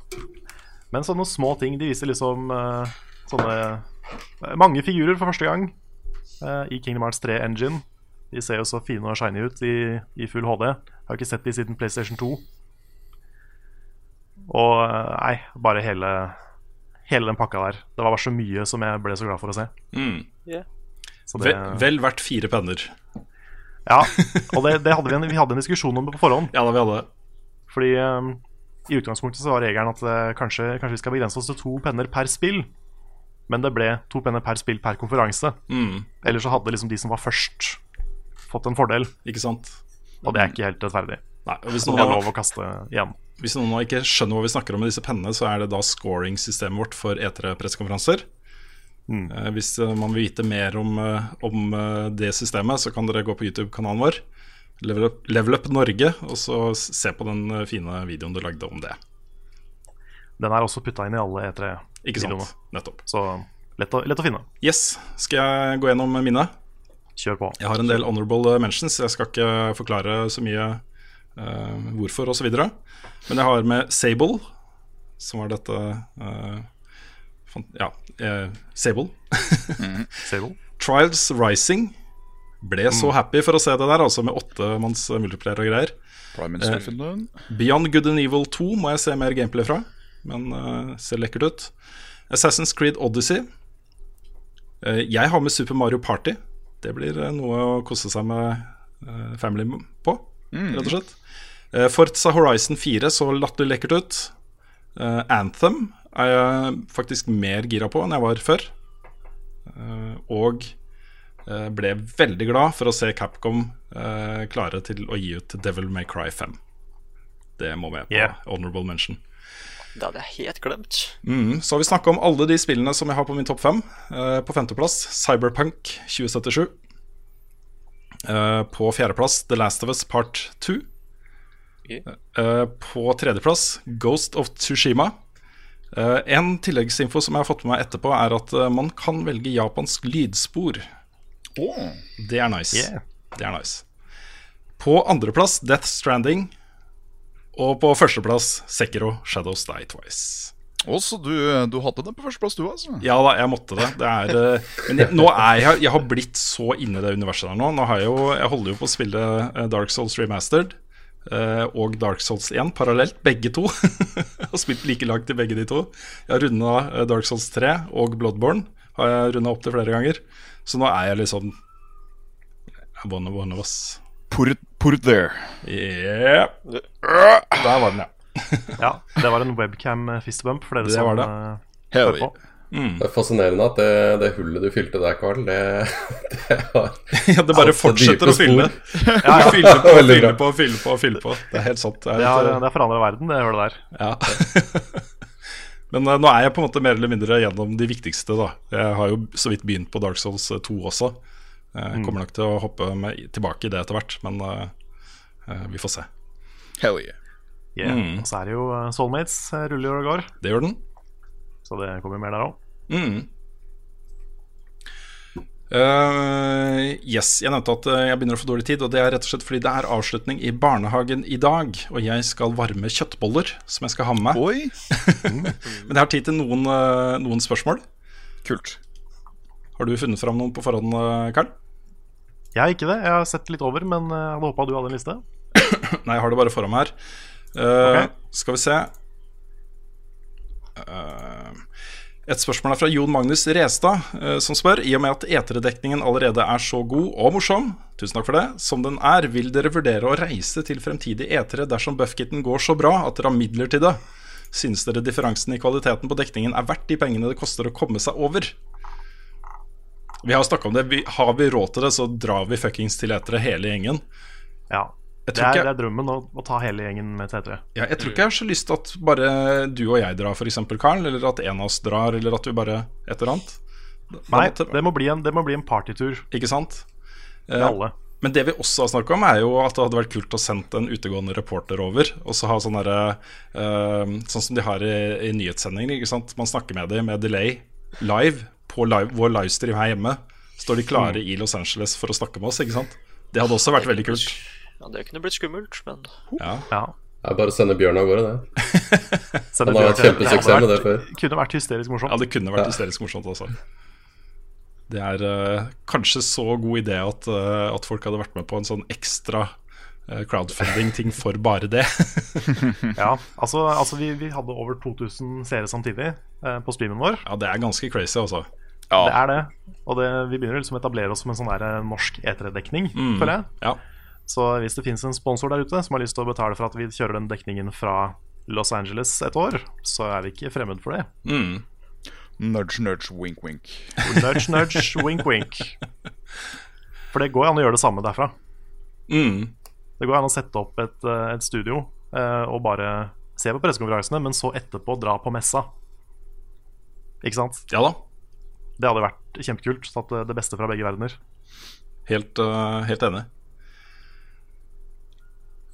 Men sånne små ting De viser liksom eh, sånne eh, Mange figurer for første gang uh, i Kingdom Hearts 3 Engine. De ser jo så fine og shiny ut i, i full HD. Jeg har ikke sett de siden PlayStation 2. Og eh, nei, bare hele, hele den pakka der. Det var bare så mye som jeg ble så glad for å se. Mm. Så det, Vel, vel verdt fire penner. Ja, og det, det hadde vi, en, vi hadde en diskusjon om det på forhånd. Ja, da vi hadde Fordi um, i utgangspunktet så var regelen at uh, kanskje, kanskje vi skal begrense oss til to penner per spill. Men det ble to penner per spill per konferanse. Mm. Eller så hadde liksom de som var først, fått en fordel. Ikke sant? Og det er ikke helt rettferdig. Nei, og hvis noen, det er lov å kaste igjen. hvis noen ikke skjønner hva vi snakker om med disse pennene, så er det da scoring-systemet vårt for E3-pressekonferanser. Mm. Eh, hvis eh, man vil vite mer om, eh, om det systemet, så kan dere gå på YouTube-kanalen vår. Level Up, Level Up Norge, og så se på den fine videoen du lagde om det. Den er også putta inn i alle Ikke E3-videoene. sant? Nettopp. Så lett å, lett å finne. Yes, skal jeg gå gjennom mine? Kjør på. Jeg har en del honorable mentions, jeg skal ikke forklare så mye uh, hvorfor osv. Men jeg har med Sable, som var dette uh, Ja, uh, Sable. Sable. Trials Rising. Ble så happy for å se det der, altså med åttemanns multiplayer og greier. Prime Eh, Beyond Good and Evil 2 må jeg se mer gameplay fra, men uh, ser lekkert ut. Assassin's Creed Odyssey. Uh, jeg har med Super Mario Party. Det blir eh, noe å kose seg med uh, family på, rett og slett. Uh, Forza Horizon 4 så latterlig lekkert ut. Anthem er jeg faktisk mer gira på enn jeg var før. Og ble veldig glad for å se Capcom klare til å gi ut Devil May Cry 5. Det må med på Yeah. honorable mention. Det hadde jeg helt glemt. Mm, så har vi snakka om alle de spillene som jeg har på min topp fem. Eh, på femteplass Cyberpunk 2077. Eh, på fjerdeplass The Last of Us Part 2. Yeah. Eh, på tredjeplass Ghost of Tsushima. Eh, en tilleggsinfo som jeg har fått med meg etterpå, er at eh, man kan velge japansk lydspor. Det er nice. Yeah. Det er nice. På andreplass Death Stranding. Og på førsteplass Sekiro Shadows Die Twice. Å, så du, du hadde den på førsteplass, du, altså? Ja da, jeg måtte det. det er, eh, men jeg, nå er jeg Jeg har blitt så inne i det universet der nå. nå har jeg, jo, jeg holder jo på å spille eh, Dark Souls Remastered eh, og Dark Souls 1 parallelt, begge to. Jeg har spilt like langt i begge de to. Jeg har runda Dark Souls 3 og Bloodborne. Har jeg runda opp til flere ganger. Så nå er jeg liksom One of, one of us. Port put it there. Yeah. Der var den, ja. Ja, det var en webcam fistbump for dere Det som var det. eh, hører på. Det er fascinerende at det, det hullet du fylte der, Carl, det, det har Ja, det bare fortsetter å fylle. Ja, ja. Fylle på, fylle på, fylle på, fylle på. Det er helt sant. Det er Det har, det har forandra verden, det hullet der. Ja. Men eh, nå er jeg på en måte mer eller mindre gjennom de viktigste. da Jeg har jo så vidt begynt på Dark Souls 2 også. Jeg kommer nok til å hoppe med, tilbake i det etter hvert, men eh, eh, vi får se. Hell yeah. Yeah. Mm. Og så er det jo eh, Soulmates eh, ruller og går, Det gjør den. så det kommer mer der òg. Mm. Uh, yes, jeg nevnte at eh, jeg begynner å få dårlig tid, og det er rett og slett fordi det er avslutning i barnehagen i dag. Og jeg skal varme kjøttboller som jeg skal ha med meg. Men jeg har tid til noen, eh, noen spørsmål. kult. Har du funnet fram noen på forhånd, eh, Karl? Jeg har ikke det. Jeg har sett litt over, men eh, jeg hadde håpa du hadde en liste. Nei, jeg har det bare foran meg her. Uh, okay. Skal vi se uh, Et spørsmål er fra Jon Magnus Restad, uh, som spør I og med at eterdekningen allerede er så god og morsom Tusen takk for det som den er, vil dere vurdere å reise til fremtidige etere dersom buffkitten går så bra at dere har midler til det? Synes dere differansen i kvaliteten på dekningen er verdt de pengene det koster å komme seg over? Vi har snakka om det. Vi, har vi råd til det, så drar vi fuckings til etere, hele gjengen. Ja. Det er, jeg, det er drømmen å, å ta hele gjengen med til etere. Ja, jeg tror ikke jeg har så lyst til at bare du og jeg drar, f.eks., Karl. Eller at en av oss drar, eller at vi bare et eller annet. Nei, det må bli en, det må bli en partytur Ikke sant? med Eh, alle. Men det vi også har snakka om, er jo at det hadde vært kult å sende en utegående reporter over. Og så ha sånn derre eh, Sånn som de har i, i nyhetssendinger. Man snakker med dem med delay live på live, vår livestream her hjemme. Står de klare i Los Angeles for å snakke med oss, ikke sant? Det hadde også vært veldig kult. Ja, Det kunne blitt skummelt, men Ja. Ja. Det er bare å sende Bjørn av gårde, det. Han har hatt kjempesuksess med det vært- Det Kunne vært hysterisk morsomt. Ja, det kunne vært hysterisk morsomt også. Det er uh, kanskje så god idé at, uh, at folk hadde vært med på en sånn ekstra uh, crowdfunding-ting for bare det. Ja, altså, altså vi, vi hadde over 2000 seere samtidig eh, på streamen vår. ja, det er ganske crazy, altså. Det er det. Og det, vi begynner liksom å etablere oss som en sånn der eh, norsk E3-dekning, Mm. føler jeg. Ja. Så hvis det finnes en sponsor der ute som har lyst til å betale for at vi kjører den dekningen fra Los Angeles et år, så er vi ikke fremmed for det. Mm. Nudge, nudge, wink, wink. Nudge, nudge, wink, wink. For det går an å gjøre det samme derfra. Mm. Det går an å sette opp et, eh, et studio eh, og bare se på pressekonferansene, men så etterpå dra på messa. Ikke sant? Ja da. Det hadde vært kjempekult. Tatt eh, det beste fra begge verdener. Helt, uh, helt enig.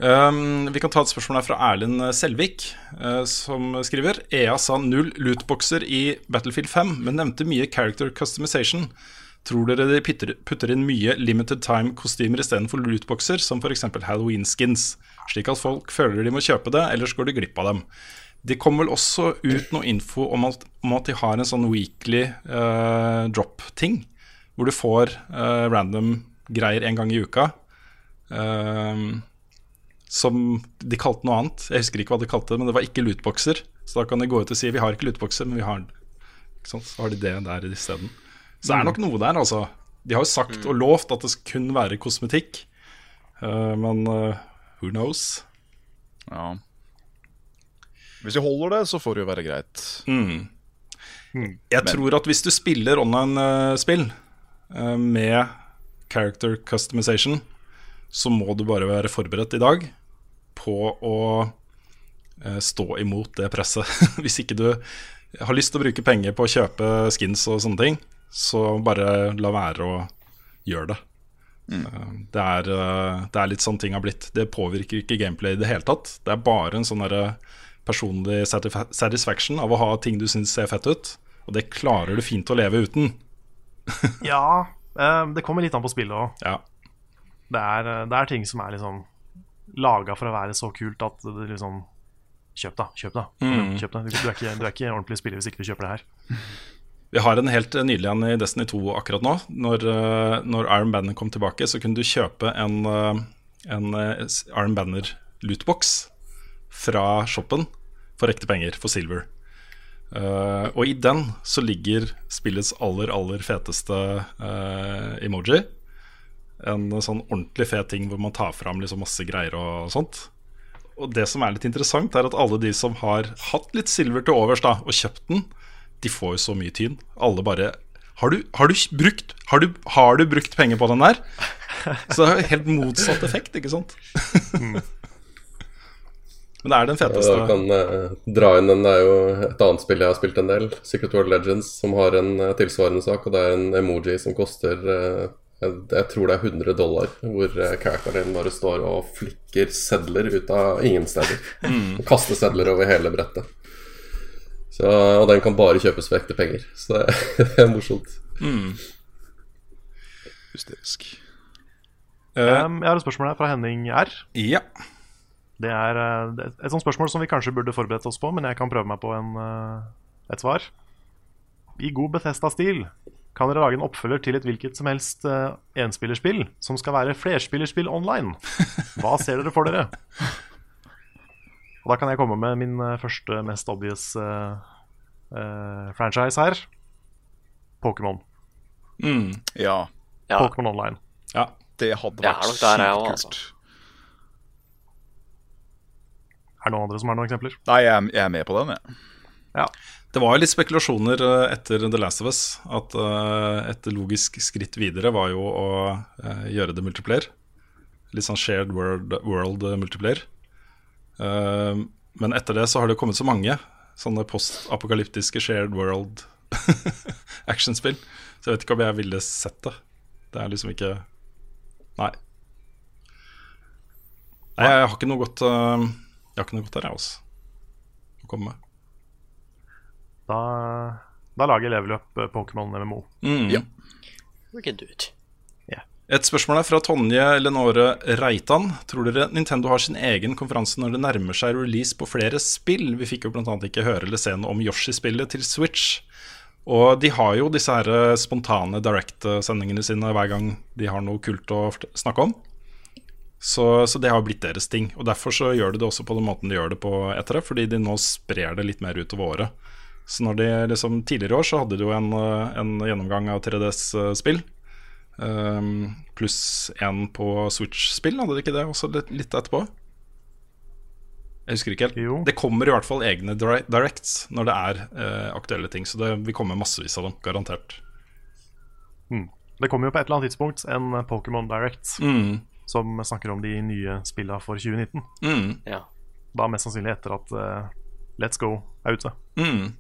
Um, vi kan ta et spørsmål her fra Erlend Selvik, uh, som skriver EA sa null lootboxer i Battlefield 5, men nevnte mye character customization. Tror dere de putter, inn mye limited time-kostymer istedenfor lootboxer, som f.eks. Halloween-skins, slik at folk føler de må kjøpe det, ellers går de glipp av dem? Det kom vel også ut noe info om at, om at de har en sånn weekly uh, drop-ting, hvor du får uh, random greier en gang i uka. Uh, som de kalte noe annet. Jeg husker ikke hva de kalte det, men det var ikke lootboxer. Så da kan de gå ut og si vi har ikke lootboxer, men vi har? Så har de det der isteden. Så det er nok noe der, altså. De har jo sagt og lovt at det kun være kosmetikk, men who knows? Ja. Hvis du holder det, så får det jo være greit. Jeg tror at hvis du spiller online-spill med character customization, så må du bare være forberedt i dag på å uh, stå imot det presset. Hvis ikke du har lyst til å bruke penger på å kjøpe skins og sånne ting, så bare la være å gjøre det. Eh, Det, er, det er litt sånn ting har blitt. Det påvirker ikke gameplay i det hele tatt. Det er bare en sånn derre personlig satisfaction av å ha ting du syns ser fett ut. Og det klarer du fint å leve uten. Ja, eh, det kommer litt an på spillet òg. Ja. Det, eh, det er ting som er liksom laga for å være så kult at det liksom Kjøp, da. Kjøp, da. Mm. Kjøp da. Du, du, er ikke, du er ikke ordentlig spiller hvis ikke du kjøper det her. Vi har en helt nydelig en i Destiny 2 akkurat nå. Når, eh, når Iron Banner kom tilbake, så kunne du kjøpe en, en Iron Banner lootbox fra shoppen for ekte penger, for silver. Uh, og i den så ligger spillets aller, aller feteste uh, emoji. En sånn ordentlig fet ting hvor man tar fram liksom masse greier og sånt. Og det som er litt interessant, er at alle de som har hatt litt silver til overs da, og kjøpt den, de får jo så mye tyn. Alle bare Har du, har du brukt har du, har du brukt penger på den der? Så det har jo helt motsatt effekt, ikke sant? Men det er den feteste. Jeg kan eh, dra inn den, Det er jo et annet spill jeg har spilt en del, Secret World Legends, som har en eh, tilsvarende sak. Og det er en emoji som koster eh, jeg, jeg tror det er 100 dollar, hvor uh, karakteren din bare står og flikker sedler ut av ingen steder. Mm. Og kaster sedler over hele brettet. Så, og den kan bare kjøpes for ekte penger. Så det, det er morsomt. Mm. Hysterisk. Um, jeg har et spørsmål her fra Henning R. Ja. Det er eh, et sånt spørsmål som vi kanskje burde forberedt oss på, men jeg kan prøve meg på en, eh, et svar. I god Bethesda-stil kan dere lage en oppfølger til et hvilket som helst uh, enspillerspill som skal være flerspillerspill online. Hva ser dere for dere? Og Da kan jeg komme med min eh, første, mest obvious uh, uh, franchise her. Pokémon. Mm. Ja. Ja. Pokémon Online. ja. Det hadde vært sykt kult. altså. Er det noen andre som har noen eksempler? Nei, jeg, er- jeg er med på den, jeg. Ja. Det var jo litt spekulasjoner eh, etter The Last of Us. At eh, et logisk skritt videre var jo å eh, gjøre det multiplayer. Litt sånn shared world, world multiplayer. Eh, men etter det så har det kommet så mange sånne postapokalyptiske shared world actionspill. Så jeg vet ikke om jeg ville sett det. Det er liksom ikke Nei. Nei, jeg har ikke noe godt Jeg har ikke noe godt her, jeg, altså. Å komme med. Da, da lager leveløp Level Up eh, Pokémon MMO. Mm. Ja. We can do it. Et spørsmål er fra Tonje Lenore Reitan. Tror dere Nintendo har sin egen konferanse når det nærmer seg release på flere spill? Vi fikk jo bl.a. ikke høre eller se noe om Yoshi-spillet til Switch. Og de har jo disse her eh, spontane direct-sendingene sine hver gang de har noe kult å snakke om. Så, så det har blitt deres ting. Og derfor så gjør de det også på den måten de gjør det på etter det, fordi de nå sprer det litt mer utover året. Så når de liksom Tidligere år så hadde de jo en, eh, en gjennomgang av 3DS-spill. Um, pluss én på Switch-spill, hadde de ikke det også litt, litt etterpå? Jeg husker ikke helt. Jo. Det kommer i hvert fall egne directs når det er eh, aktuelle ting. Så det vil komme massevis av dem, garantert. Det kommer jo på et eller annet tidspunkt en eh, Pokémon Direct Mm. Som snakker om de nye spillene for 2019. Mm. Ja. Da mest sannsynlig etter at uh, Let's Go er ute. Mm.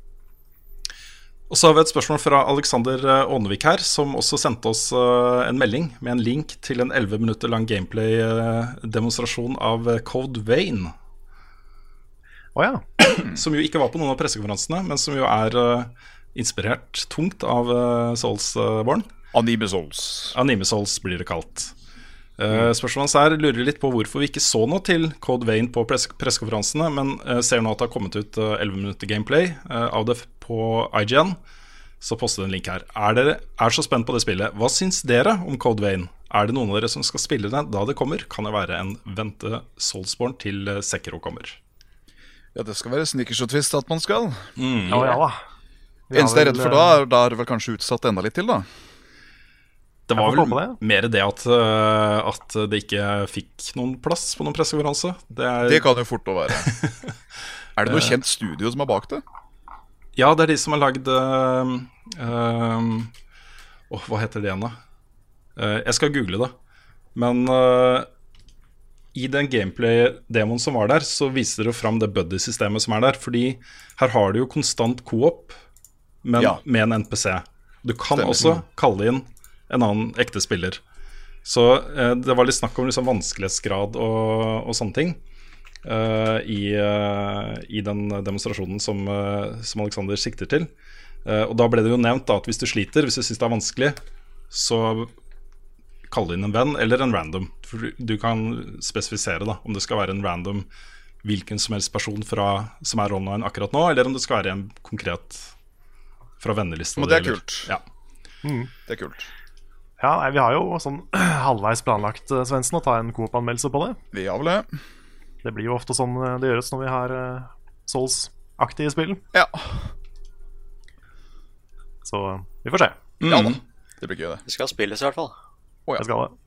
Og så har vi et spørsmål fra Alexander eh, Ånevik her, som også sendte oss eh, en melding med en link til en 11 minutter lang gameplay-demonstrasjon av Code Vane. Oh, ja. Som jo ikke var på noen av pressekonferansene, men som jo er inspirert tungt av uh, Soulsborne. Anime Souls. Anime Souls blir det kalt. Uh, spørsmålet hans er lurer litt på hvorfor vi ikke så noe til Code Vein på press pressekonferansene, men uh, ser nå at det har kommet ut uh, 11 minutter gameplay eh, av det på IGN. Så poster det en link her. Er dere er så spent på det spillet. Hva syns dere om Code Vein? Er det noen av dere som skal spille det da det kommer? Kan det være en vente Soulsborne til uh, Sekiro kommer? Ja, det skal være snickers og twist at man skal. Ja, ja da. Eneste jeg er redd for da, er, da er det vel kanskje utsatt enda litt til, da. Det var vel det. mer det at, uh, at det ikke fikk noen plass på noen pressekonferanse. Det er, Det kan jo fort å være. Er det noe kjent studio som er bak det? Ja, det er de som har lagd uh, um, oh, hva heter det igjen, da? Uh, jeg skal google det. Men uh, i den gameplay-demoen som var der, så viser det fram det buddy-systemet som er der. Fordi her har du jo konstant co-op, men Ja. med en NPC. Du kan Stemmer. også kalle inn en annen ekte spiller. Så eh, det var litt snakk om liksom vanskelighetsgrad og, og sånne ting. eh, i, eh, I den demonstrasjonen som, eh, som Alexander sikter til. Eh, og da ble det jo nevnt da, at hvis du sliter, hvis du syns det er vanskelig, så kall inn en venn eller en random. For du- kan spesifisere da om det skal være en random hvilken som helst person fra, som er online akkurat nå, eller om det skal være en konkret fra vennelista. Men det er kult. Ja. Det er kult. Ja, nei, Vi har jo sånn halvveis planlagt Svensen, å ta en Coop-anmeldelse på det. Vi har vel det. Det blir jo ofte sånn eh, det gjøres når vi har uh, Souls-aktige spill. Ja. Så eh, vi får se. ja da. Det blir gøy, det. Det skal spilles i hvert fall. Jeg skal det.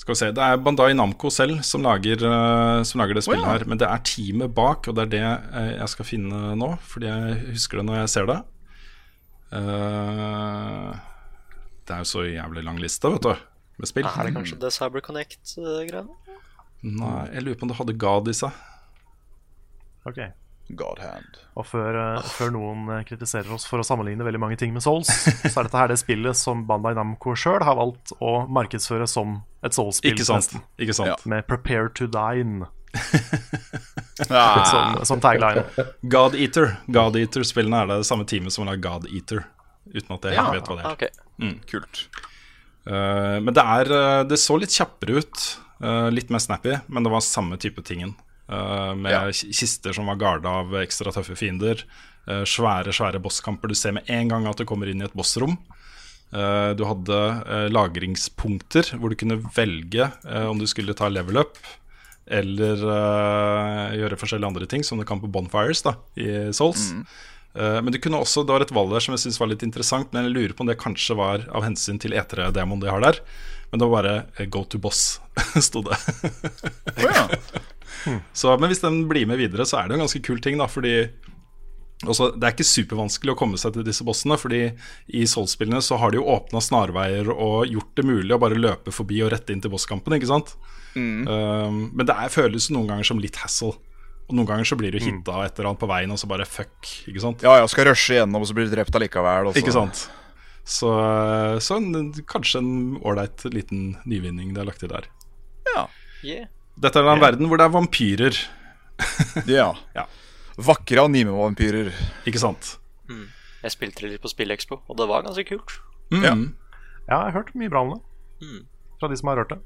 Skal vi se, Det er Bandai Namco selv som lager, uh, som lager det spillet oh, ja. her. Men det er teamet bak, og det er det eh, jeg skal finne nå. Fordi jeg husker det når jeg ser det. Eh, det er jo så jævlig lang liste, vet du, med spill. Er det kanskje det Cyber Connect-greiene? Nei, jeg lurer på om det hadde God i seg. Ok God hand. Og før, uh, før noen eh, kritiserer oss for å sammenligne veldig mange ting med Souls, så er dette her det spillet som Bandai Namco sjøl har valgt å markedsføre som et Souls-spill. Ikke sant? Ikke sant? Ja. Med 'Prepare to Dine' som, som tagline. God Eater. God Eater-spillene er det samme teamet som har lagd God Eater. Uten at jeg Ja. vet hva det er. Okay. Mm, kult. Uh, men det er eh, Det så litt kjappere ut. Uh, litt mer snappy, men det var samme type tingen. Uh, med Ja. kister som var garda av ekstra tøffe fiender. svære, svære bosskamper. Du ser med en gang at du kommer inn i et bossrom. Du hadde lagringspunkter hvor du kunne velge om du skulle ta level up eller gjøre forskjellige andre ting, som du kan på Bonfires da, i Souls. Eh, men du kunne også, det var et valg der som jeg synes var litt interessant, men jeg lurer på om det kanskje var av hensyn til E3-demoen de har der. Men det var bare eh, 'go to boss', sto det. Ja. Så, men hvis den blir med videre, så er det jo en ganske kul ting, da, fordi også, Det er ikke supervanskelig å komme seg til disse bossene, fordi i Soul-spillene så har de jo åpna snarveier og gjort det mulig å bare løpe forbi og rette inn til bosskampen, ikke sant? Um, men det er, føles noen ganger som litt hassle. Og noen ganger så blir du hitta et eller annet på veien, og så bare fuck, ikke sant? ja, ja, skal rushe igjennom, og så blir du drept allikevel. Ikke sant? Så, så en, kanskje en ålreit liten nyvinning det er lagt til der. Ja. Yeah. Dette er en verden hvor det er vampyrer, ja. Ja. Vakre anime-vampyrer. ikke sant? Jeg spilte det litt på Spillekspo, og det var ganske kult. Mm. Ja. Ja, jeg har hørt mye bra om det. Fra de som har hørt det.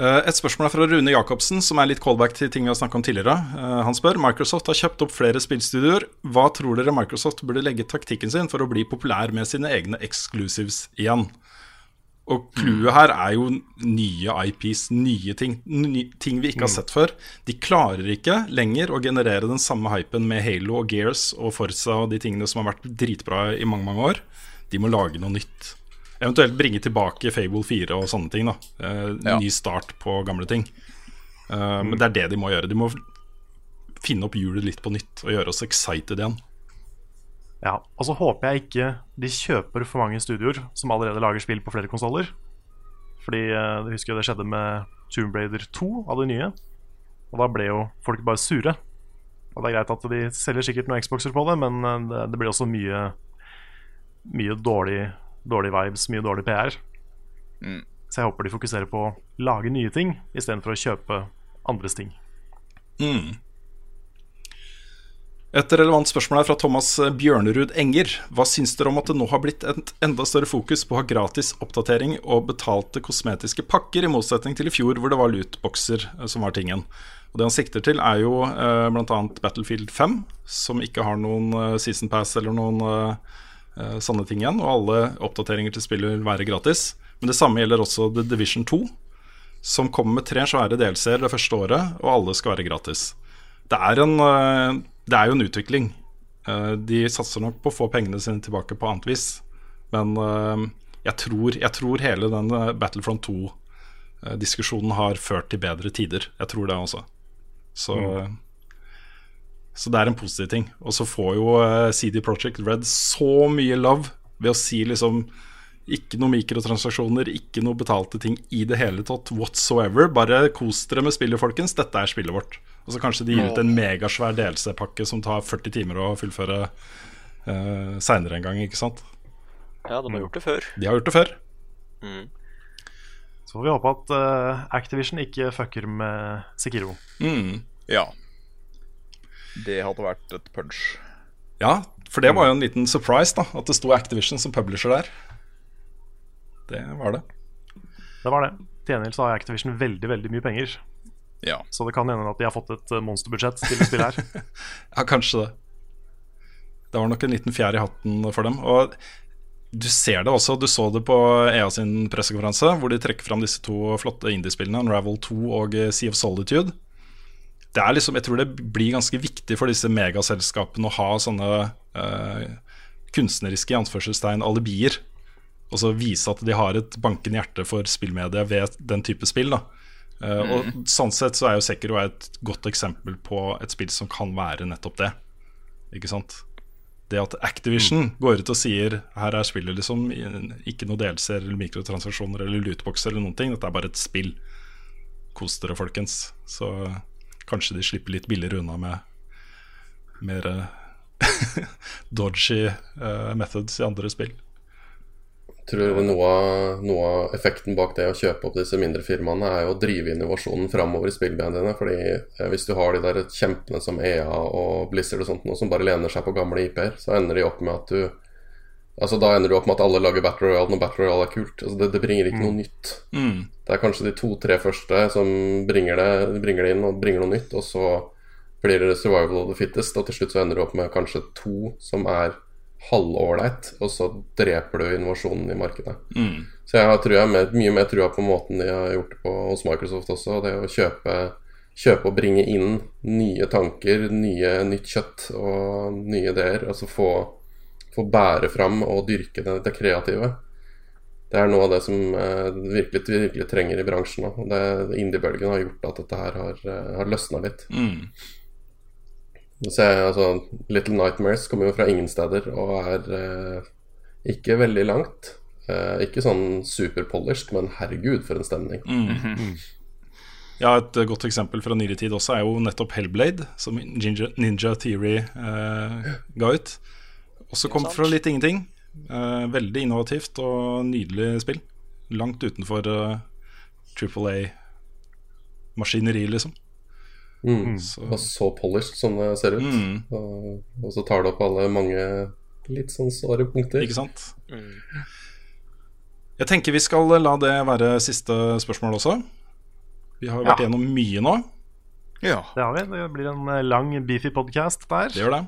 Eh, Et spørsmål er fra Rune Jacobsen, som er litt callback til ting vi har snakket om tidligere. Eh, Han spør Microsoft har kjøpt opp flere spillstudioer. Hva tror dere Microsoft burde legge taktikken sin for å bli populær med sine egne exclusives igjen? Og clouet her er jo nye IPs, nye ting. Nye ting vi ikke har sett før. De klarer ikke lenger å generere den samme hypen med Halo og Gears og Forza og de tingene som har vært dritbra i mange, mange år. De må lage noe nytt. Eventuelt bringe tilbake Fable 4 og sånne ting. da eh, Ja. Ny start på gamle ting. Eh, Men det er det de må gjøre. De må finne opp hjulet litt på nytt og gjøre oss excited igjen. Ja, Og så håper jeg ikke de kjøper for mange studioer som allerede lager spill på flere konsoller. Fordi eh, du husker jo det skjedde med Tomb Raider 2 av de nye. Og da ble jo folk bare sure. Og det er greit at de selger sikkert noen Xboxer på det, men eh, det, det blir også mye Mye dårlig, dårlig vibes, mye dårlig PR. Mm. Så jeg håper de fokuserer på å lage nye ting istedenfor å kjøpe andres ting. Mm. Et relevant spørsmål er fra Thomas Bjørnerud Enger. Hva syns dere om at det nå har blitt et enda større fokus på å ha gratis oppdatering og betalte kosmetiske pakker, i motsetning til i fjor, hvor det var lootboxer eh, som var tingen? Og Det han sikter til, er jo eh, bl.a. Battlefield 5, som ikke har noen eh, season pass eller noen eh, eh, sånne ting igjen. Og alle oppdateringer til spillet vil være gratis. Men det samme gjelder også The Division 2, som kommer med tre svære delseere det første året, og alle skal være gratis. Det er, en, eh, det er jo en utvikling. Eh, De satser nok på å få pengene sine tilbake på annet vis. Men jeg tror, jeg tror hele den Battlefront 2-diskusjonen har ført til bedre tider. Jeg tror det også. Så, så det er en positiv ting. Og så får jo eh, CD Project Red så mye love ved å si liksom Ikke noe mikrotransaksjoner, ikke noe betalte ting i det hele tatt whatsoever. Bare kos dere med spillet, folkens. Dette er spillet vårt. Og så kanskje de gir ut en megasvær DLC-pakke som tar 40 timer å fullføre uh, seinere en gang, ikke sant? Ja, de har gjort det før. De har gjort det før. Mm. Så får vi håpe at uh, Activision ikke fucker med Sekiro. Mm. Ja. Det hadde vært et punch. Ja, for det var jo en liten surprise, da. At det sto Activision som publisher der. Det var det. Det var det. Til gjengjeld så har Activision veldig veldig mye penger. Ja. Så det kan hende at de har fått et eh, monsterbudsjett til å spille her. Ja, kanskje det. Det var nok en liten fjær i hatten for dem. Og du ser det også, du så det på EA sin pressekonferanse, hvor de trekker fram disse to flotte indiespillene, Unravel 2 og eh, Sea of Solitude. Det er liksom, Jeg tror det blir ganske viktig for disse megaselskapene å ha sånne eh, kunstneriske i anførselstegn alibier. Og så vise at de har et bankende hjerte for spillmedia ved den type spill. da Eh, Og Sånn sett så er jo Sekiro et godt eksempel på et spill som kan være nettopp det. Ikke sant? Det at Activision går ut og sier her er spillet liksom ikke noe delser eller mikrotransaksjoner eller lootboxer eller noen ting. Dette er bare et spill. Kos dere, folkens. Så kanskje de slipper litt billigere unna med mer eh, dodgy uh, methods i andre spill. Tror tror noe noe av effekten bak det å kjøpe opp disse mindre firmaene, er jo å drive innovasjonen framover i spillmediene. Fordi eh, hvis du har de der kjempene som EA og Blizzard og sånt noe som bare lener seg på gamle IP-er, så ender de opp med at du Altså Da ender du opp med at alle lager Battle Royale når Battle Royale er kult. Altså det, det bringer ikke noe nytt. Mm. Det er kanskje de to-tre første som bringer det, bringer det inn og bringer noe nytt, og så blir det survival of the fittest, og til slutt så ender du opp med kanskje to som er halvålreit, og så dreper du innovasjonen i markedet. Mm. Så jeg har jeg, mer, mye mer trua på måten de har gjort det på hos Microsoft også. Det å kjøpe, kjøpe og bringe inn nye tanker, nye, nytt kjøtt og nye ideer. Altså få, få bære fram og dyrke det, det kreative. Det er noe av det som eh, virkelig, virkelig trenger i bransjen nå. Indiebølgen har gjort at dette her har, eh, har løsna litt. Mm. Så altså, Little Nightmares kommer jo fra ingen steder og er eh, ikke veldig langt. Eh, ikke sånn superpolished, men herregud, for en stemning. Mm. Ja, Et godt eksempel fra nyere tid også er jo nettopp Hellblade, som Ninja, Ninja Theory eh, ga ut. Også kom fra litt ingenting. Eh, veldig innovativt og nydelig spill. Langt utenfor uh, Triple A-maskineri, liksom. Mm. Så- Og så polished som det ser ut. Mm. Og, og så tar det opp alle mange litt sånn såre punkter. Ikke sant? Mm. Jeg tenker vi skal la det være siste spørsmål også. Vi har vært Ja. gjennom mye nå. Ja. Det har vi. Det blir en eh, lang, beefy podcast der. Det gjør det.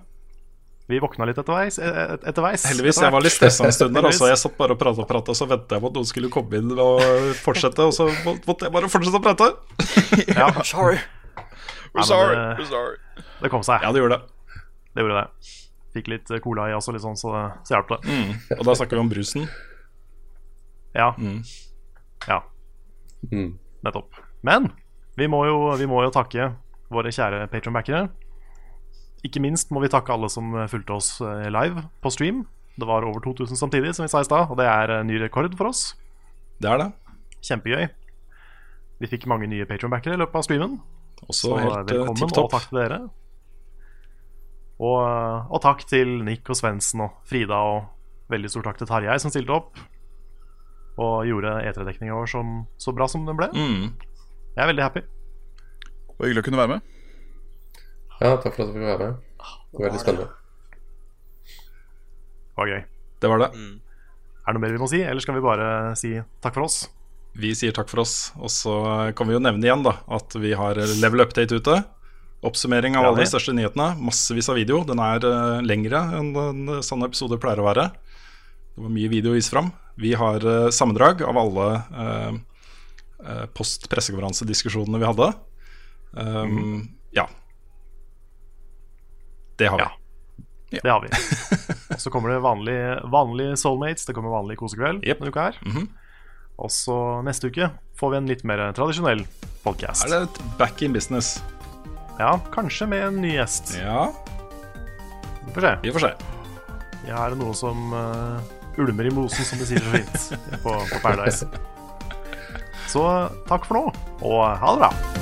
Vi våkna litt etterveis. eh, etterveis Heldigvis. Jeg var litt stressa en stund der. Altså. Jeg satt bare og prata og prata, så venta jeg på at noen skulle komme inn og fortsette. Og så måtte jeg bare fortsette å prate. Ja, Sorry. We're sorry. det- We're sorry. det kom seg. Ja, det gjorde det. Det gjorde det. Fikk litt eh, cola i oss og litt sånn, så, så hjalp det. Mm. Og da snakker vi om brusen. Ja. Mm. Ja, Mm. nettopp. Men vi må jo, vi må jo takke våre kjære patronbackere. Ikke minst må vi takke alle som fulgte oss eh, live på stream. Det var over 2000 samtidig, som vi sa i stad, og det er eh, ny rekord for oss. Det er det. Kjempegøy. Vi fikk mange nye patronbackere i løpet av streamen. Også Så helt uh, velkommen, og takk til dere. Og, og takk til Nick og Svendsen og Frida, og veldig stor takk til Tarjei som stilte opp. Og gjorde E3-dekninga vår som, så bra som den ble. Mm. Jeg er veldig happy. Det var hyggelig å kunne være med. Ja, takk for at du fikk være med. Det var Veldig spennende. Det var gøy. Det var det. Mm. Er det noe mer vi må si, eller skal vi bare si takk for oss? Vi sier takk for oss. Og så kan vi jo nevne igjen da at vi har level update ute. Oppsummering av Ja, alle de største nyhetene. Massevis av video. Den er uh, lengre enn en sånne episoder pleier å være. Det var mye video å vise fram. Vi har uh, sammendrag av alle uh, uh, post-pressekonferansediskusjonene vi hadde. Um, Ja. Det har vi. Ja. Det har vi. Og så kommer det vanlige, vanlige Soulmates. Det kommer vanlig kosekveld yep. denne uka her. Mhm. Og så neste uke får vi en litt mer tradisjonell podcast. Er det et back in business? Ja, kanskje med en ny gjest. Ja, Vi får se. vi får se. Ja, er det noe som uh, ulmer i mosen, som de sier så fint på, på Paradise. Så takk for nå, og ha det bra.